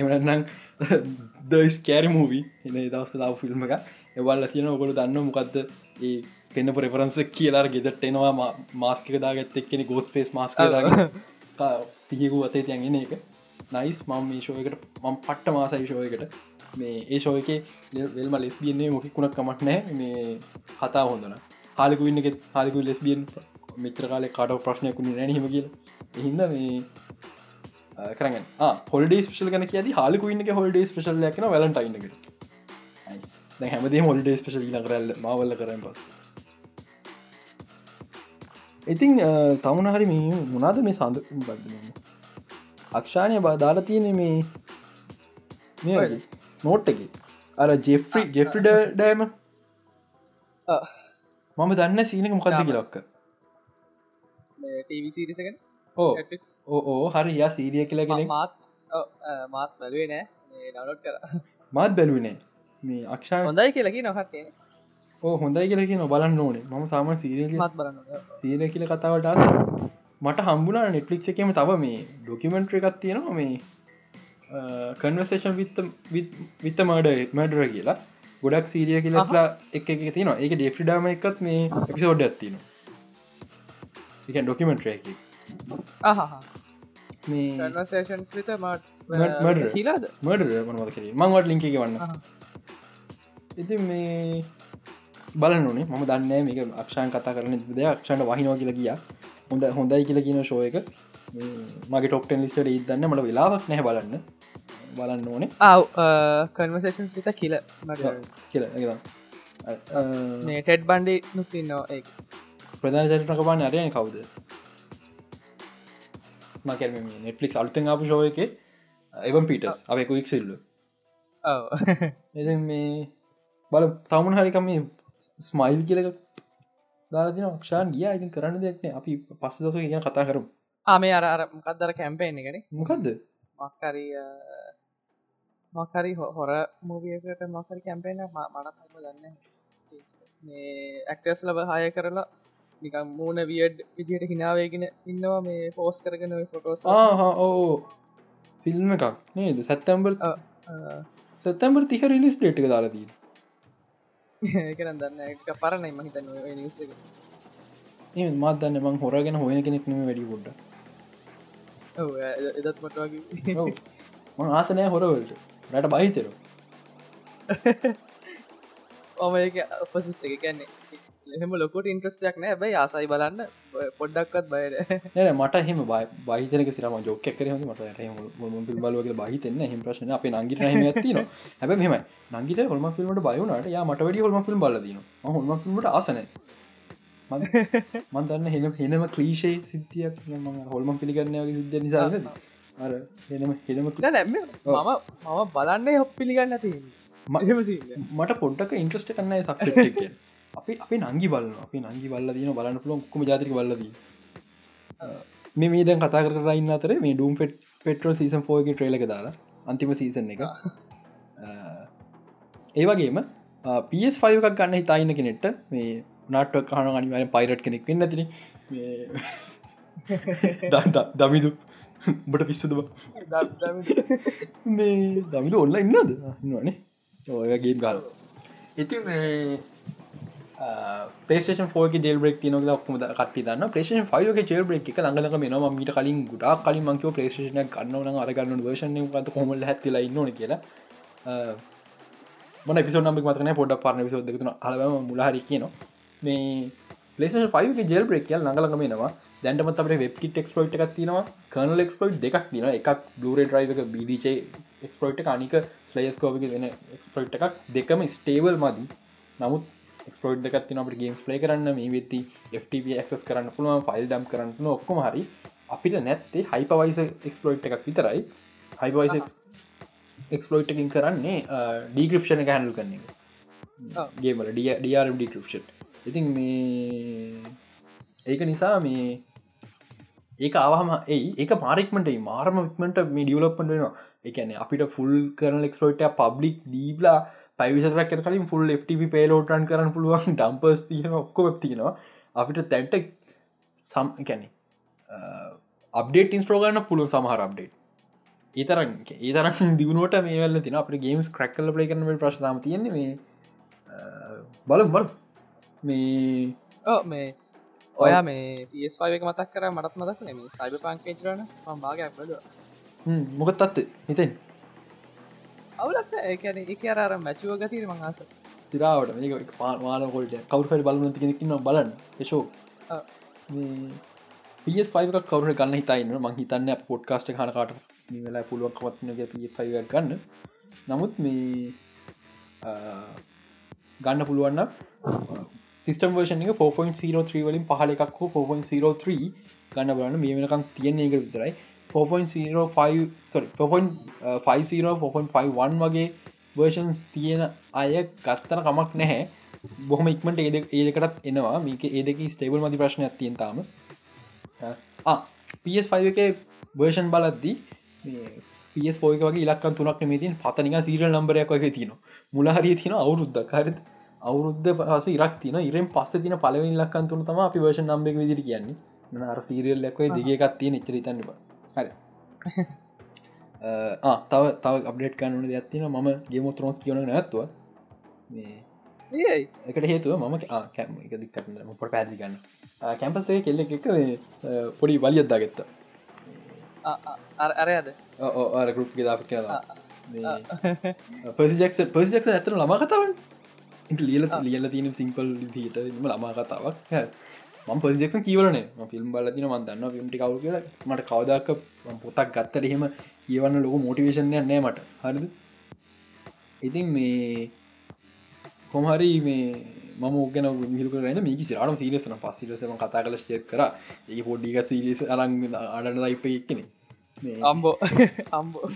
එමනන්නම් දස් කෑරි මූවී එන දවස ලාව ෆිල්ම් එක. එවල්ල තියෙන ඔගොලු දන්න මොකක්ද ඒ පෙන්න ප්‍රෙෆරන්ස කියලා ගෙදට එනවා මාස්ක දාගත්ත එක්කෙන ගෝස් පේස් මාස්ක පියකු අතේ තියන්ගෙන එක. නයිස් මම මේ ශෝයකට මම පට්ට මාසයි ශෝයකට මේ ඒ ශෝයක වෙල්ම ලෙස්බියන්නේ මොකිකුණක් කමක් නෑ මේ කතා හොඳන හාලිකු ඉන්න හාලිකු ලෙස්බියන් මිත්‍ර කාලෙ කාට ප්‍රශ්නයකුණ නැනීම කියල. එහින්ද මේ කරග හොල්ඩේ ස්පේෂල් ගන කිය හාලිකු ඉන්න හොල්ඩේ ස්පේෂල් ලක්න වැලටයින්නකට හැමදේ හොල්ඩේ ස්පේෂල් නකරල් මවල්ල කරන්න පස් ඉතිං තමුණ හරි මේ මොනාද මේ සඳ අක්ෂානය බදාලා තියෙන මේ මේ නෝට් එක. අර ජෙෆ්‍රි ජෙෆ්‍රිඩ ඩෑම මම දන්න සීනක මොකක්ද ටීවිසිරිසගෙන ඕ. ඕ හරි යා සීරිය කියලගෙන මාත් මාත් බැලුවේ නෑ ඩවලෝඩ් කර. මාත් බැලුවනේ මේ අක්ෂා හොඳයි කියලකි නොහත්තේ ඕ හොඳයි කියලකි නො බලන්න ඕනේ. ම සාම බලන්න සීර කියල කතාවට මට හම්බුණ නෙට්ලික් එකම තව මේ ඩොකිමෙන්ට්‍ර එකක් තියෙනවා මේ කන්වසේෂන් විත්ත මඩ මඩර කියලා. ගොඩක් සීරිය කියලස්ලා එක එක තින ඒක ඩෙෆ්‍රිඩාම එකත් මේ එපිසෝඩ් ඇත්තින එක. ඩොකිමෙන්ට්‍ර එක මේ සේෂන්ස් විත මට මඩ මඩ මනවද කිර මංවට ලිංක වන්න ඉති මේ බලනුනේ ම දන්න මේක අක්ෂාන් කතා කරන ද අක්ෂන්ට වහිනෝ කියල කිය හොඳ හොඳයි කියල කියන ශෝය එක. මගේ ටොක්ටන් ලිස්ට ඉදන්න මට වෙලාවක් නැහ බලන්න. බලන්න ඕනේ. ආව් කන්වසේෂන්ස් විත කියල කියල ටෙඩ් බන්ඩි නුතින්නවා ඒ ප්‍රධාන චරිටක බන්න අරයන කවුද? මකැ නෙට්ලික් අලුතෙන් ආපු ශෝය එක එවම් පිටස් අපෙකු ඉක්සිල්ල එ මේ බල තමුණ හරිකම ස්මයිල් කියලක දාතින ක්ෂාන් ගිය. ඉතින් කරන්න දෙක්න අපි පස්ස දස කියන කතා කරු ආමේ අර මකක්දර කැම්පේෙන් එකන? මොකක්ද මක්කරී මකරි හොර මූවියකට මකරි කැම්පේන මටත් දන්න මේ ඇක්ටස් ලබ හය කරලා නිකම් මූුණ වියඩ් විදියට හිනාවේගෙන ඉන්නවා මේ පෝස් කරගෙන ෆොටෝස් ඕ ෆිල්ම් එකක් නේද? සැත්තැම්බර් සැත්තැම්බර් තිහ රිලිස් එක දාලාදී ඒකන දන්න පරණයි මහිතන්න නිස එක. ඒ මත් දන්න මං හොරගෙන හොයන කෙනෙක් නම වැඩි ොඩ එදත් මටවාගේ මං ආසනය හොරවලට. රට බහිතර. ඔම ඒක අපසිස්ත එක කැන්නේ එහෙම ලොකොට ඉන්ට්‍රස්ටක් නෑ. බයි ආසයි බලන්න පොඩ්ඩක්වත් බයර නෑ මට හෙම බහිතනක සිරම ජෝක කර මට මුල් බලවගේ බහිතන්න හෙම ප්‍රශ්න අප නංගිට හම ඇතින හැබ මෙම නංගිට හොල්ම ෆිල්මට බයවනට යා මට වැඩි හොල්ම ෆිල්ම් බලදන හොල්ම ෆිල්මට ආසන මන්දන්න හෙන හෙනම ක්‍රීෂේ සිද්ධියක් හොල්ම පිළිගන්නගේ සිද්ධ නිසා අර හෙනම හෙනම නැම මම මම බලන්න හොප් පිළිගන්න ඇති මට පොඩ්ඩක් ඉන්ට්‍රස්ට කන්නයි සක්ට අපි අපි නංගි බලන්න අපි නංගි බල්ල දන බලන්න පුළො කුම ජාතික බල්ලද මේ මේ දැන් කතා කරන්න අතර මේ ඩුම් පෙට් පෙට්‍රෝ සීසන් ෆෝගේ ට්‍රේලක දාලා අන්තිම සීසන් එක. ඒවගේම පස් ෆයික ගන්න හිතායින්න කෙනෙට මේ නාට්ව කාන අනිවර පයිරට් කෙනෙක් වෙන්න තින දමිදු බට පිස්සුදුව මේ දමිදු ඔල්ල ඉන්නද ඉන්නවානේ ඔයගේ ගල් ඉති පේෂන් ෝක ජෙල් බෙක් තින ක්ම කට දන්න ප්‍රේෂන් ෆයෝක ජෙල් බෙක් එක ළඟලක මෙනවා. මීට කලින් ගුඩා කලින් මංකව ප්‍රේෂන කන්නවන අරගන්න වර්ෂණ ගත කොමල හැතිලා ඉන්නන කියලා. මන පිසු නම්ක් මතන පොඩ පරන විසෝදකතුන අලම මුලහරි කියනවා. මේ ලේෂන් ෆයික ජෙල් බ්‍රෙක් කියල් ළඟලක මෙනවා. දැන්ටමත් අපේ වෙබ්කිට එක්ස්පලෝට් එකක් තියෙනවා. කනල් එක්ස්පලෝට් දෙකක් තින එකක් බ්ලර ්‍රයිව එක බඩච එක්ස්පලෝට් අනික ස්ලේස්කෝපක දෙන එක්ස්පලෝට් එකක්. දෙකම ස්ටේවල් මදී. නමුත් දෙකත් තින අපට ගේම්ස් ප්ලේ කරන්න මේ වෙත්ති FTP ක්ස් කරන්න පුළුවන් ෆයිල් දම් කරන්න ඔක්කොම හරි. අපිට නැත්තේ හයිපවයිස එක්ස්පලෝට් එකක් විතරයි. හයිපවයිස එක්ස්පලෝට් එකින් කරන්නේ ඩීක්‍රපෂණ එක හැඩල් කරන්නේ ගේමල ඩරම් ඩික්‍රපෂන් ඉතින් මේ ඒක නිසා මේ ඒක අවහම ඒ ඒක මාරක්මට මාර්ම ක්මට මේ ඩියලොප්ට වෙනවා. එකන අපිට ෆුල් කරන එක්ස්පලෝට පබ්ලික් දීබලා පයිවිසරක් කලින් ෆුල් FTP පේලෝටන් කරන්න පුළුවන් ඩම්පස් තියෙන ඔක්කොත් තියෙනවා. අපිට තැන්ට සම් කැනෙ අප්ඩේට ඉන්ස්ට්‍රෝගන්න පුළුවන් සමහර අප්ඩේට් ඒතරන් ඒතරක් දියුණුවට මේ වල තින අප ගේම්ස් ක්‍රක්කල පලේ කරන ප්‍රශ්නාම තියෙන්නේ මේ බලම් බල මේ මේ ඔයා මේ පස්ාවක මතක් කර මටත් මතක් නෙම සයිබ පංකේචරන භාගයක් බල මොකත් අත්ත හිතෙන් අවුලක් ඒකන එක අර මැචුව ගතිර මංහස සිරාවට මේක පාමානකොට කවුරහට බලන තිෙනෙකින්න බලන්න. පස් පයික කවර ගන්න හිතයින්න මං හිතන්න පොඩ්කාස්ට හනකාට වෙලා පුළුවන්කමත්නගේ පයි ගන්න. නමුත් මේ ගන්න පුළුවන්න සිස්ටම් වර්ෂන 4.03 වලින් පහල එකක් හෝ 4.03 ගන්න බලන්න. මේ වෙනකම් තියෙන එක විතරයි 4.05 වගේ වර්ෂන්ස් තියෙන අය ගත්තන කමක් නැහැ. බොහම ඉක්මට ඒද ඒදකටත් එනවා. මේක ඒදක ස්ටේබල් මති ප්‍රශ්න ඇතියෙන් තාම. පස්5 එක බර්ෂන් බලද්දී පෝයක වගේ ඉලක්කන් තුනක් මේතින් පතනික සීරල් නම්බරයක් වගේ තියන මුලහරිය තින අවුරුද්ධ කාරත් අවුරුද්ධ පස ඉරක් තින ඉරෙන් පස්ස තින පලවෙනි ලක්කන් තුන තම අපි වර්ෂන් නම්බෙක් විදිර කියන්නේ. අර සීරියල් ලැක්වයි දිගකත් තියෙන ඉචරිතන්නවා හරි. තව තව අපඩේට් කන්නන දෙයක්ත්තින ම ගේම ත්‍රෝස් කියවන නැත්තුව මේ එකට හේතුව මම කැම එක දික්කරන්න පොට පැදිගන්න කැම්පසේ කෙල්ල එක පොඩි වලියද්දා ගෙත්තා අරයද ආර ගරුප් දාප කියලා පසිජක්ස පසිජක්ස ඇතන ළමා කතාවන් ලියල ලියල තියෙන සිංපල් දීට ම ළමා කතාවක් ම පසිජක්ෂන් කියවලන. ෆිල්ම් බල තින මන්දන්න ිම්ටි කවු කියලා. මට කවදක් පොතක් ගත්තට එහෙම කියවන්න ලොක මෝටිවේශන්ය නෑ මට. හරිද? ඉතින් මේ කොමහරි මේ ම ෝගන මිල් කරන මේක සිරාට සිරසන පස්සිලසම කතා කල ශය කර. ඒ පොඩ්ඩික සිරිස අරං අඩන ලයිප එක්කන. අම්බෝ. අම්බෝ.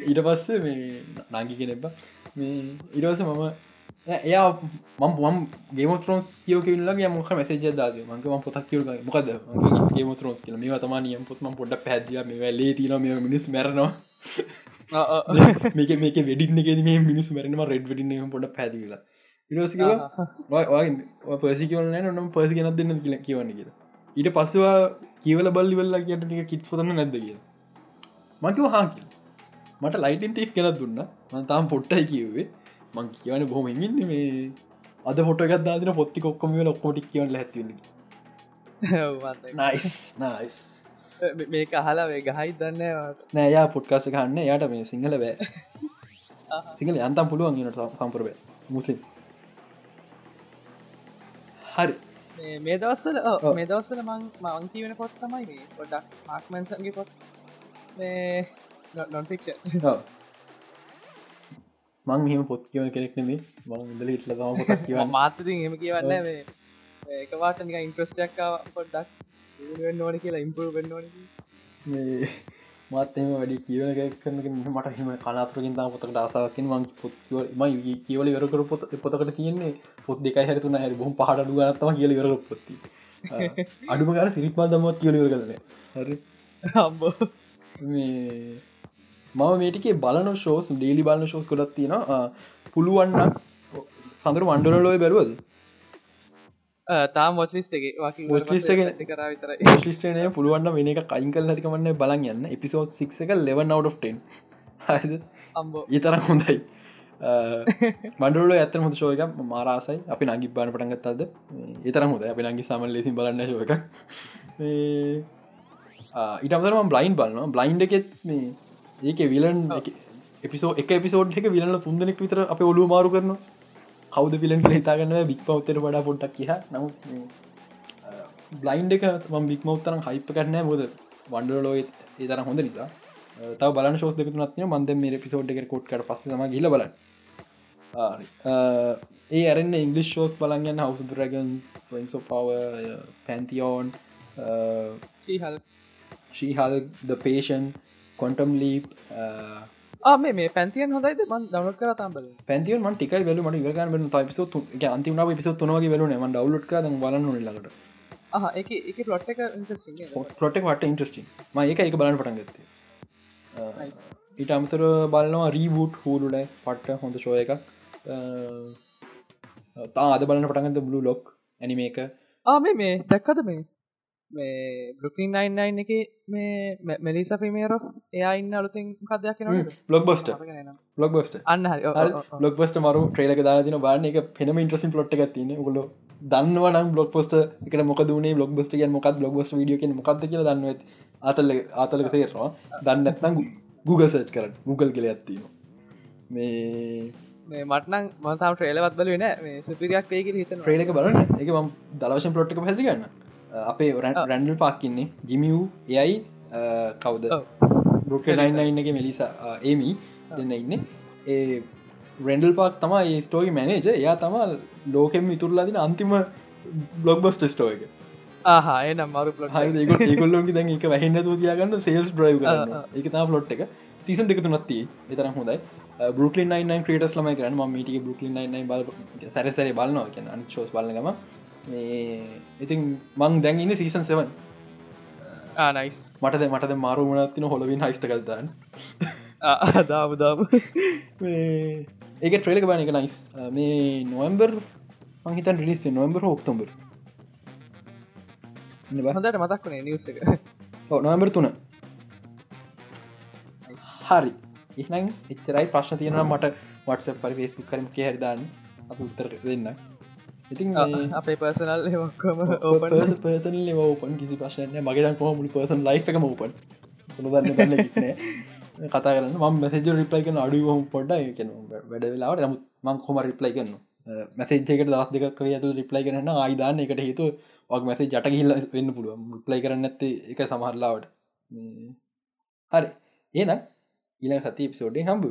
ඊට පස්සේ මේ නංගි කෙනෙබ මේ ඉරවස මම එයා මම් පුම් ගේමතරෝස් කියෝ කියල්ලගේ මොක මැසේජ දාද මංක ම පොතක් කියව මොකද ගේමතරෝස් කියල මේ තම නියම් පොත්ම පොඩ පැදිය මේ ලේ තින මේ මිනිස් මැරනවා මේක මේක වෙඩින්න ගේ මේ මිනිස් මැරෙනවා රෙඩ් වෙඩින්න පොඩ පැදිලා ඉරසික පසිකවල නොනම් පසි ගෙනත් දෙන්න කියල කියවන්න කියලා ඊට පස්සවා කියවල බල්ලි වෙල්ලා කියට ටික කිට් පොතන්න නැද කිය මකිව හා කිය මට ලයිටන් තෙක් කෙනත් දුන්න මතාම් පොට්ටයි කිව්වේ මං කියවන බොහොම ඉන්න මේ අද පොට ගත්දාදින පොත්ති කොක්කොම ලොක්කොටික් කියවල ඇතිවන්න නයිස් නයිස් මේක අහලා වේ ගහයි දන්න නෑයා පොට්කාස ගන්න යට මේ සිංහල බෑ. සිංහල යන්තම් පුළුවන් ට සම්පරබ මුස්ලිම්. හරි. මේ දවස්සල මේ දවස්සල මං මංකී වෙන පොත් තමයි මේ පොඩක් මාක්මන්සන්ගේ පොත්. නොන්ෆික්ෂ මං මෙහම පොත් කියවන කෙනෙක්නෙමේ මං ඉදල ඉටල තම පොතක් කිව මාතති එම කියවන්න මේ. ඒකවාට නික ඉන්ට්‍රස්ටක්ක පොඩ්ඩක්. නොන කියලා ඉම්පර් වෙන්න ඕන මත්තම වැඩි කියවන කරන මට හිම කලාපරකින් තා පොතකට ආසාවකින් මං පොත් ම කියවල වරකර පොත පොතකට තියන්නේ පොත් දෙක හැතුන හැරි බොහම පහට ගනත්තම කියල වර පොත්ති අඩුම කර සිරිත්මා දමත් කියල වර කරන හරි. අම්බෝ. මේ මම මේටිකේ බලන ශෝස් ඩේලි බලන ශෝස් කොලත් තියෙන පුළුවන්න සඳර වන්ඩල ලෝය බැලුවද? තාම් විතර ලිස්ටනය පුළුවන්න වෙන එක කයින් කල් හටිකමන්න බලන් යන්න. එපිසෝඩ් සික් එක ලෙවන් අම්බෝ. ඒතරම් හොඳයි. මඩුල ඇත හොඳ ශෝයක මාරාසයි අපි නගි බාන පටන්ගත් අද ඒතරම් හොද අපි නගි සමල් ලෙසි බලන්න ශෝක ඉටමතරම බ්ලයින් බලන්න බ්ලයින්් එකෙත් මේ ඒක විලන් එපිසෝ එක පිසෝඩ් එක විලන්න තුන්දනෙක් විතර අප ඔලු මාරු කරනවා. කවද පිලන් කළ හිතාගන්න බික් පවත්තර වඩා පොට්ටක් කිය නමුත් බ්ලයින්් එක ම බික් මවතරම් හයිප කරන්න බොද වන්ඩලෝ ඒ තර හොඳ නිසා. තව බල ශෝස් දෙක නත්ය මන්ද මේ පිසෝඩ් එක කොට් කට පස්සම ගිල බල ඒ අරන්න ඉංගලිස් ෝස් බලගන්න හවස රගන්ස් ෆන්සෝ පව පැන්තියෝන් ශීහල් ශීහල් ද පේෂන් කොන්ටම් ලීප් මේ මේ පැන්තියන් හොඳයිද? මන් දවල කර තම්බල පැතිය ම ටික වෙල මට ගන පිසු අන්තිම පිසු තුනගේ වෙලන ම ඩවලට් කර බලන්න ලට එක එක පලොට් එක පොටක් වට ඉන්ට්‍රස්ටිං ම ඒක එක බලන්න පටන් ගත්තේ. ඊට අමතර බලනවා රීබූට් හූලුඩ පට්ට හොඳ ශෝය එකක්. තා අද බලන්න පටන්ගත බලු ලොක් ඇනිම එක ආ මේ මේ දැක්කද මේ මේ බ්ලුකින් නයින්නයින් එක මේ මෙලිස ෆිමේර එයා ඉන්න අලුතින් කදයක් බ්ලොක් බස්ට බ්ලොක් බස්ට අන්න බ්ලොක් බස්ට මරු ට්‍රේලක දාතින බාන එක පෙනම ඉන්ට්‍රසින් පොට් එකතින ගොල දන්නවන බ්ලොක් පොස්ට එක මොකදනේ බ්ලොක් බස්ට කිය මොකක් බ්ලොක් බස් ිය මොකක්ද කියල දන්න අතල්ල අතලක තේරවා දන්නත්නම් Google සච් කර Google කෙල ඇත්තිීම මේ මටන මතාම ට්‍රේලවත් බල වෙන සුපිරියක් ඒක හිත ට්‍රේලක බලන්න. එක ම දලවශන් පලොට් එක පැදිගන්න අපේ රැන්ඩල් පාක්කින්නේ ජිමියූ එයයි කවුද? බ්‍රොකලයින්න එක මෙලිසා ඒමි දෙන්න ඉන්න. ඒ රෙන්ඩල් පාක් තමා ඒ ස්ටෝයි මැනේජ එයා තමා ලෝකෙම ඉතුරලාදින අන්තිම බ්ලොග් බස්ට ස්ටෝ එක. ආහා එනම් මරු ඒගොල්ලොන්ගේ දැන් එක වැහෙන්න තියාගන්න සේල්ස් ්‍රයි් කරන්න. එක තා පලොට් එක. සීසන් දෙක තුනත්ති එතරම් හොඳයි. නයි ක්‍රටස් ලම කරන ම මීටික බරුකලින් නයි බල සැරසර බලනවා කියන අනි ශෝස් බලගම ඉතින් මං දැන් ඉන්න සීසන් සෙවන් ආනයිස් මටද මටද මාරු වනත්තින හොලවින් හයිස්ට කල්තන්න දාබදාම ඒක ට්‍රේලක බාන එක නයිස් මේ නොවම්බර් මහිතන් රිලිස් නොවම්බර් ඔක්තොම්බර් හොඳට මතක් වනේ නිවස එක. නොවම්බර් තුන. හරි. එහනම් එච්චරයි ප්‍රශ්න තියෙනවා මට වටස පරි ෆේස්පුක් කරම කියහරිදාන්න අප උත්තර දෙන්න ඉතින් අපේ පර්සනල් ඔක්කොම පර්සන ඕපන් කිසි ප්‍රශ්නය මගේ කොහමුල පර්සන් ලයි් එක මෝපන් දන්න කතා කරන්න ම මැසජ රිප්ලයි කන අඩු පොඩ්ඩ කියන වැඩ වෙලාවට. නමුත් මං කොම රිප්ලයි කරන්න මැසේජ්කට දස් දෙක යතු රිප්ලයි කරන්න ආයිදාන්න එකට හේතු ක් මැසේ ජට හිල්ල වෙන්න පුළුව රිප්ලයි කරන්න ඇත්තේ එක සමහරලාවට හරි. ඒනම් ඉන සති පිසෝඩේ හම්බු